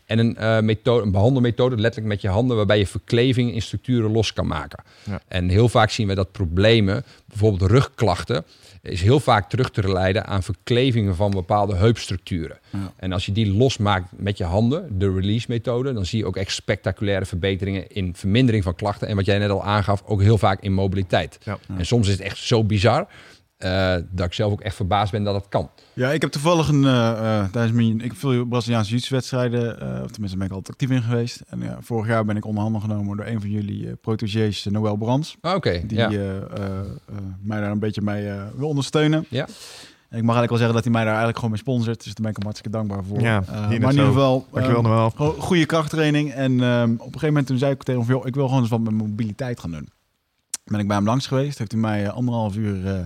En een, eh, methode, een behandelmethode, letterlijk met je handen, waarbij je verkleving in structuren los kan maken. Ja. En heel vaak zien we dat problemen, bijvoorbeeld rugklachten, is heel vaak terug te leiden aan verklevingen van bepaalde heupstructuren. Ja. En als je die losmaakt met je handen, de release methode, dan zie je ook echt spectaculaire verbeteringen in vermindering van klachten. En wat jij net al aangaf, ook heel vaak in mobiliteit. Ja. En soms is het echt zo bizar eh, dat ik zelf ook echt verbaasd ben dat het kan. Ja, ik heb toevallig een, eh, eh, tijdens mijn, ik heb veel Braziliaanse jiu-jitsu-wedstrijden, eh, of tenminste ben ik altijd actief in geweest. En ja, vorig jaar ben ik onder handen genomen door een van jullie eh protégés, Noël Brands. Ah, Oké, Die ja. eh, eh, eh, mij daar een beetje mee wil ondersteunen. Ja. En ik mag eigenlijk wel zeggen dat hij mij daar eigenlijk gewoon mee sponsort. Dus daar ben ik hem hartstikke dankbaar voor. Ja, maar in ieder geval, Dankjewel eh, Noël. goede krachttraining. En ehm, op een gegeven moment toen zei ik tegen hem, ik wil gewoon eens wat met mijn mobiliteit gaan doen. Ben ik bij hem langs geweest. Heeft hij mij anderhalf uur, eh,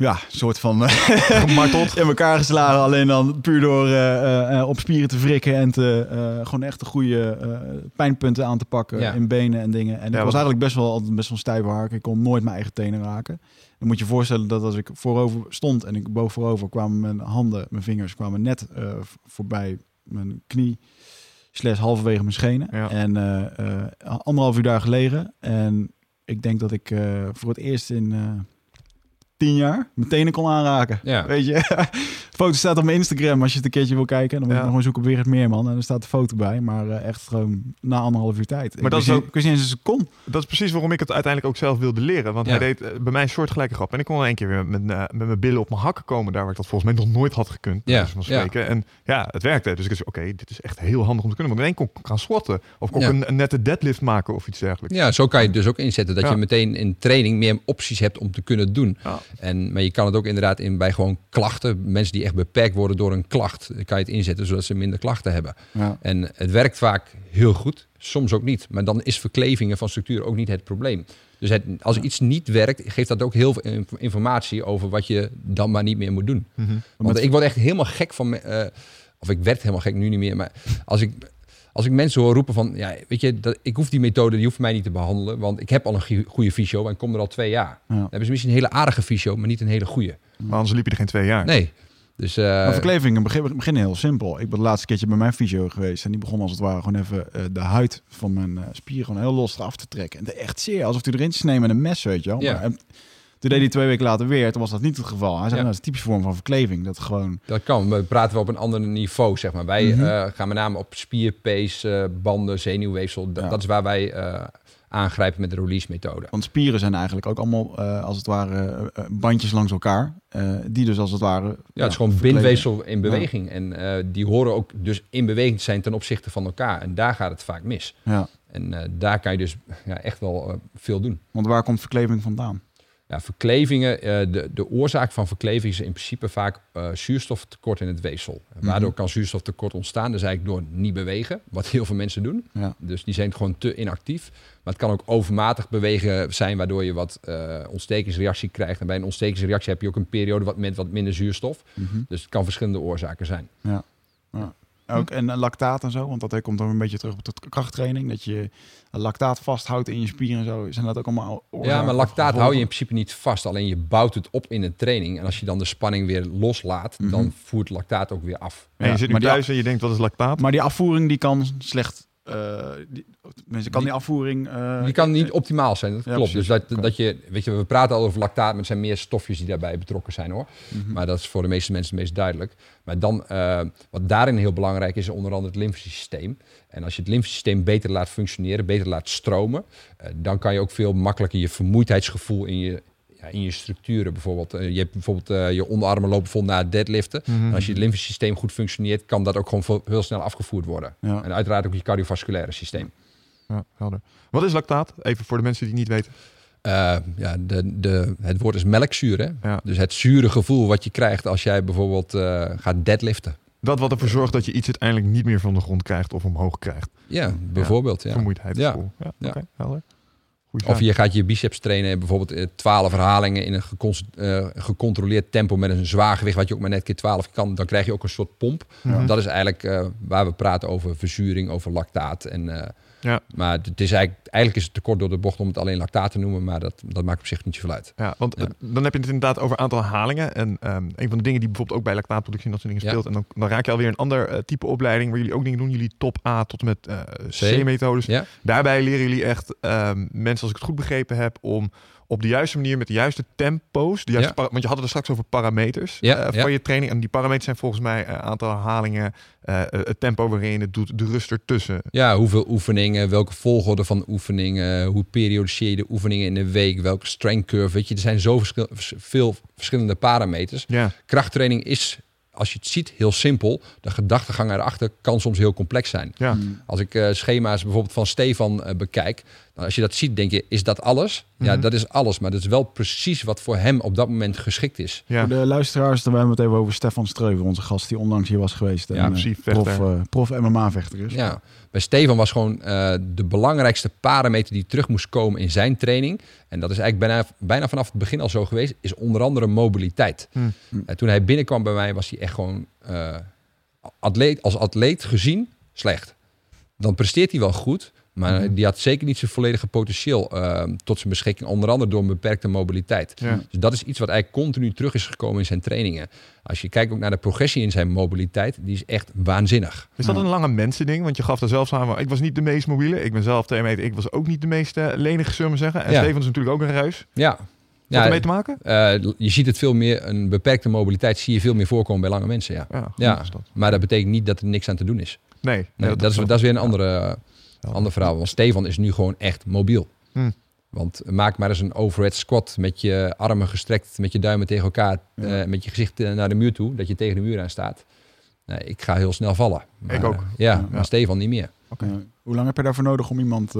ja, soort van Gemarteld. in elkaar geslagen. Alleen dan puur door eh, eh, eh, op spieren te wrikken en te, eh, gewoon echt de goede eh, pijnpunten aan te pakken Ja. in benen en dingen. En ik Ja, was eigenlijk best wel altijd best wel stijve hark. Ik kon nooit mijn eigen tenen raken. Dan moet je voorstellen dat als ik voorover stond en ik boog voorover, kwamen mijn handen, mijn vingers kwamen net eh, voorbij mijn knie. Slash halverwege mijn schenen. Ja. En eh, eh, anderhalf uur daar gelegen. En ik denk dat ik eh, voor het eerst in eh, tien jaar mijn tenen kon aanraken. Ja. Weet je, de foto staat op mijn Instagram als je het een keertje wil kijken. Dan moet je nog gewoon zoeken op Weert Meerman. En er staat de foto bij. Maar eh, echt gewoon na anderhalf uur tijd. Maar ik dat is ook- Ik wist niet eens een seconde. Dat is precies waarom ik het uiteindelijk ook zelf wilde leren. Want Ja. hij deed eh, bij mij een soortgelijke grap. En ik kon in één keer weer met, eh, met mijn billen op mijn hakken komen. Daar waar ik dat volgens mij nog nooit had gekund. Ja, van spreken. En ja, het werkte. Dus ik dacht, oké, dit is echt heel handig om te kunnen. Want in één kon ik gaan squatten. Of kon ik een, een nette deadlift maken of iets dergelijks. Ja, zo kan je het dus ook inzetten. Dat je meteen in training meer opties hebt om te kunnen doen. En, maar je kan het ook inderdaad in bij gewoon klachten. Mensen die echt beperkt worden door een klacht. Kan je het inzetten zodat ze minder klachten hebben. Ja. En het werkt vaak heel goed. Soms ook niet. Maar dan is verklevingen van structuur ook niet het probleem. Dus het, als iets niet werkt, geeft dat ook heel veel inf- informatie over wat je dan maar niet meer moet doen. Mhm. Want ik word echt helemaal gek van... eh, of ik werd helemaal gek, nu niet meer. Maar als ik, als ik mensen hoor roepen van... Ja, weet je, dat, ik hoef die methode, die hoeft mij niet te behandelen. Want ik heb al een goe- goede fysio en kom er al twee jaar. Ja. Dan hebben ze misschien een hele aardige fysio, maar niet een hele goede. Maar anders liep je er geen twee jaar. Nee. Dus eh, Maar verklevingen begin- beginnen heel simpel. Ik ben de laatste keertje bij mijn fysio geweest. En die begon als het ware gewoon even eh, de huid van mijn eh, spier gewoon heel los eraf te trekken. En echt zeer. Alsof hij erin snee met een mes, weet je wel. Ja. Maar, toen deed hij twee weken later weer. Toen was dat niet het geval. Hij zei, Ja. nou, dat is een typische vorm van verkleving. Dat gewoon... dat kan. We praten wel op een ander niveau, zeg maar. Wij Mhm. eh, gaan met name op spierpees, eh, banden, zenuwweefsel. Dat, is waar wij eh, aangrijpen met de release methode. Want spieren zijn eigenlijk ook allemaal, als het ware, bandjes langs elkaar. die dus als het ware... Ja, het is gewoon bindweefsel in beweging. En die horen ook dus in beweging te zijn ten opzichte van elkaar. En daar gaat het vaak mis. Ja. En daar kan je dus ja, echt wel veel doen. Want waar komt verkleving vandaan? Ja, verklevingen, eh, de, de oorzaak van verkleving is in principe vaak eh, zuurstoftekort in het weefsel. Waardoor Mhm. kan zuurstoftekort ontstaan? Dus eigenlijk door niet bewegen, wat heel veel mensen doen. Ja. Dus die zijn gewoon te inactief. Maar het kan ook overmatig bewegen zijn, waardoor je wat eh, ontstekingsreactie krijgt. En bij een ontstekingsreactie heb je ook een periode wat, met wat minder zuurstof. Mhm. Dus het kan verschillende oorzaken zijn. Ook en eh, lactaat en zo, want dat komt dan een beetje terug op de krachttraining. Dat je lactaat vasthoudt in je spieren en zo. Zijn dat ook allemaal Ja, maar lactaat hou je in principe niet vast. Alleen je bouwt het op in een training. En als je dan de spanning weer loslaat, Mhm. dan voert lactaat ook weer af. En je zit nu maar die- thuis en je denkt, wat is lactaat? Maar die afvoering die kan slecht... eh die, mensen kan die, afvoering... eh, Die kan niet optimaal zijn, dat Ja, klopt. precies. Dus dat, dat je, weet je, we praten al over lactaat, maar het zijn meer stofjes die daarbij betrokken zijn hoor. Mhm. Maar dat is voor de meeste mensen het meest duidelijk. Maar dan, eh, wat daarin heel belangrijk is, onder andere het lymfesysteem. En als je het lymfesysteem beter laat functioneren, beter laat stromen, eh, dan kan je ook veel makkelijker je vermoeidheidsgevoel in je, ja, in je structuren bijvoorbeeld. eh, je hebt bijvoorbeeld eh, je onderarmen lopen vol na deadliften. Mhm. En als je het lymfesysteem goed functioneert, kan dat ook gewoon veel, heel snel afgevoerd worden. Ja. En uiteraard ook je cardiovasculaire systeem. Ja, helder. Wat is lactaat? Even voor de mensen die het niet weten. Eh, ja, de, de, het woord is melkzuur. Hè? Ja. Dus het zure gevoel wat je krijgt als jij bijvoorbeeld gaat deadliften. dat wat ervoor zorgt dat je iets uiteindelijk niet meer van de grond krijgt of omhoog krijgt. Ja, bijvoorbeeld. Ja. Vermoeidheidsgevoel. Ja, Ja. oké, helder. Of je gaat je biceps trainen, bijvoorbeeld eh, 12 herhalingen in een eh, gecontroleerd tempo met een zwaar gewicht, wat je ook maar net keer 12 kan. Dan krijg je ook een soort pomp. Dat is eigenlijk eh, waar we praten over verzuring, over lactaat. En, eh, Ja. Maar het is eigenlijk, eigenlijk is het te kort door de bocht om het alleen lactaat te noemen, maar dat, dat maakt op zich niet zoveel uit. Ja, want Ja. dan heb je het inderdaad over aantal herhalingen. En ehm, een van de dingen die bijvoorbeeld ook bij lactaatproductie en dat soort dingen Ja. speelt. En dan, dan raak je alweer een ander eh, type opleiding waar jullie ook dingen doen. Jullie top A tot en met eh, C-methodes. Ja. Daarbij leren jullie echt ehm, mensen, als ik het goed begrepen heb, om op de juiste manier met de juiste tempo's, de juiste Ja. want je had het er straks over parameters Ja, eh, van je training. En die parameters zijn volgens mij eh, aantal herhalingen, eh, het tempo waarin je het doet, de rust ertussen. Ja, hoeveel oefeningen, welke volgorde van oefeningen, hoe periodiseer je de oefeningen in de week, welke strength curve, weet je, er zijn zo verschil- veel verschillende parameters. Ja, Krachttraining is, als je het ziet, heel simpel. De gedachtegang erachter kan soms heel complex zijn. ja. Als ik schema's bijvoorbeeld van Stefan bekijk, als je dat ziet, denk je, is dat alles? Ja, Mhm. dat is alles, maar dat is wel precies wat voor hem op dat moment geschikt is. ja. Voor de luisteraars, dan hebben we het even over Stefan Streuven, onze gast die onlangs hier was geweest. Ja, en, eh, precies, prof, vechter. eh, prof MMA-vechter is. Ja, bij Stefan was gewoon eh, de belangrijkste parameter die terug moest komen in zijn training. En dat is eigenlijk bijna, bijna vanaf het begin al zo geweest, is onder andere mobiliteit. Hm. En toen hij binnenkwam bij mij, was hij echt gewoon eh, atleet, als atleet gezien slecht. Dan presteert hij wel goed, maar Mhm. die had zeker niet zijn volledige potentieel eh, tot zijn beschikking. Onder andere door een beperkte mobiliteit. Ja. Dus dat is iets wat eigenlijk continu terug is gekomen in zijn trainingen. Als je kijkt ook naar de progressie in zijn mobiliteit, die is echt waanzinnig. Is dat een lange mensending? Want je gaf er zelfs aan, ik was niet de meest mobiele. Ik ben zelf 2 meter. Ik was ook niet de meest eh, lenige, zullen we maar zeggen. En Ja. Stefan is natuurlijk ook een ruis. Ja. Wat Ja, ermee te maken? eh, je ziet het veel meer, een beperkte mobiliteit zie je veel meer voorkomen bij lange mensen, ja. Ja, dat. Maar dat betekent niet dat er niks aan te doen is. Nee, nee, Nee, dat, is, dat is weer een andere, Ja. Ander verhaal. Want Stefan is nu gewoon echt mobiel. Hm. Want maak maar eens een overhead squat met je armen gestrekt, met je duimen tegen elkaar, Ja. eh, met je gezicht eh, naar de muur toe, dat je tegen de muur aan staat. Ik ga heel snel vallen. Maar, Ik ook. eh, Ja, Ja. maar Stefan niet meer. Oké. Hoe lang heb je daarvoor nodig om iemand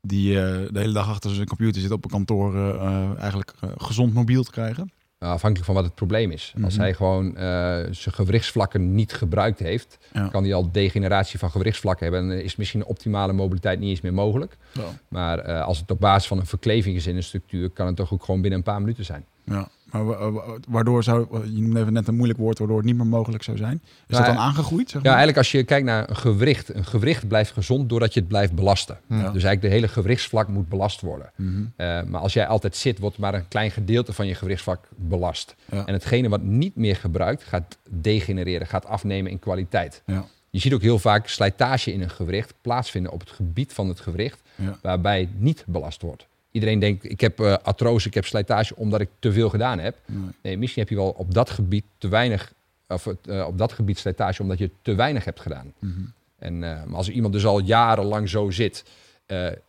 die de hele dag achter zijn computer zit op een kantoor eigenlijk gezond mobiel te krijgen? Nou, afhankelijk van wat het probleem is. Als Mhm. hij gewoon eh, zijn gewrichtsvlakken niet gebruikt heeft, Ja. kan hij al degeneratie van gewrichtsvlakken hebben. En is misschien optimale mobiliteit niet eens meer mogelijk. Ja. Maar eh, als het op basis van een verkleving is in een structuur, kan het toch ook gewoon binnen een paar minuten zijn. Ja, maar waardoor zou, je noemde even net een moeilijk woord, waardoor het niet meer mogelijk zou zijn. Is Nou, dat dan aangegroeid? Zeg Ja, maar? eigenlijk als je kijkt naar een gewricht. Een gewricht blijft gezond doordat je het blijft belasten. Ja. Dus eigenlijk de hele gewrichtsvlak moet belast worden. Mhm. Eh, maar als jij altijd zit, wordt maar een klein gedeelte van je gewrichtsvlak belast. Ja. En hetgene wat niet meer gebruikt, gaat degenereren, gaat afnemen in kwaliteit. Ja. Je ziet ook heel vaak slijtage in een gewricht plaatsvinden op het gebied van het gewricht, Ja. waarbij het niet belast wordt. Iedereen denkt, ik heb artrose, ik heb slijtage omdat ik te veel gedaan heb. Nee. Nee, misschien heb je wel op dat gebied te weinig, of eh, op dat gebied slijtage omdat je te weinig hebt gedaan. Mhm. En eh, maar als iemand dus al jarenlang zo zit,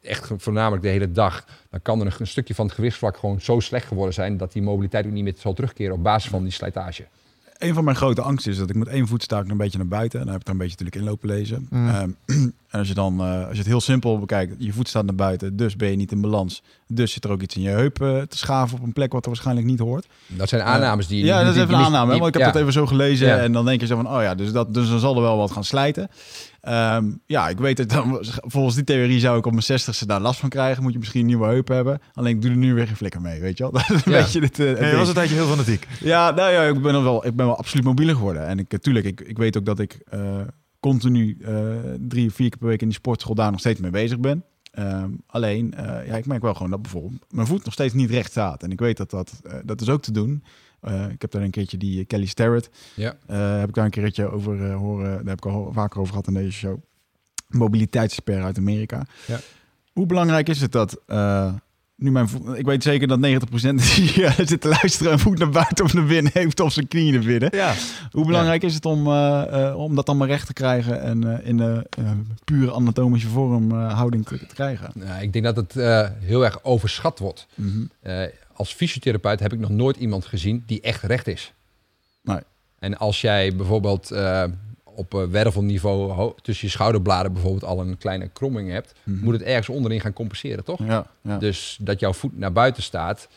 echt voornamelijk de hele dag, dan kan er een, een stukje van het gewichtsvlak gewoon zo slecht geworden zijn dat die mobiliteit ook niet meer zal terugkeren op basis van die slijtage. Een van mijn grote angsten is dat ik met één voet sta ik een beetje naar buiten. En dan heb ik daar een beetje natuurlijk in lopen lezen. Mm. Ehm, en als je dan, eh, als je het heel simpel bekijkt, je voet staat naar buiten, dus ben je niet in balans. Dus zit er ook iets in je heup eh, te schaven op een plek wat er waarschijnlijk niet hoort. Dat zijn aannames die... ja, die- dat is even een aanname, die- want ik heb ja. dat even zo gelezen. Ja. En dan denk je zo van, oh ja, dus, dat, dus dan zal er wel wat gaan slijten. Ehm, ja, ik weet het dan. Volgens die theorie zou ik op mijn zestigste daar last van krijgen. Moet je misschien een nieuwe heup hebben. Alleen ik doe er nu weer geen flikker mee, weet je wel. Dat is een Ja. het, eh, Nee, was een tijdje heel fanatiek. Ja, nou ja, ik ben, wel, ik ben wel absoluut mobieler geworden. En ik, natuurlijk, ik, ik weet ook dat ik eh, continu eh, drie of vier keer per week in die sportschool daar nog steeds mee bezig ben. Ehm, alleen, eh, ja, ik merk wel gewoon dat bijvoorbeeld mijn voet nog steeds niet recht staat. En ik weet dat dat, eh, dat is ook te doen. Eh, ik heb daar een keertje die Kelly Starrett, Ja. eh, heb ik daar een keertje over eh, horen, daar heb ik al vaker over gehad in deze show. Mobiliteitsexpert uit Amerika. Ja. Hoe belangrijk is het dat nu mijn ik weet zeker dat 90% die zit te luisteren een voet naar buiten of naar binnen heeft of zijn knieën naar binnen. Ja. Hoe belangrijk is het om, om dat dan maar recht te krijgen en in de pure anatomische vorm houding te, te krijgen? Nou, ik denk dat het heel erg overschat wordt. Mhm. Als fysiotherapeut heb ik nog nooit iemand gezien die echt recht is. Nee. En als jij bijvoorbeeld eh, op eh, wervelniveau tussen je schouderbladen bijvoorbeeld al een kleine kromming hebt, Mhm. moet het ergens onderin gaan compenseren, toch? Ja, ja. Dus dat jouw voet naar buiten staat,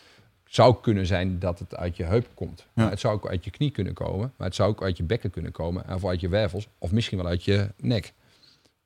zou kunnen zijn dat het uit je heup komt. Ja. Maar het zou ook uit je knie kunnen komen. Maar het zou ook uit je bekken kunnen komen. Of uit je wervels. Of misschien wel uit je nek.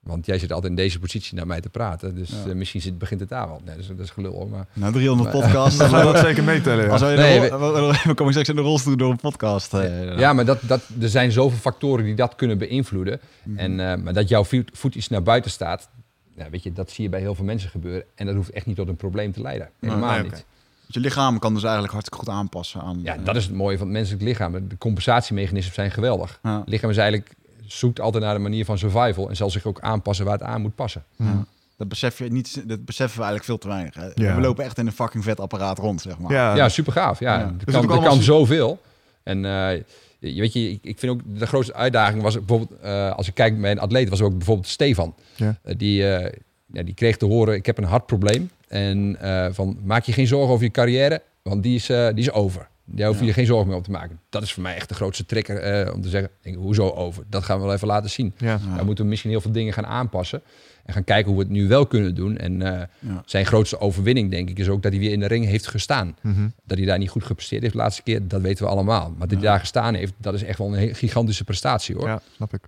Want jij zit altijd in deze positie naar mij te praten. Dus Ja. eh, misschien zit, begint het daar wel. Nee, dat, is, dat is gelul. hoor, Maar Na 300 Maar- podcasts. Dan gaan we dat zeker meetellen. Ja. Als wij Nee, rol- we, komen straks in de rolstoel door een podcast. eh, Ja, maar dat, dat, er zijn zoveel factoren die dat kunnen beïnvloeden. Mhm. En, eh, maar dat jouw voet, voet iets naar buiten staat, ja, weet je, dat zie je bij heel veel mensen gebeuren. En dat hoeft echt niet tot een probleem te leiden. Helemaal nee, niet. Je lichaam kan dus eigenlijk hartstikke goed aanpassen aan... Ja, eh, dat is het mooie van het menselijk lichaam. De compensatiemechanismen zijn geweldig. Het lichaam is eigenlijk, zoekt altijd naar een manier van survival en zal zich ook aanpassen waar het aan moet passen. Ja. Dat, besef je niet, dat beseffen we eigenlijk veel te weinig. Hè. Ja. We lopen echt in een fucking vet apparaat rond, zeg maar. Ja, Ja, super gaaf. Ja, Ja. Er Dus het kan, er kan zoveel. En eh, je weet je, ik, ik vind ook de grootste uitdaging was bijvoorbeeld, eh, als ik kijk bij een atleet, was ook bijvoorbeeld Stefan. Ja. Eh, die, eh, ja, die kreeg te horen, ik heb een hartprobleem. En eh, van, maak je geen zorgen over je carrière, want die is, eh, die is over. Daar hoef je Ja. geen zorgen meer op te maken. Dat is voor mij echt de grootste trigger eh, om te zeggen, denk, hoezo over? Dat gaan we wel even laten zien. Ja. Daar moeten we misschien heel veel dingen gaan aanpassen. En gaan kijken hoe we het nu wel kunnen doen. En eh, Ja. zijn grootste overwinning, denk ik, is ook dat hij weer in de ring heeft gestaan. Mhm. Dat hij daar niet goed gepresteerd heeft de laatste keer, dat weten we allemaal. Maar dat hij daar gestaan heeft, dat is echt wel een he- gigantische prestatie hoor. ja, snap ik.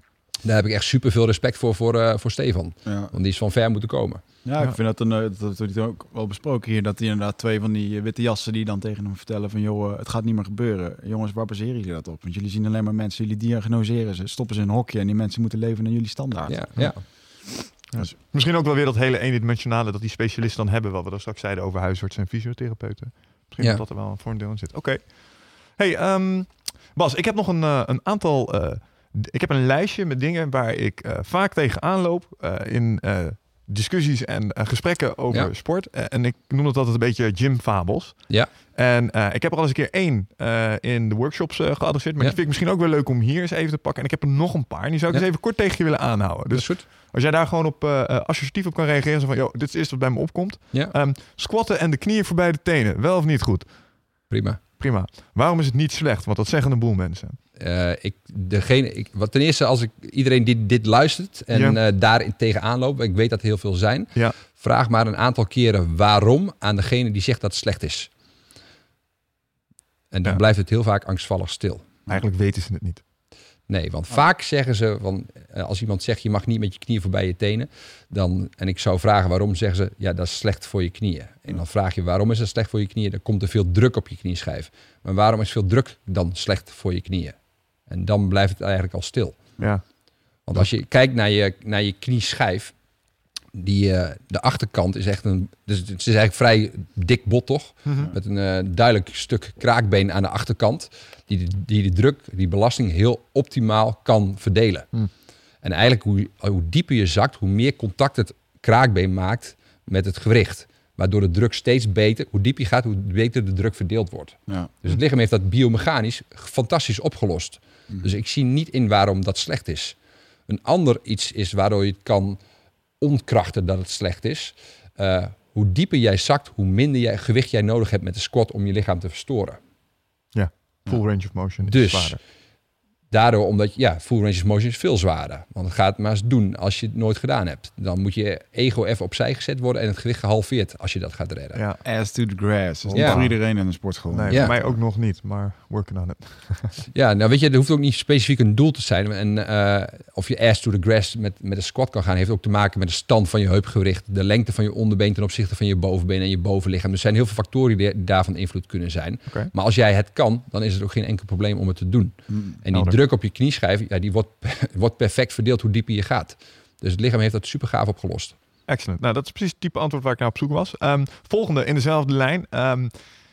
Daar heb ik echt super veel respect voor, voor, eh, voor Stefan. Ja. Want die is van ver moeten komen. Ja, Ja. ik vind dat een, eh, dat wordt ook wel besproken hier, dat die inderdaad twee van die witte jassen die dan tegen hem vertellen van joh, eh, het gaat niet meer gebeuren. Jongens, waar baseren jullie dat op? Want jullie zien alleen maar mensen, jullie diagnoseren ze, stoppen ze in een hokje en die mensen moeten leven naar jullie standaard. Ja, ja. Misschien ook wel weer dat hele eendimensionale dat die specialisten dan hebben, wat we daar straks zeiden over huisartsen en fysiotherapeuten. Misschien Ja. dat dat er wel een voordeel in zit. Oké. Hey, ehm, Bas, ik heb nog een, eh, een aantal. eh, ik heb een lijstje met dingen waar ik eh, vaak tegenaan loop eh, in eh, discussies en gesprekken over Ja. sport. En ik noem dat altijd een beetje gymfabels. Ja. En ik heb er al eens een keer één in de workshops geadresseerd. Maar Ja. die vind ik misschien ook wel leuk om hier eens even te pakken. En ik heb er nog een paar. En die zou ik Ja. eens even kort tegen je willen aanhouden. Dus goed. als jij daar gewoon op eh, associatief op kan reageren. Zo van, joh, dit is het eerste wat bij me opkomt. Ja, Ehm, squatten en de knieën voorbij de tenen. Wel of niet goed? prima. Prima. Waarom is het niet slecht? Want dat zeggen een boel mensen. Eh, ik, degene, ik, wat ten eerste, als ik iedereen die dit luistert en Ja. eh, daar tegenaan loopt, ik weet dat er heel veel zijn, Ja. vraag maar een aantal keren waarom aan degene die zegt dat het slecht is. En dan Ja. blijft het heel vaak angstvallig stil. Eigenlijk weten ze het niet. Nee, want vaak zeggen ze van eh, als iemand zegt je mag niet met je knieën voorbij je tenen, dan en ik zou vragen waarom, zeggen ze ja dat is slecht voor je knieën. En dan vraag je waarom is dat slecht voor je knieën? Dan komt er veel druk op je knieschijf. Maar waarom is veel druk dan slecht voor je knieën? En dan blijft het eigenlijk al stil. Ja. Want als je kijkt naar je, naar je knieschijf, die, eh, de achterkant is echt een. Dus het is eigenlijk vrij dik bot, toch? Met een eh, duidelijk stuk kraakbeen aan de achterkant. Die de, die de druk, die belasting heel optimaal kan verdelen. Hm. En eigenlijk hoe, hoe dieper je zakt, hoe meer contact het kraakbeen maakt met het gewricht. Waardoor de druk steeds beter, hoe dieper je gaat, hoe beter de druk verdeeld wordt. Ja. Dus het lichaam heeft dat biomechanisch fantastisch opgelost. Dus ik zie niet in waarom dat slecht is. Een ander iets is waardoor je het kan ontkrachten dat het slecht is. Eh, hoe dieper jij zakt, hoe minder jij, gewicht jij nodig hebt met de squat om je lichaam te verstoren. Full range of motion. is Dus zwaarder. Daardoor, omdat ja, full range of motion is veel zwaarder. Want het maar eens doen als je het nooit gedaan hebt. Dan moet je ego even opzij gezet worden en het gewicht gehalveerd als je dat gaat redden. Ja. Ass to the grass. Dat is Ja. niet voor iedereen in een sportschool. Nee, Ja. voor mij ook nog niet. Maar working on it. Ja, nou weet je, er hoeft ook niet specifiek een doel te zijn. En eh, of je ass to the grass met, met een squat kan gaan, heeft ook te maken met de stand van je heupgewricht, de lengte van je onderbeen ten opzichte van je bovenbeen en je bovenlichaam. Dus er zijn heel veel factoren die daarvan invloed kunnen zijn. Maar als jij het kan, dan is het ook geen enkel probleem om het te doen. Mm. En die. Druk op je knieschijf, ja, die wordt, wordt perfect verdeeld hoe dieper je gaat. Dus het lichaam heeft dat super gaaf opgelost. Excellent. Nou, dat is precies het type antwoord waar ik naar op zoek was. Ehm, volgende in dezelfde lijn. Ehm,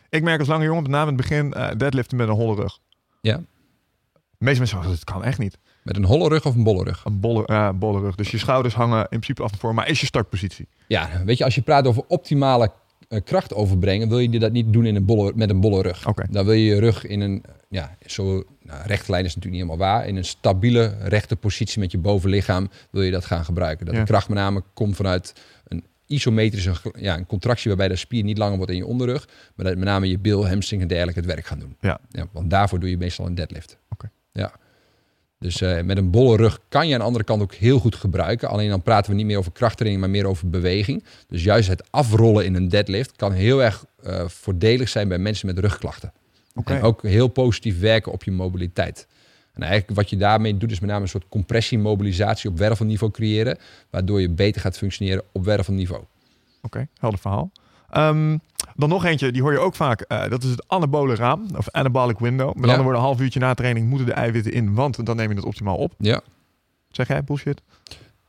ik merk als lange jongen, met name in het begin, eh, deadliften met een holle rug. Ja. De meeste mensen zeggen, dat kan echt niet. Met een holle rug of een bolle rug? Een bolle, eh, bolle rug. Dus je schouders hangen in principe af en voor. Maar is je startpositie? Ja, weet je, als je praat over optimale kracht overbrengen, wil je dat niet doen in een bolle, met een bolle rug. Dan wil je je rug in een, ja, zo, nou, rechte lijn is natuurlijk niet helemaal waar. In een stabiele rechte positie met je bovenlichaam wil je dat gaan gebruiken. Dat Ja. de kracht met name komt vanuit een isometrische ja, een contractie waarbij de spier niet langer wordt in je onderrug. Maar dat met name je bil, hamstring en dergelijke het werk gaan doen. Ja. ja want daarvoor doe je meestal een deadlift. Oké. Ja. Dus eh, met een bolle rug kan je aan de andere kant ook heel goed gebruiken. Alleen dan praten we niet meer over krachttraining, maar meer over beweging. Dus juist het afrollen in een deadlift kan heel erg eh, voordelig zijn bij mensen met rugklachten. En ook heel positief werken op je mobiliteit. En eigenlijk wat je daarmee doet is met name een soort compressie-mobilisatie op wervelniveau creëren. Waardoor je beter gaat functioneren op wervelniveau. Oké, helder verhaal. Ehm, dan nog eentje, die hoor je ook vaak. eh, dat is het anabole raam, of anabolic window. Met Ja. andere woorden, een half uurtje na training moeten de eiwitten in, want dan neem je het optimaal op. Ja. Zeg jij bullshit?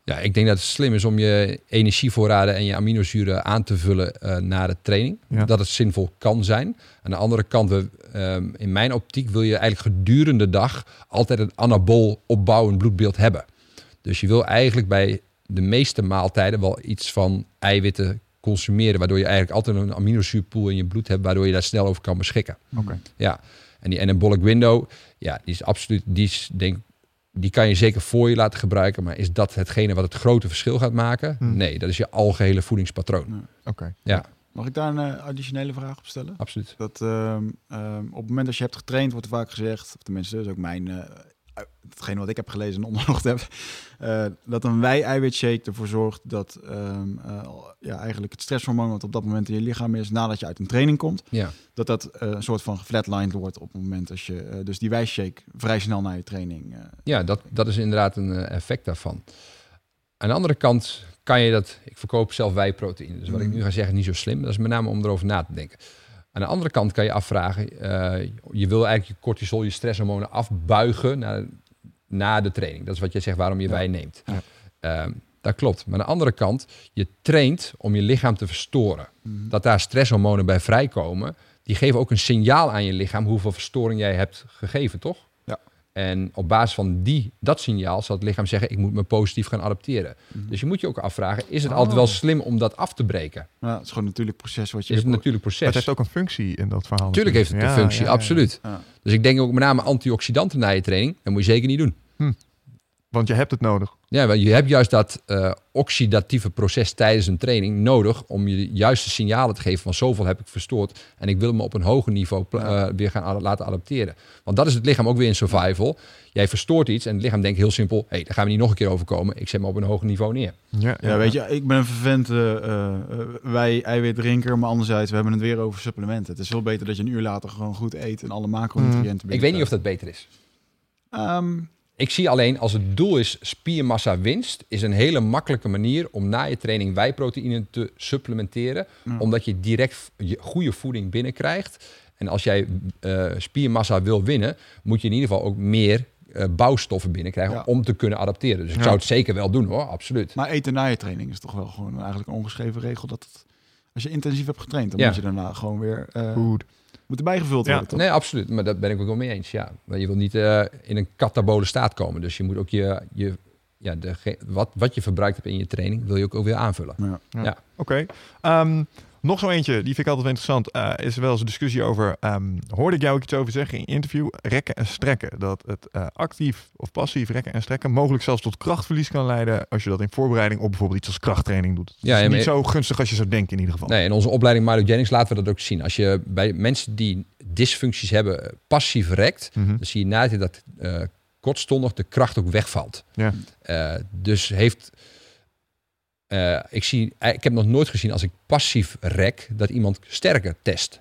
Ja, ik denk dat het slim is om je energievoorraden en je aminozuren aan te vullen eh, na de training. Ja. Dat het zinvol kan zijn. Aan de andere kant, we, ehm, in mijn optiek wil je eigenlijk gedurende de dag altijd een anabool opbouwend bloedbeeld hebben. Dus je wil eigenlijk bij de meeste maaltijden wel iets van eiwitten consumeren, waardoor je eigenlijk altijd een aminozuurpool in je bloed hebt, waardoor je daar snel over kan beschikken. Oké. Ja, en die anabolic window, ja, die is absoluut, die is denk die kan je zeker voor je laten gebruiken, maar is dat hetgene wat het grote verschil gaat maken? Hmm. Nee, dat is je algehele voedingspatroon. Oké. Ja, Mag ik daar een eh, additionele vraag op stellen? absoluut. Dat ehm, ehm, op het moment dat je hebt getraind, wordt vaak gezegd, of tenminste, dat is ook mijn, eh, hetgene wat ik heb gelezen en onderzocht heb, eh, dat een wei-eiwitshake ervoor zorgt dat ehm, eh, ja, eigenlijk het stresshormoon wat op dat moment in je lichaam is, nadat je uit een training komt, Ja, dat dat eh, een soort van geflatlined wordt op het moment als je dus die wijshake vrij snel na je training. ja dat, dat is inderdaad een effect daarvan. Aan de andere kant kan je dat, ik verkoop zelf wijproteïne, dus wat ik Mhm. nu ga zeggen niet zo slim. Dat is met name om erover na te denken. Aan de andere kant kan je afvragen, je wil eigenlijk je cortisol, je stresshormonen afbuigen na, na de training. Dat is wat jij zegt waarom je Ja. wij neemt. Ja. Ehm, dat klopt. Maar aan de andere kant, je traint om je lichaam te verstoren. mhm. Dat daar stresshormonen bij vrijkomen, die geven ook een signaal aan je lichaam hoeveel verstoring jij hebt gegeven, toch? Ja. En op basis van die, dat signaal zal het lichaam zeggen, ik moet me positief gaan adapteren. Mhm. Dus je moet je ook afvragen, is het Oh. altijd wel slim om dat af te breken? Ja, het is gewoon een natuurlijk proces wat je... Is het een natuurlijk Maar proces? het heeft ook een functie in dat verhaal. Natuurlijk heeft het een functie, ja, ja. absoluut. Ja. Dus ik denk ook met name antioxidanten na je training, dat moet je zeker niet doen. Want je hebt het nodig. Ja, want je hebt juist dat eh, oxidatieve proces tijdens een training nodig om je de juiste signalen te geven van zoveel heb ik verstoord en ik wil me op een hoger niveau eh, weer gaan laten adapteren. Want dat is het lichaam ook weer in survival. Jij verstoort iets en het lichaam denkt heel simpel, hé, hey, daar gaan we niet nog een keer over komen. Ik zet me op een hoger niveau neer. Ja, Ja, weet je, ik ben een vervent eh, eh, wij eiwitdrinker, maar anderzijds, we hebben het weer over supplementen. Het is veel beter dat je een uur later gewoon goed eet en alle macronutriënten Ik weet niet of dat beter is. Ehm, Ik zie alleen als het doel is spiermassa winst, is een hele makkelijke manier om na je training wijproteïne te supplementeren, Ja. omdat je direct je goede voeding binnenkrijgt. En als jij eh, spiermassa wil winnen, moet je in ieder geval ook meer eh, bouwstoffen binnenkrijgen Ja. om te kunnen adapteren. Dus ik Ja. zou het zeker wel doen hoor, absoluut. maar eten na je training is toch wel gewoon eigenlijk een ongeschreven regel dat het, als je intensief hebt getraind, dan Ja. moet je daarna gewoon weer eh Goed. Moeten bijgevuld Ja. worden. Toch? Nee, absoluut. Maar dat ben ik ook wel mee eens. Ja. Maar je wil niet eh, in een katabole staat komen. Dus je moet ook je, je ja, de, ge- wat, wat je verbruikt hebt in je training, wil je ook, ook weer aanvullen. Ja. Ja. Ja. Oké. Nog zo eentje, die vind ik altijd wel interessant. eh, is wel eens een discussie over. ehm, hoorde ik jou ook iets over zeggen in interview? Rekken en strekken. Dat het eh, actief of passief rekken en strekken mogelijk zelfs tot krachtverlies kan leiden. als je dat in voorbereiding op bijvoorbeeld iets als krachttraining doet. Ja, ja, niet zo gunstig als je zou denken in ieder geval. Nee, in onze opleiding Myogenics laten we dat ook zien. Als je bij mensen die dysfuncties hebben eh, passief rekt, Mhm. dan zie je na dat kortstondig de kracht ook wegvalt. Ja. Dus heeft. Eh, ik, zie, eh, ik heb nog nooit gezien als ik passief rek dat iemand sterker test.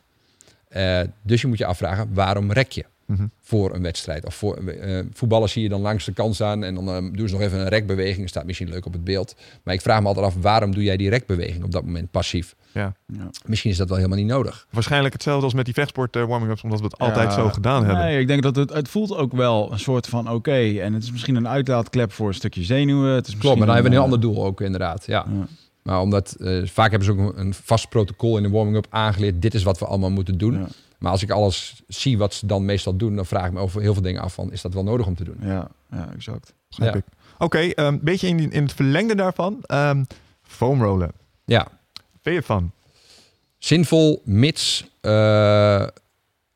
Eh, dus je moet je afvragen, waarom rek je Mhm. voor een wedstrijd? Of voor eh, voetballers zie je dan langs de kant staan en dan eh, doen ze nog even een rekbeweging. Staat misschien leuk op het beeld. Maar ik vraag me altijd af, waarom doe jij die rekbeweging op dat moment passief? Ja. Ja. Misschien is dat wel helemaal niet nodig. Waarschijnlijk hetzelfde als met die vechtsport eh, warming-ups, omdat we het altijd zo gedaan hebben. Nee, ik denk dat het, het voelt ook wel een soort van oké. En het is misschien een uitlaatklep voor een stukje zenuwen. Het is Klopt, maar dan hebben we een ander doel ook inderdaad. Ja. ja. Maar omdat eh, vaak hebben ze ook een, een vast protocol in de warming-up aangeleerd. Dit is wat we allemaal moeten doen. Ja, Maar als ik alles zie wat ze dan meestal doen, dan vraag ik me over heel veel dingen af van, is dat wel nodig om te doen? ja, ja, exact. Begrijp Ja. ik. Oké, een beetje in, in het verlengde daarvan. ehm foamrollen. Ja, Ben je van? zinvol, mits eh,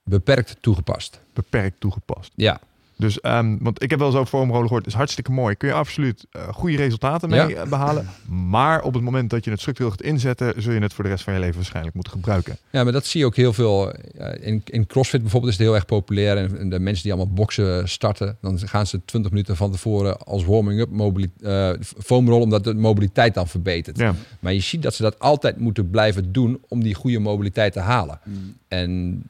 beperkt toegepast. Beperkt toegepast. Ja, Dus, ehm, want ik heb wel over foamrollen gehoord. Is hartstikke mooi. Kun je absoluut eh, goede resultaten mee Ja. eh, behalen. Maar op het moment dat je het structureel gaat inzetten, zul je het voor de rest van je leven waarschijnlijk moeten gebruiken. Ja, maar dat zie je ook heel veel. eh, In, in CrossFit bijvoorbeeld is het heel erg populair. En de mensen die allemaal boksen starten, dan gaan ze 20 minuten van tevoren als warming-up eh, foamrollen, omdat de mobiliteit dan verbetert. Ja. Maar je ziet dat ze dat altijd moeten blijven doen om die goede mobiliteit te halen. En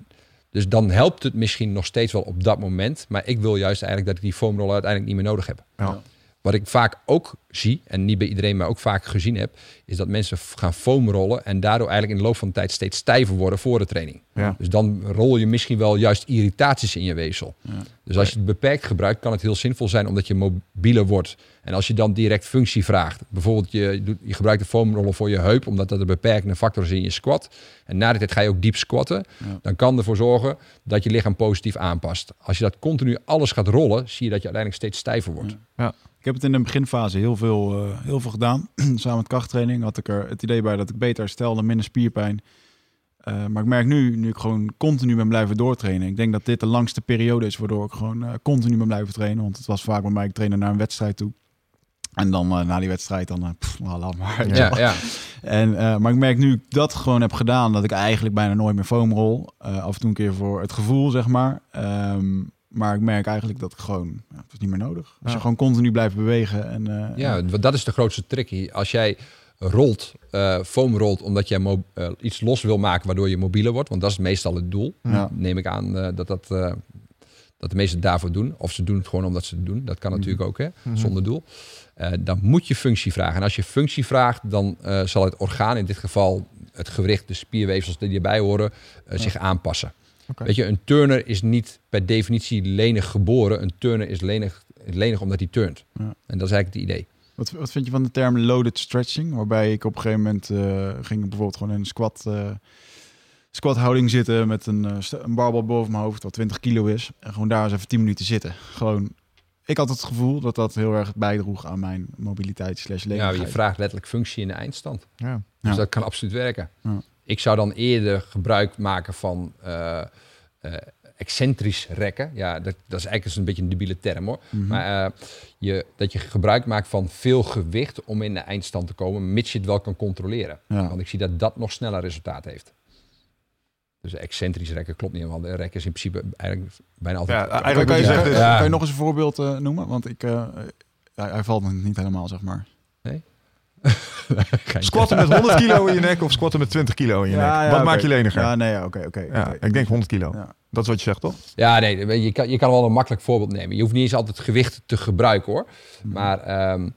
dus dan helpt het misschien nog steeds wel op dat moment. Maar ik wil juist eigenlijk dat ik die foamrollen uiteindelijk niet meer nodig heb. Ja. Wat ik vaak ook zie, en niet bij iedereen, maar ook vaak gezien heb, is dat mensen gaan foamrollen en daardoor eigenlijk in de loop van de tijd steeds stijver worden voor de training. Ja. Dus dan rol je misschien wel juist irritaties in je weefsel. Ja. Dus als je het beperkt gebruikt, kan het heel zinvol zijn omdat je mobieler wordt. En als je dan direct functie vraagt, bijvoorbeeld je, doet, je gebruikt de foamrollen voor je heup, omdat dat een beperkende factor is in je squat. En na de tijd ga je ook diep squatten. Ja. Dan kan ervoor zorgen dat je lichaam positief aanpast. Als je dat continu alles gaat rollen, zie je dat je uiteindelijk steeds stijver wordt. Ik heb het in de beginfase heel veel, eh, heel veel gedaan. Samen met krachttraining had ik er het idee bij dat ik beter herstelde, minder spierpijn. Eh, maar ik merk nu, nu ik gewoon continu ben blijven doortrainen. Ik denk dat dit de langste periode is waardoor ik gewoon eh, continu ben blijven trainen. Want het was vaak bij mij, ik trainde naar een wedstrijd toe. En dan na die wedstrijd, dan, pff, laat maar. Ja, ja. En, maar ik merk nu ik dat gewoon heb gedaan, dat ik eigenlijk bijna nooit meer foam rol. Eh, af en toe een keer voor het gevoel, zeg maar. Ehm, maar ik merk eigenlijk dat ik gewoon, ja, het is niet meer nodig. Als je gewoon continu blijft bewegen. En, eh, Ja, dat is de grootste trick. Als jij rolt, eh foam rolt, omdat jij eh, iets los wil maken waardoor je mobieler wordt, want dat is meestal het doel, Ja. neem ik aan dat, dat, dat de meesten daarvoor doen. Of ze doen het gewoon omdat ze het doen. Dat kan natuurlijk ook, hè, Mhm. zonder doel. Dan moet je functie vragen. En als je functie vraagt, dan zal het orgaan, in dit geval het gewricht, de spierweefsels die erbij horen, zich aanpassen. Weet je, een turner is niet per definitie lenig geboren. Een turner is lenig, lenig omdat hij turnt. Ja. En dat is eigenlijk het idee. Wat, wat vind je van de term loaded stretching? Waarbij ik op een gegeven moment eh, ging bijvoorbeeld gewoon in een squat, eh squat houding zitten met een, eh, een barbel boven mijn hoofd wat 20 kilo is. En gewoon daar eens even 10 minuten zitten. Gewoon, ik had het gevoel dat dat heel erg bijdroeg aan mijn mobiliteit slash Ja, lenigheid. je vraagt letterlijk functie in de eindstand. Ja. Dus Ja. dat kan absoluut werken. Ja. Ik zou dan eerder gebruik maken van eh eh, excentrisch rekken. Ja, dat, dat is eigenlijk een beetje een debiele term hoor. Mhm. Maar eh, je, dat je gebruik maakt van veel gewicht om in de eindstand te komen, mits je het wel kan controleren. Ja. Want ik zie dat dat nog sneller resultaat heeft. Dus excentrisch rekken klopt niet, want de rekken is in principe eigenlijk bijna altijd... Ja, Kan, eigenlijk kan je, ja. zeggen, Ja. kan je nog eens een voorbeeld eh, noemen? Want ik, eh, hij, hij valt me niet helemaal, zeg maar. Geen- Squatten met 100 kilo in je nek of squatten met 20 kilo in je nek? Wat oké. maakt je leniger? Ja, Ja, nee, ja, oké, oké. oké. ik denk 100 kilo. Ja. Dat is wat je zegt, toch? Ja, nee, je, kan, je kan wel een makkelijk voorbeeld nemen. Je hoeft niet eens altijd gewicht te gebruiken hoor. Maar ehm,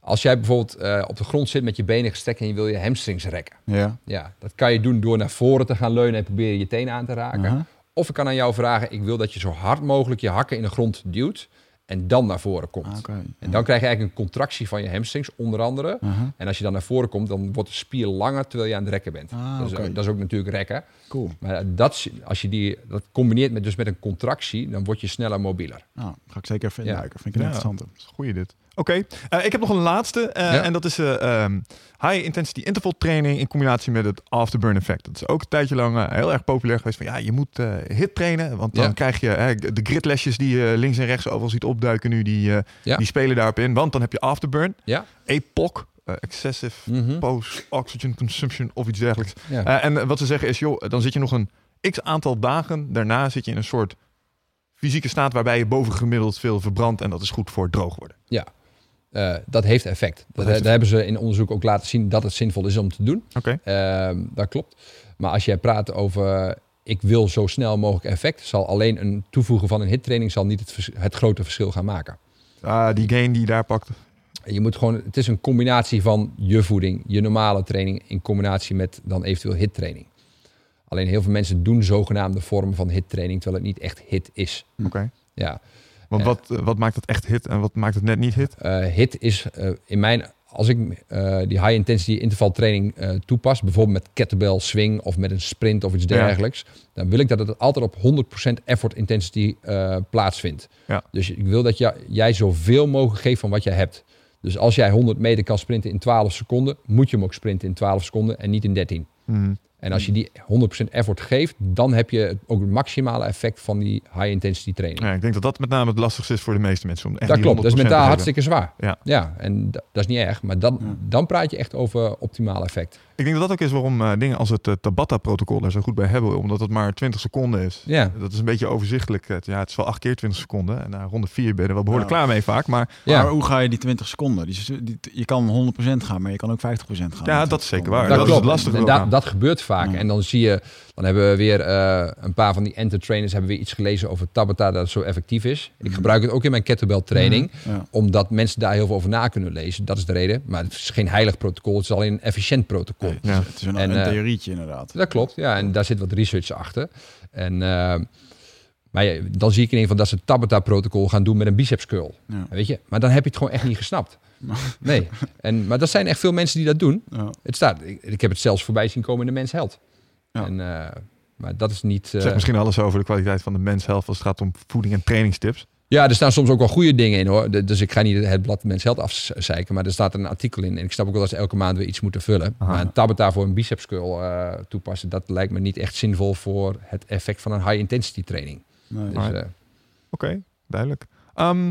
als jij bijvoorbeeld eh, op de grond zit met je benen gestrekt en je wil je hamstrings rekken. Ja. Ja, dat kan je doen door naar voren te gaan leunen en proberen je tenen aan te raken. Of ik kan aan jou vragen, ik wil dat je zo hard mogelijk je hakken in de grond duwt en dan naar voren komt. Ah, oké. En dan krijg je eigenlijk een contractie van je hamstrings, onder andere. Aha. En als je dan naar voren komt, dan wordt de spier langer terwijl je aan het rekken bent. Ah, dat, is, oké. dat is ook natuurlijk rekken. Cool. Maar dat, als je die, dat combineert met, dus met een contractie, dan word je sneller mobieler. Nou, ga ik zeker even Ja. induiken. Vind ik een Ja. interessante. Goeie dit. Oké, eh, ik heb nog een laatste. eh, Ja. En dat is ehm, high intensity interval training in combinatie met het afterburn effect. Dat is ook een tijdje lang heel erg populair geweest. Van ja, je moet hit trainen. Want dan Ja. krijg je de gritlesjes die je links en rechts overal ziet opduiken nu. Die, Ja. die spelen daarop in. Want dan heb je afterburn. Ja. EPOC. excessive Mhm. post-oxygen consumption of iets dergelijks. Ja. En wat ze zeggen is, joh, dan zit je nog een x aantal dagen. Daarna zit je in een soort fysieke staat waarbij je bovengemiddeld veel verbrandt. En dat is goed voor droog worden. Eh, dat heeft effect. Dat, daar hebben ze in onderzoek ook laten zien dat het zinvol is om te doen. Oké. Ehm, dat klopt. Maar als jij praat over ik wil zo snel mogelijk effect, zal alleen een toevoegen van een hittraining zal niet het, vers- het grote verschil gaan maken. Ah, die gain die je daar pakt. Je moet gewoon, het is een combinatie van je voeding, je normale training in combinatie met dan eventueel hittraining. Alleen heel veel mensen doen zogenaamde vormen van hittraining, terwijl het niet echt hit is. Oké. Ja, Want wat, eh, wat maakt het echt hit en wat maakt het net niet hit? Eh, hit is eh, in mijn, als ik die high intensity interval training eh, toepas, bijvoorbeeld met kettlebell swing of met een sprint of iets Ja. dergelijks, dan wil ik dat het altijd op 100% effort intensity eh, plaatsvindt. Ja. Dus ik wil dat jij, jij zoveel mogelijk geeft van wat jij hebt. Dus als jij 100 meter kan sprinten in 12 seconden, moet je hem ook sprinten in 12 seconden en niet in 13. Mhm. En als je die 100% effort geeft, dan heb je ook het maximale effect van die high intensity training. Ja, ik denk dat dat met name het lastigste is voor de meeste mensen. Om echt dat klopt, dat is 100% te mentaal hartstikke zwaar. Ja. ja en da- dat is niet erg, maar dan, Ja. dan praat je echt over optimaal effect. Ik denk dat dat ook is waarom eh, dingen als het eh, Tabata-protocol er zo goed bij hebben. Omdat het maar 20 seconden is. Ja, Dat is een beetje overzichtelijk. Het- Ja, het is wel 8 keer 20 seconden. En na ronde 4 ben je er wel behoorlijk klaar mee vaak. Maar ja. Maar hoe ga je die 20 seconden? Die, die- je kan 100% gaan, maar je kan ook 50% gaan. Ja, dat is 20 zeker waar. dat, dat is klopt. het lastige En ook dat, gebeurt vaak. Ja. En dan zie je, dan hebben we weer eh, een paar van die enter-trainers hebben weer iets gelezen over Tabata dat het zo effectief is. Ik Mhm. gebruik het ook in mijn kettlebell training, Ja. omdat mensen daar heel veel over na kunnen lezen. Dat is de reden. Maar het is geen heilig protocol, het is alleen een efficiënt protocol. Nee, het, is, Ja. het is een, En, een eh, theorietje inderdaad. Dat klopt, ja. En daar zit wat research achter. En, eh, maar ja, dan zie ik in ieder geval dat ze het Tabata-protocol gaan doen met een biceps curl. Ja. Weet je? Maar dan heb je het gewoon echt niet gesnapt. Nee. En, maar dat zijn echt veel mensen die dat doen. Ja. Het staat, ik, ik heb het zelfs voorbij zien komen in de mens held. En, eh, maar dat is niet... zegt misschien alles over de kwaliteit van de mens als het gaat om voeding en trainingstips. Ja, er staan soms ook wel goede dingen in hoor. Dus ik ga niet het blad mens held afzeiken. Maar er staat een artikel in. En ik snap ook wel dat ze elke maand weer iets moeten vullen. Aha. Maar een tabata voor een biceps curl eh, toepassen... dat lijkt me niet echt zinvol voor het effect van een high intensity training. Nee. Dus, eh, Oké, duidelijk. Ehm,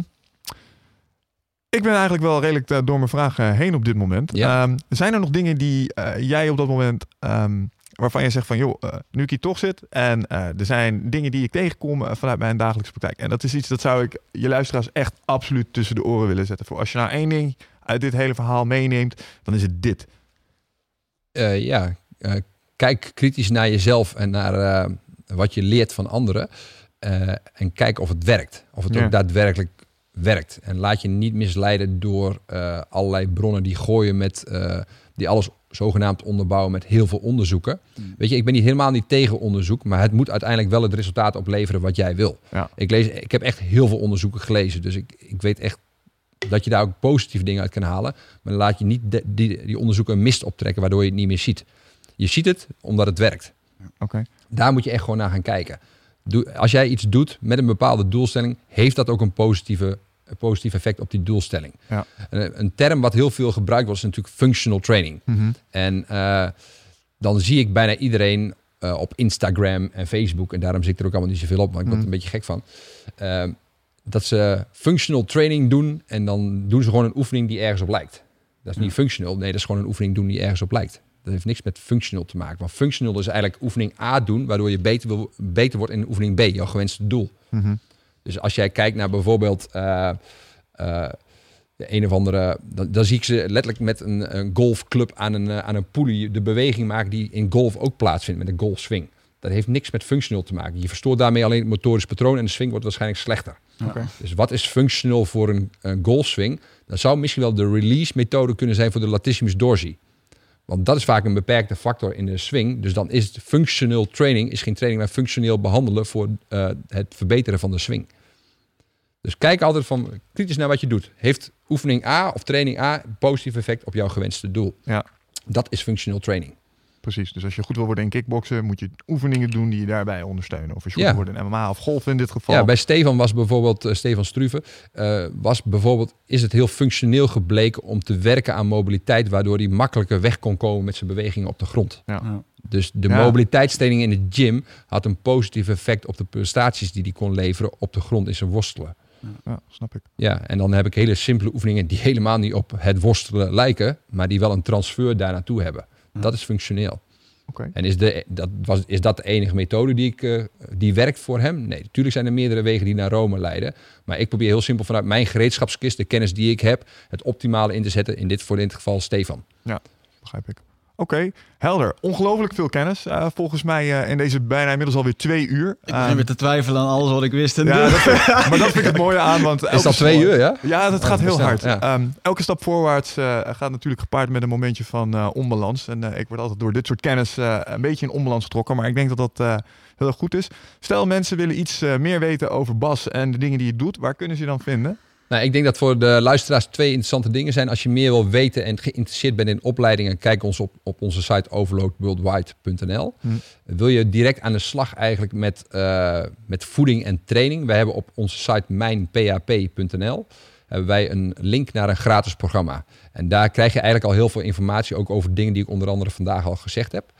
ik ben eigenlijk wel redelijk eh, door mijn vragen heen op dit moment. Ja. Ehm, zijn er nog dingen die jij op dat moment, ehm, waarvan je zegt van, joh, eh, nu ik hier toch zit en eh, er zijn dingen die ik tegenkom eh, vanuit mijn dagelijkse praktijk. En dat is iets dat zou ik je luisteraars echt absoluut tussen de oren willen zetten. Voor als je nou één ding uit dit hele verhaal meeneemt, dan is het dit. ja, kijk kritisch naar jezelf en naar wat je leert van anderen. En kijk of het werkt. Of het Ja. ook daadwerkelijk werkt. En laat je niet misleiden door allerlei bronnen die gooien met... die alles zogenaamd onderbouwen met heel veel onderzoeken. Mm. Weet je, ik ben niet helemaal niet tegen onderzoek, maar het moet uiteindelijk wel het resultaat opleveren wat jij wil. Ja. Ik, lees, ik heb echt heel veel onderzoeken gelezen, dus ik, ik weet echt dat je daar ook positieve dingen uit kan halen. Maar laat je niet de- die, die onderzoeken een mist optrekken waardoor je het niet meer ziet. Je ziet het omdat het werkt. Oké. Daar moet je echt gewoon naar gaan kijken. Doe, als jij iets doet met een bepaalde doelstelling, heeft dat ook een positieve, positief effect op die doelstelling. Ja. Een, een term wat heel veel gebruikt wordt, is natuurlijk functional training. Mhm. En eh, dan zie ik bijna iedereen eh, op Instagram en Facebook, en daarom zit ik er ook allemaal niet zoveel op, maar ik word er Mhm. een beetje gek van. eh, dat ze functional training doen en dan doen ze gewoon een oefening die ergens op lijkt. Dat is niet functional, nee, dat is gewoon een oefening doen die ergens op lijkt. Dat heeft niks met functional te maken. Want functional is eigenlijk oefening A doen, waardoor je beter, wil, beter wordt in oefening B, jouw gewenste doel. Mhm. Dus als jij kijkt naar bijvoorbeeld eh, eh, de een of andere, dan, dan zie ik ze letterlijk met een, een golfclub aan een, eh, aan een poelie de beweging maken die in golf ook plaatsvindt met een golfswing. Dat heeft niks met functional te maken. Je verstoort daarmee alleen het motorisch patroon en de swing wordt waarschijnlijk slechter. Oké. Dus wat is functional voor een, een golfswing? Dat zou misschien wel de release methode kunnen zijn voor de latissimus dorsi. Want dat is vaak een beperkte factor in de swing. Dus dan is het functional training is geen training, maar functioneel behandelen voor eh, het verbeteren van de swing. Dus kijk altijd van kritisch naar wat je doet. Heeft oefening A of training A positief effect op jouw gewenste doel? Ja. Dat is functional training. Precies. Dus als je goed wil worden in kickboksen, moet je oefeningen doen die je daarbij ondersteunen. Of als je Ja. goed wil worden in MMA of golfen in dit geval. Ja, bij Stefan was bijvoorbeeld, eh, Stefan Struve, eh, was bijvoorbeeld, is het heel functioneel gebleken om te werken aan mobiliteit, waardoor hij makkelijker weg kon komen met zijn bewegingen op de grond. Ja. Dus de Ja. mobiliteitstraining in de gym had een positief effect op de prestaties die hij kon leveren op de grond in zijn worstelen. Ja, snap ik. Ja, en dan heb ik hele simpele oefeningen die helemaal niet op het worstelen lijken, maar die wel een transfer daar naartoe hebben. Dat is functioneel. En is, de, dat was, is dat de enige methode die, ik, eh, die werkt voor hem? Nee, natuurlijk zijn er meerdere wegen die naar Rome leiden. Maar ik probeer heel simpel vanuit mijn gereedschapskist, de kennis die ik heb, het optimale in te zetten. In dit, voor dit geval Stefan. Begrijp ik. Oké, helder. Ongelooflijk veel kennis. eh, volgens mij eh, in deze bijna inmiddels alweer twee uur. Ik Ehm, begin weer te twijfelen aan alles wat ik wist en ja, doe. dat vind- maar dat vind ik het mooie aan. Want Is elke dat twee uur, ja? Ja, dat gaat heel hard. ja. Ehm, elke stap voorwaarts eh, gaat natuurlijk gepaard met een momentje van eh, onbalans. En eh, ik word altijd door dit soort kennis eh, een beetje in onbalans getrokken. Maar ik denk dat dat eh, heel erg goed is. Stel mensen willen iets eh, meer weten over Bas en de dingen die hij doet. Waar kunnen ze je dan vinden? Nou, ik denk dat voor de luisteraars twee interessante dingen zijn. Als je meer wil weten en geïnteresseerd bent in opleidingen, kijk ons op, op onze site overloadworldwide.nl. Hm. Wil je direct aan de slag eigenlijk met, eh, met voeding en training? We hebben op onze site mijnphp.nl hebben wij een link naar een gratis programma. En daar krijg je eigenlijk al heel veel informatie, ook over dingen die ik onder andere vandaag al gezegd heb.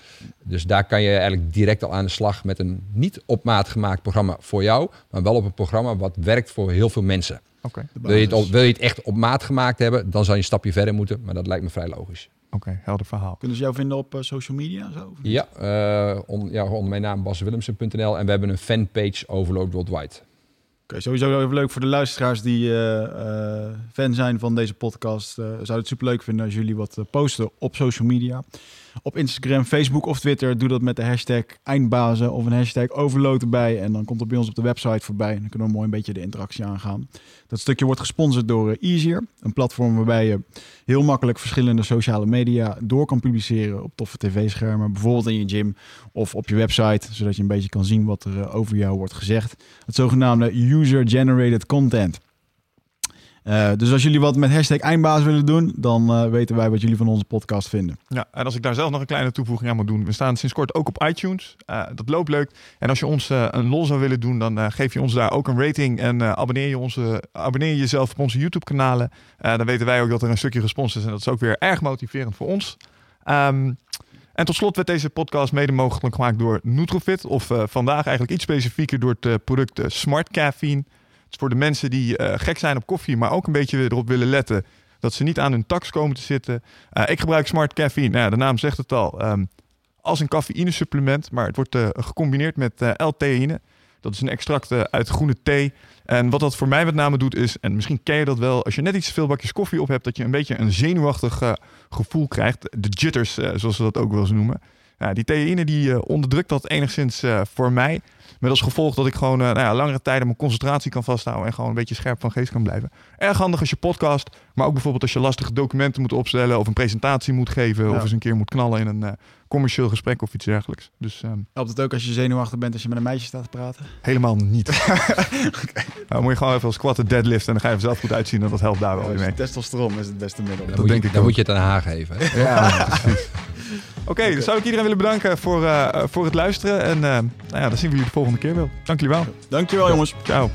Dus daar kan je eigenlijk direct al aan de slag met een niet op maat gemaakt programma voor jou, maar wel op een programma wat werkt voor heel veel mensen. Oké, Wil je, het op- wil je het echt op maat gemaakt hebben, dan zal je een stapje verder moeten, maar dat lijkt me vrij logisch. oké, helder verhaal. Kunnen ze jou vinden op eh, social media? Zo? Ja, eh, on- ja, onder mijn naam baswillemsen.nl en we hebben een fanpage Overload Worldwide. Oké, sowieso even leuk voor de luisteraars die eh, eh, fan zijn van deze podcast. Zou het super leuk vinden als jullie wat posten op social media. Op Instagram, Facebook of Twitter. Doe dat met de hashtag eindbazen of een hashtag overload erbij. En dan komt het bij ons op de website voorbij. En dan kunnen we mooi een beetje de interactie aangaan. Dat stukje wordt gesponsord door eh, Easier. Een platform waarbij je heel makkelijk verschillende sociale media door kan publiceren op toffe tv-schermen. Bijvoorbeeld in je gym of op je website. Zodat je een beetje kan zien wat er eh, over jou wordt gezegd. Het zogenaamde user-generated content. Eh, dus als jullie wat met hashtag eindbaas willen doen, dan eh, weten wij wat jullie van onze podcast vinden. Ja, en als ik daar zelf nog een kleine toevoeging aan moet doen. We staan sinds kort ook op iTunes. Eh, dat loopt leuk. En als je ons een lol zou willen doen, dan geef je ons daar ook een rating. En abonneer, je onze, abonneer je jezelf op onze YouTube-kanalen. Eh, dan weten wij ook dat er een stukje respons is. En dat is ook weer erg motiverend voor ons. Ehm, en tot slot werd deze podcast mede mogelijk gemaakt door Nutrofit. Of vandaag eigenlijk iets specifieker door het product Smart Caffeine. Voor de mensen die eh, gek zijn op koffie, maar ook een beetje erop willen letten dat ze niet aan hun tax komen te zitten. Eh, ik gebruik Smart Caffeine. Nou, de naam zegt het al. ehm, als een cafeïne supplement, maar het wordt eh, gecombineerd met L-theïne. Dat is een extract uit groene thee. En wat dat voor mij met name doet is, en misschien ken je dat wel, als je net iets te veel bakjes koffie op hebt, dat je een beetje een zenuwachtig gevoel krijgt. De jitters, zoals ze dat ook wel eens noemen. Ja, die theïne die eh, onderdrukt dat enigszins eh, voor mij. Met als gevolg dat ik gewoon eh, nou ja, langere tijden mijn concentratie kan vasthouden en gewoon een beetje scherp van geest kan blijven. Erg handig als je podcast, maar ook bijvoorbeeld als je lastige documenten moet opstellen of een presentatie moet geven Ja. of eens een keer moet knallen in een eh, commercieel gesprek of iets dergelijks. Dus ehm, Helpt het ook als je zenuwachtig bent als je met een meisje staat te praten? helemaal niet. Nou, moet je gewoon even als squatten deadlift en dan ga je er zelf goed uitzien en dat helpt daar wel weer mee. Testosteron is het beste middel. Dan, moet, denk je, ik dan ook. moet je het aan haar geven. Ja, precies. Oké, dus zou ik iedereen willen bedanken voor, eh, voor het luisteren. En eh, nou ja, dan zien we jullie de volgende keer wel. Dank jullie wel. Dankjewel jongens. Ciao.